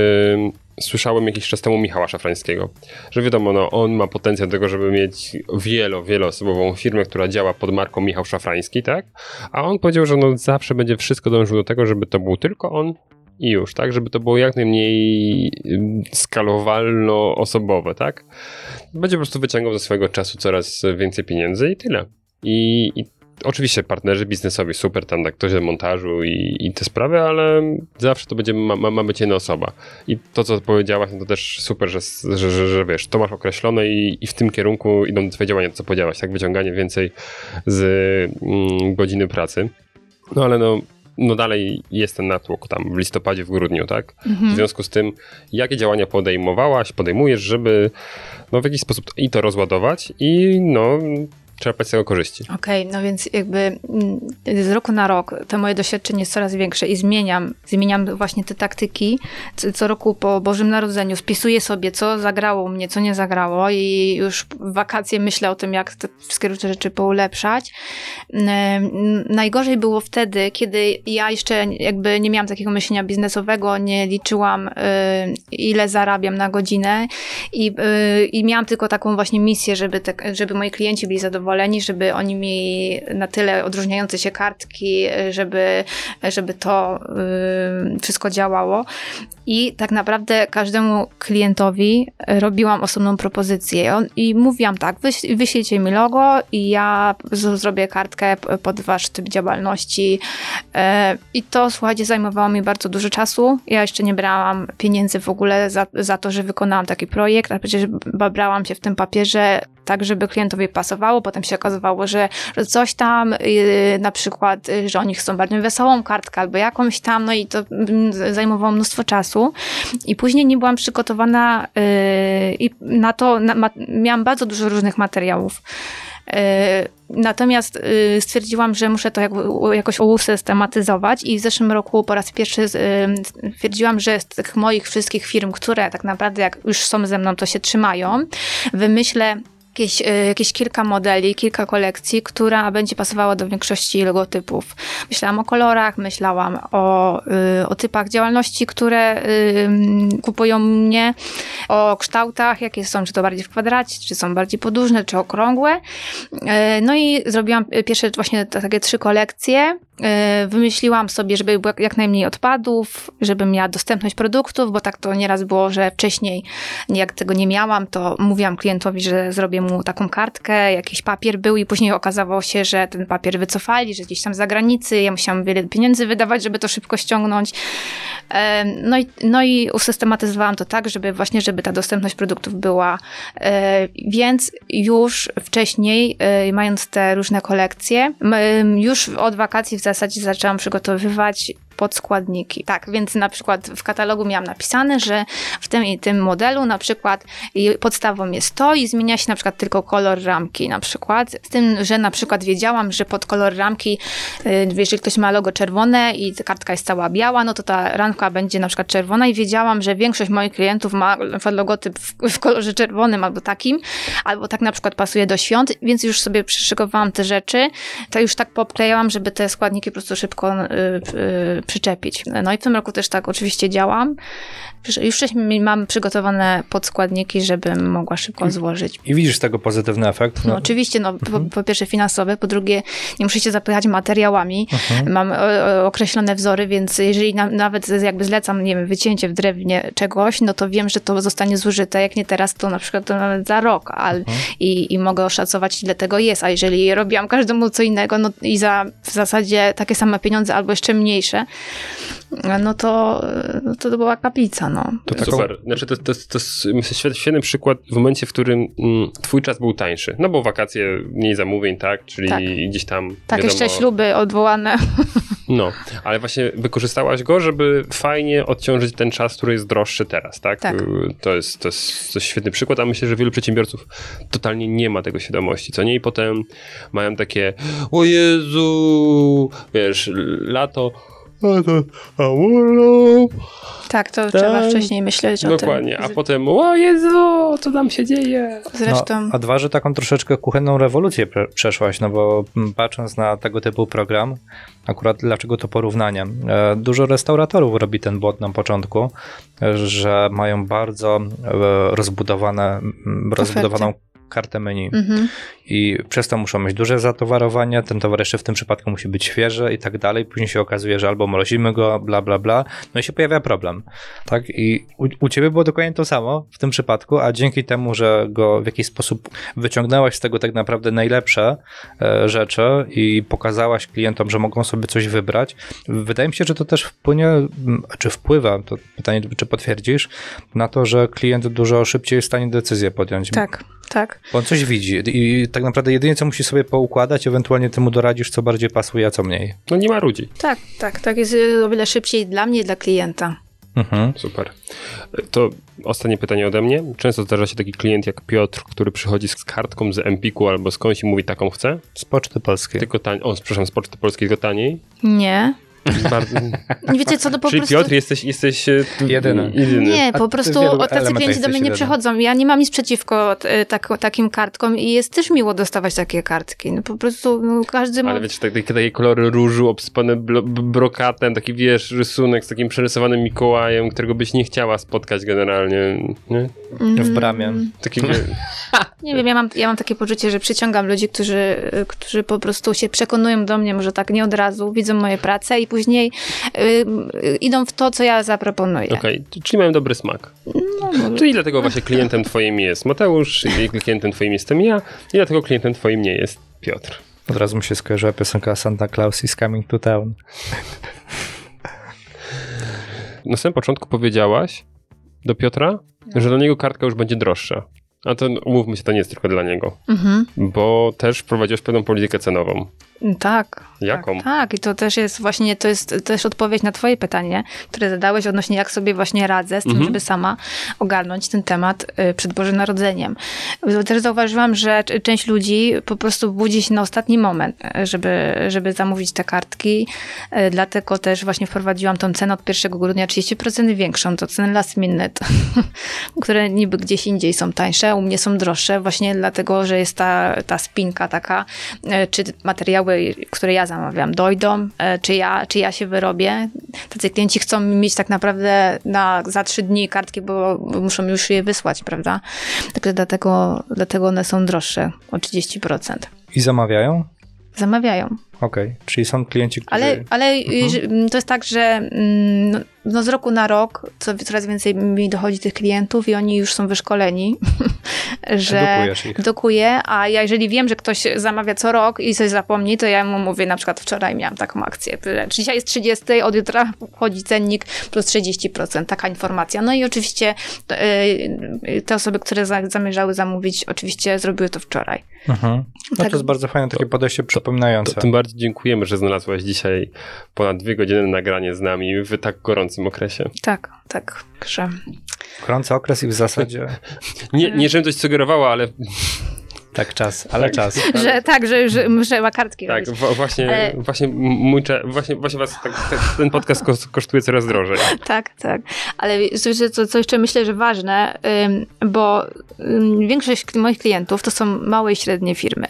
słyszałem jakiś czas temu Michała Szafrańskiego, że wiadomo, no, on ma potencjał do tego, żeby mieć wielo, wieloosobową firmę, która działa pod marką Michał Szafrański, tak? A on powiedział, że no, zawsze będzie wszystko dążył do tego, żeby to był tylko on i już, tak? Żeby to było jak najmniej ym, skalowalno-osobowe, tak? Będzie po prostu wyciągał ze swojego czasu coraz więcej pieniędzy i tyle. I, i oczywiście partnerzy biznesowi super, tam tak ktoś do montażu i, i te sprawy, ale zawsze to będzie, ma, ma, ma być jedna osoba. I to, co powiedziałaś, no to też super, że, że, że, że wiesz, to masz określone i, i w tym kierunku idą twoje działania, to co powiedziałaś, tak? Wyciąganie więcej z mm, godziny pracy. No ale no, no dalej jest ten natłok tam w listopadzie, w grudniu, tak? W związku z tym, jakie działania podejmowałaś, podejmujesz, żeby no w jakiś sposób i to rozładować i no czerpać z tego korzyści. Okej, no więc jakby mm, z roku na rok to moje doświadczenie jest coraz większe i zmieniam, zmieniam właśnie te taktyki. Co, co roku po Bożym Narodzeniu spisuję sobie, co zagrało mnie, co nie zagrało i już w wakacje myślę o tym, jak te wszystkie różne rzeczy poulepszać. Em, Najgorzej było wtedy, kiedy ja jeszcze jakby nie miałam takiego myślenia biznesowego, nie liczyłam y, ile zarabiam na godzinę i, y, i miałam tylko taką właśnie misję, żeby, te, żeby moi klienci byli zadowoleni, żeby oni mieli na tyle odróżniające się kartki, żeby, żeby to y, wszystko działało. I tak naprawdę każdemu klientowi robiłam osobną propozycję i mówiłam tak, wyś, wyślijcie mi logo i ja zrobię kartkę pod wasz typ działalności. E, I to, słuchajcie, zajmowało mi bardzo dużo czasu. Ja jeszcze nie brałam pieniędzy w ogóle za, za to, że wykonałam taki projekt, a przecież b- brałam się w tym papierze tak, żeby klientowi pasowało. Potem się okazywało, że, że coś tam, yy, na przykład, yy, że oni chcą bardziej wesołą kartkę albo jakąś tam, no i to mm, zajmowało mnóstwo czasu. I później nie byłam przygotowana yy, i na to na, miałam bardzo dużo różnych materiałów. Yy, Natomiast stwierdziłam, że muszę to jak, jakoś usystematyzować i w zeszłym roku po raz pierwszy stwierdziłam, że z tych moich wszystkich firm, które tak naprawdę jak już są ze mną, to się trzymają, wymyślę jakieś, y, jakieś kilka modeli, kilka kolekcji, która będzie pasowała do większości logotypów. Myślałam o kolorach, myślałam o, y, o typach działalności, które y, kupują mnie, o kształtach, jakie są, czy to bardziej w kwadracie, czy są bardziej podłużne, czy okrągłe. Y, No i zrobiłam pierwsze właśnie takie trzy kolekcje. Y, Wymyśliłam sobie, żeby było jak najmniej odpadów, żebym miała dostępność produktów, bo tak to nieraz było, że wcześniej jak tego nie miałam, to mówiłam klientowi, że zrobię mu taką kartkę, jakiś papier był i później okazało się, że ten papier wycofali, że gdzieś tam z zagranicy, ja musiałam wiele pieniędzy wydawać, żeby to szybko ściągnąć. Em, No i, no i usystematyzowałam to tak, żeby właśnie, żeby ta dostępność produktów była. E, Więc już wcześniej, e, mając te różne kolekcje, już od wakacji w zasadzie zaczęłam przygotowywać podskładniki. Tak, więc na przykład w katalogu miałam napisane, że w tym i tym modelu na przykład podstawą jest to i zmienia się na przykład tylko kolor ramki na przykład. Z tym, że na przykład wiedziałam, że pod kolor ramki, y, jeżeli ktoś ma logo czerwone i kartka jest cała biała, no to ta ramka będzie na przykład czerwona i wiedziałam, że większość moich klientów ma logotyp w, w kolorze czerwonym albo takim, albo tak na przykład pasuje do świąt, więc już sobie przyszykowałam te rzeczy, to już tak poklejałam, żeby te składniki po prostu szybko y, y, przyczepić. No i w tym roku też tak oczywiście działam. Już wcześniej mam przygotowane podskładniki, żebym mogła szybko złożyć. I widzisz z tego pozytywny efekt? No, no oczywiście, no, mhm. po, po, pierwsze finansowe, po drugie nie muszę się zapychać materiałami. Mhm. Mam określone wzory, więc jeżeli na, nawet jakby zlecam, nie wiem, wycięcie w drewnie czegoś, no to wiem, że to zostanie zużyte. Jak nie teraz, to na przykład to nawet za rok al, mhm. i, i mogę oszacować, ile tego jest. A jeżeli robiłam każdemu co innego, no i za w zasadzie takie same pieniądze albo jeszcze mniejsze, no to, no to była kaplica, no. To taką... Super. Znaczy to, to, to jest świetny przykład w momencie, w którym mm, twój czas był tańszy. No bo wakacje, mniej zamówień, tak? Czyli tak. gdzieś tam, Tak, wiadomo... jeszcze śluby odwołane. No, ale właśnie wykorzystałaś go, żeby fajnie odciążyć ten czas, który jest droższy teraz, tak? tak. To, jest, to, jest, to jest świetny przykład, a myślę, że wielu przedsiębiorców totalnie nie ma tego świadomości, co nie? I potem mają takie, o Jezu, wiesz, lato, a to, a urlop. Tak, to tak. trzeba wcześniej myśleć Dokładnie. o tym. Dokładnie, a potem o Jezu, co tam się dzieje? Zresztą... No, a dwa, że taką troszeczkę kuchenną rewolucję przeszłaś, no bo patrząc na tego typu program, akurat dlaczego to porównanie? E, dużo restauratorów robi ten błąd na początku, że mają bardzo e, rozbudowane, rozbudowaną kartę menu. Mhm. I przez to muszą mieć duże zatowarowanie, ten towar jeszcze w tym przypadku musi być świeży i tak dalej. Później się okazuje, że albo mrozimy go, bla, bla, bla. No i się pojawia problem. Tak? I u, u ciebie było dokładnie to samo w tym przypadku, a dzięki temu, że go w jakiś sposób wyciągnęłaś z tego tak naprawdę najlepsze e, rzeczy i pokazałaś klientom, że mogą sobie coś wybrać, wydaje mi się, że to też wpłynie, czy wpływa, to pytanie, czy potwierdzisz, na to, że klient dużo szybciej jest w stanie decyzję podjąć. Tak, tak. Bo on coś widzi i tak naprawdę jedynie co musi sobie poukładać, ewentualnie temu doradzisz, co bardziej pasuje, a co mniej. No nie ma ludzi. Tak, tak, tak jest o wiele szybciej dla mnie i dla klienta. Mhm. Super. To ostatnie pytanie ode mnie. Często zdarza się taki klient jak Piotr, który przychodzi z kartką z Empiku albo skądś i mówi taką chcę? Z Poczty Polskiej. Tylko taniej. O, przepraszam, z Poczty Polskiej tylko taniej? Nie. Bardzo... Nie wiecie co, to po Czyli prostu... Piotr, jesteś, jesteś e, jedyny. jedyny. Nie, po prostu tacy klienci do mnie nie przychodzą. Ja nie mam nic przeciwko e, tak, takim kartkom i jest też miło dostawać takie kartki. No po prostu no, każdy ma... Ale wiecie, takie, takie kolory różu obsypane brokatem, taki wiesz, rysunek z takim przerysowanym Mikołajem, którego byś nie chciała spotkać generalnie, nie? W bramie. Taki, nie wiem, ja mam, ja mam takie poczucie, że przyciągam ludzi, którzy, którzy po prostu się przekonują do mnie, może tak nie od razu, widzą moje prace i później y, idą w to, co ja zaproponuję. Okej, okay. czyli mają dobry smak. No, Czyli dlatego właśnie klientem twoim jest Mateusz, i klientem twoim jestem ja, i dlatego klientem twoim nie jest Piotr. Od razu mi się skojarzyła piosenka Santa Claus is coming to town. Na samym początku powiedziałaś do Piotra, no. że dla niego kartka już będzie droższa. A to umówmy się, to nie jest tylko dla niego. Mhm. Bo też wprowadziłeś pewną politykę cenową. Tak. Jaką? Tak, tak, i to też jest właśnie, to jest też odpowiedź na twoje pytanie, które zadałeś odnośnie jak sobie właśnie radzę z tym, mhm. żeby sama ogarnąć ten temat y, przed Bożym Narodzeniem. Też zauważyłam, że część ludzi po prostu budzi się na ostatni moment, żeby, żeby zamówić te kartki, y, dlatego też właśnie wprowadziłam tą cenę od 1 grudnia 30% większą, to ceny last minute, które niby gdzieś indziej są tańsze, u mnie są droższe, właśnie dlatego, że jest ta, ta spinka taka, y, czy materiały które ja zamawiam, dojdą, e, czy ja, czy ja się wyrobię. Tacy klienci chcą mieć tak naprawdę na, za trzy dni kartki, bo muszą już je wysłać, prawda? Także dlatego, dlatego one są droższe o 30%. I zamawiają? Zamawiają. Okej, okay. czyli są klienci, którzy... Ale, ale mhm. to jest tak, że mm, no, no z roku na rok co, coraz więcej mi dochodzi tych klientów i oni już są wyszkoleni, że dokuję, a ja jeżeli wiem, że ktoś zamawia co rok i coś zapomni, to ja mu mówię, na przykład wczoraj miałam taką akcję, dzisiaj jest 30, od jutra wchodzi cennik plus 30%, taka informacja. No i oczywiście y, te osoby, które zamierzały zamówić, oczywiście zrobiły to wczoraj. Mhm. No tak. to jest bardzo fajne takie podejście przypominające. tym bardziej bardzo dziękujemy, że znalazłaś dzisiaj ponad dwie godziny nagranie z nami w tak gorącym okresie. Tak, tak, że... Gorący okres i w zasadzie Nie, nie żebym coś sugerowała, ale tak czas, ale czas. Że tak, że już trzeba kartki tak, właśnie, Ale- właśnie mój cze- właśnie, właśnie was tak, tak, ten podcast kos- kosztuje coraz drożej. Tak, tak. Ale co, co jeszcze myślę, że ważne, ym, bo ym, większość moich klientów to są małe i średnie firmy.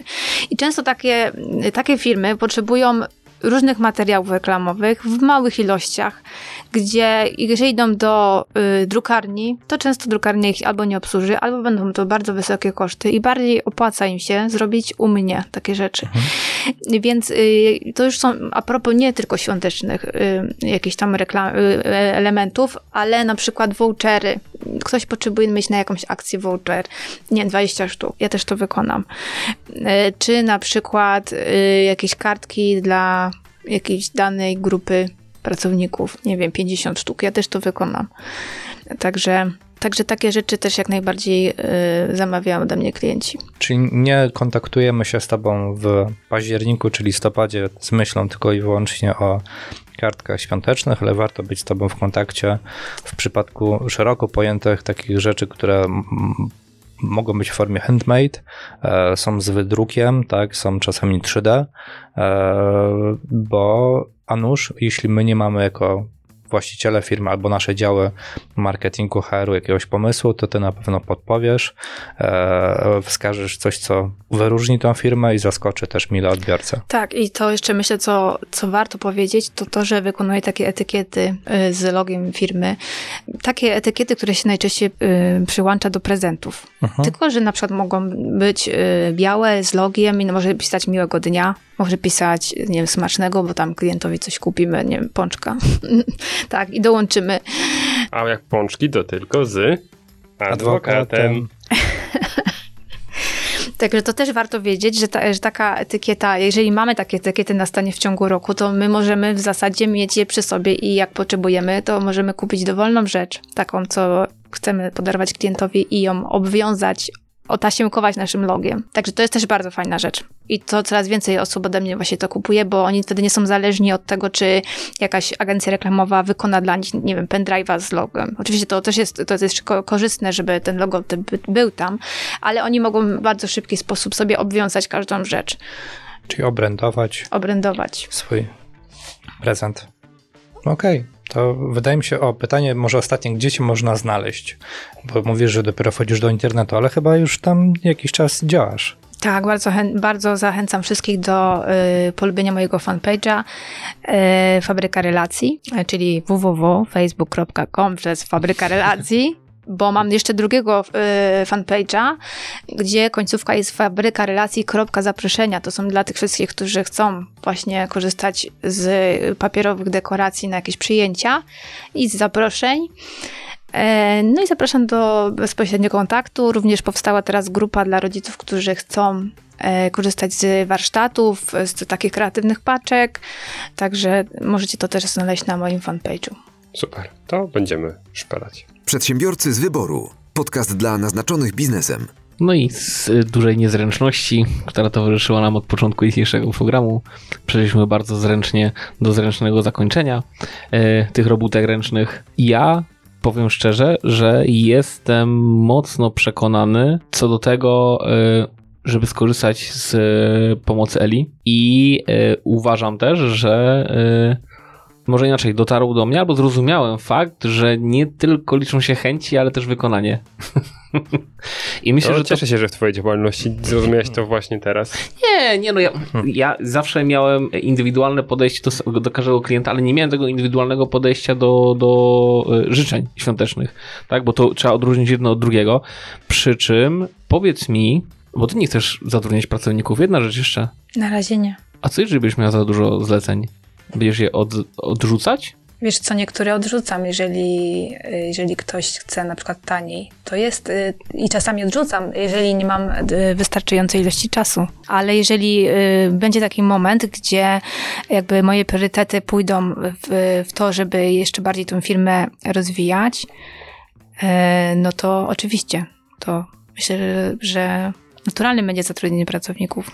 I często takie, takie firmy potrzebują różnych materiałów reklamowych w małych ilościach, gdzie jeżeli idą do y, drukarni, to często drukarnia ich albo nie obsłuży, albo będą to bardzo wysokie koszty i bardziej opłaca im się zrobić u mnie takie rzeczy. Więc y, to już są a propos nie tylko świątecznych y, jakichś tam reklam, y, elementów, ale na przykład vouchery. Ktoś potrzebuje mieć na jakąś akcję voucher, nie 20 sztuk, ja też to wykonam. Y, Czy na przykład y, jakieś kartki dla jakiejś danej grupy pracowników, nie wiem, 50 sztuk, ja też to wykonam. Także, także takie rzeczy też jak najbardziej y, zamawiają ode mnie klienci. Czyli nie kontaktujemy się z tobą w październiku czy listopadzie z myślą tylko i wyłącznie o kartkach świątecznych, ale warto być z tobą w kontakcie w przypadku szeroko pojętych takich rzeczy, które mogą być w formie handmade, e, są z wydrukiem, tak, są czasami 3D, e, bo a nuż, jeśli my nie mamy jako właściciele firmy albo nasze działy marketingu, HR-u jakiegoś pomysłu, to ty na pewno podpowiesz, e, wskażesz coś, co wyróżni tą firmę i zaskoczy też mile odbiorcę. Tak, i to jeszcze myślę, co, co warto powiedzieć, to to, że wykonuję takie etykiety y, z logiem firmy. Takie etykiety, które się najczęściej y, przyłącza do prezentów. Mhm. Tylko, że na przykład mogą być y, białe z logiem i no może pisać miłego dnia, może pisać, nie wiem, smacznego, bo tam klientowi coś kupimy, nie wiem, pączka. tak, i dołączymy. A jak pączki, to tylko z adwokatem. Także to też warto wiedzieć, że, ta, że taka etykieta, jeżeli mamy takie etykiety na stanie w ciągu roku, to my możemy w zasadzie mieć je przy sobie i jak potrzebujemy, to możemy kupić dowolną rzecz, taką, co chcemy podarować klientowi i ją obwiązać, otasiemkować naszym logiem. Także to jest też bardzo fajna rzecz. I to coraz więcej osób ode mnie właśnie to kupuje, bo oni wtedy nie są zależni od tego, czy jakaś agencja reklamowa wykona dla nich, nie wiem, pendrive'a z logiem. Oczywiście to też jest, to jest ko- korzystne, żeby ten logo był tam, ale oni mogą w bardzo szybki sposób sobie obwiązać każdą rzecz, Czyli obrędować obrędować. swój prezent. Okej, to wydaje mi się, o pytanie może ostatnie, gdzie cię można znaleźć? Bo mówisz, że dopiero wchodzisz do internetu, ale chyba już tam jakiś czas działasz. Tak, bardzo, bardzo zachęcam wszystkich do y, polubienia mojego fanpage'a y, Fabryka Relacji, czyli www.facebook.com przez Fabryka Relacji. Bo mam jeszcze drugiego y, fanpage'a, gdzie końcówka jest fabryka relacji, kropka zaproszenia. To są dla tych wszystkich, którzy chcą właśnie korzystać z papierowych dekoracji na jakieś przyjęcia i z zaproszeń. E, No i zapraszam do bezpośredniego kontaktu. Również powstała teraz grupa dla rodziców, którzy chcą e, korzystać z warsztatów, z takich kreatywnych paczek. Także możecie to też znaleźć na moim fanpage'u. Super, to będziemy szperać. Przedsiębiorcy z wyboru. Podcast dla naznaczonych biznesem. No i z dużej niezręczności, która towarzyszyła nam od początku dzisiejszego programu, przeszliśmy bardzo zręcznie do zręcznego zakończenia e, tych robótek ręcznych. Ja powiem szczerze, że jestem mocno przekonany co do tego, e, żeby skorzystać z e, pomocy Eli i e, uważam też, że e, może inaczej, dotarł do mnie, albo zrozumiałem fakt, że nie tylko liczą się chęci, ale też wykonanie. I myślę, to że to cieszę się, że w twojej działalności zrozumiałeś to właśnie teraz. nie, nie, no ja, ja zawsze miałem indywidualne podejście do, do każdego klienta, ale nie miałem tego indywidualnego podejścia do, do e, życzeń świątecznych, tak, bo to trzeba odróżnić jedno od drugiego. Przy czym powiedz mi, bo ty nie chcesz zatrudniać pracowników, jedna rzecz jeszcze. Na razie nie. A co jeżeli byś miał za dużo zleceń? Będziesz je od, odrzucać? Wiesz co, niektóre odrzucam, jeżeli, jeżeli ktoś chce na przykład taniej. To jest y, i czasami odrzucam, jeżeli nie mam y, wystarczającej ilości czasu. Ale jeżeli y, będzie taki moment, gdzie jakby moje priorytety pójdą w, w to, żeby jeszcze bardziej tą firmę rozwijać, no to oczywiście, to myślę, że naturalnym będzie zatrudnienie pracowników.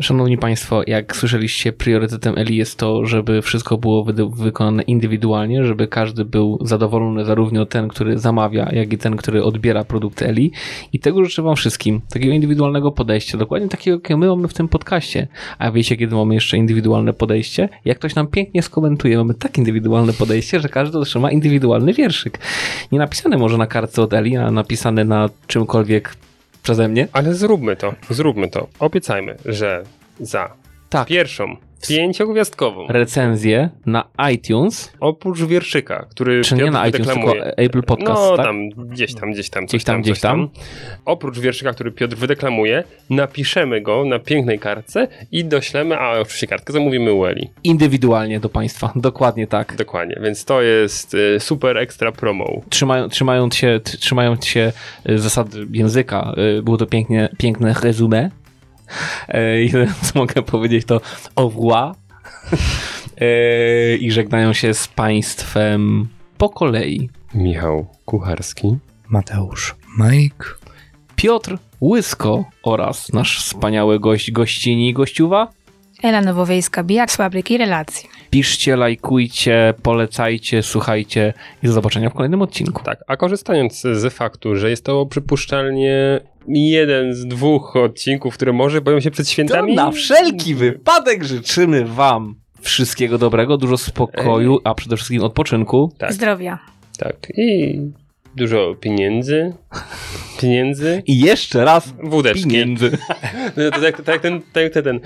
Szanowni Państwo, jak słyszeliście, priorytetem Eli jest to, żeby wszystko było wy- wykonane indywidualnie, żeby każdy był zadowolony, zarówno ten, który zamawia, jak i ten, który odbiera produkty Eli. I tego życzę Wam wszystkim, takiego indywidualnego podejścia, dokładnie takiego, jakie my mamy w tym podcaście. A wiecie, kiedy mamy jeszcze indywidualne podejście? Jak ktoś nam pięknie skomentuje, mamy tak indywidualne podejście, że każdy otrzyma indywidualny wierszyk. Nie napisany może na kartce od Eli, a napisany na czymkolwiek przeze mnie. Ale zróbmy to, zróbmy to. Obiecajmy, że za Tak. pierwszą pięciogwiazdkową, recenzję na iTunes, oprócz wierszyka, który czy nie na iTunes, tylko Apple Podcast, no tak? tam, gdzieś tam, gdzieś tam, Gdzieś tam, tam, gdzieś coś tam. Oprócz wierszyka, który Piotr wydeklamuje, napiszemy go na pięknej kartce i doślemy, a oczywiście kartkę zamówimy u Eli. Indywidualnie do Państwa, dokładnie tak. Dokładnie, więc to jest y, super ekstra promo. Trzymają, trzymając, się, trzymając się y, zasad języka, y, było to pięknie, piękne resume. Jedyne, co mogę powiedzieć, to au revoir. E, I żegnają się z Państwem po kolei. Michał Kucharski. Mateusz Mike. Piotr Łysko oraz nasz wspaniały gość, gościni i gościuwa. Ela Nowowiejska, bijak z fabryki relacji. Piszcie, lajkujcie, polecajcie, słuchajcie i do zobaczenia w kolejnym odcinku. Tak, a korzystając z faktu, że jest to przypuszczalnie jeden z dwóch odcinków, które może boją się przed To świętami. na wszelki wypadek życzymy Wam wszystkiego dobrego, dużo spokoju, a przede wszystkim odpoczynku. Tak. Zdrowia. Tak, i dużo pieniędzy. Pieniędzy. I jeszcze raz Wódeczki. pieniędzy. No to tak, tak ten, tak ten,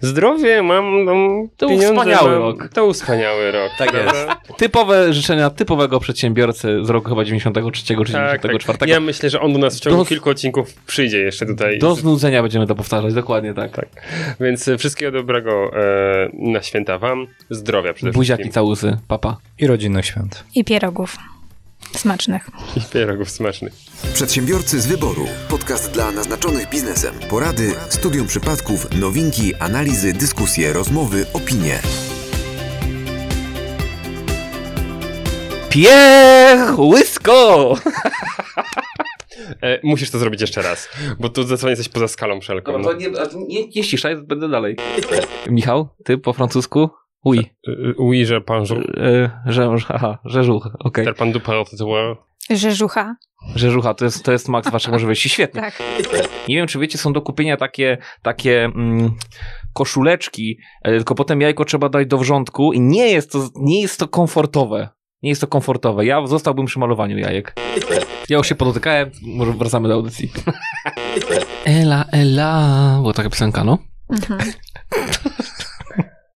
zdrowie mam, mam To pieniądze wspaniały mam, rok. To wspaniały rok. Tak prawda? Typowe życzenia typowego przedsiębiorcy z roku chyba 93 czy 94. Tak, tak. Ja myślę, że on do nas w ciągu Do- kilku odcinków przyjdzie jeszcze tutaj. Do znudzenia będziemy to powtarzać, dokładnie tak. Tak. Więc e, wszystkiego dobrego e, na święta wam. Zdrowia przede Buziaki, wszystkim. całusy, papa. I rodzinnych świąt. I pierogów. Smacznych. I pierogów smacznych. Przedsiębiorcy z wyboru. Podcast dla naznaczonych biznesem. Porady, studium przypadków, nowinki, analizy, dyskusje, rozmowy, opinie. Piech, łysko! E, musisz to zrobić jeszcze raz, bo tu zdecydowanie jesteś poza skalą wszelką. Dobra, to nie, nie, nie ściszaj, będę dalej. Michał, ty po francusku? Oui. E, e, Oui, że pan żu- że, aha, rzeżuch, okej. ter pan du parle Rzeżucha. Rzeżucha, to jest, to jest maks waszych możliwości, świetnie. Tak. Nie wiem, czy wiecie, są do kupienia takie, takie mm, koszuleczki, e, tylko potem jajko trzeba dać do wrzątku i nie jest to, nie jest to komfortowe. Nie jest to komfortowe. Ja zostałbym przy malowaniu jajek. Ja już się podotykałem, może wracamy do audycji. Ela, ela, była taka piosenka, no. Mhm.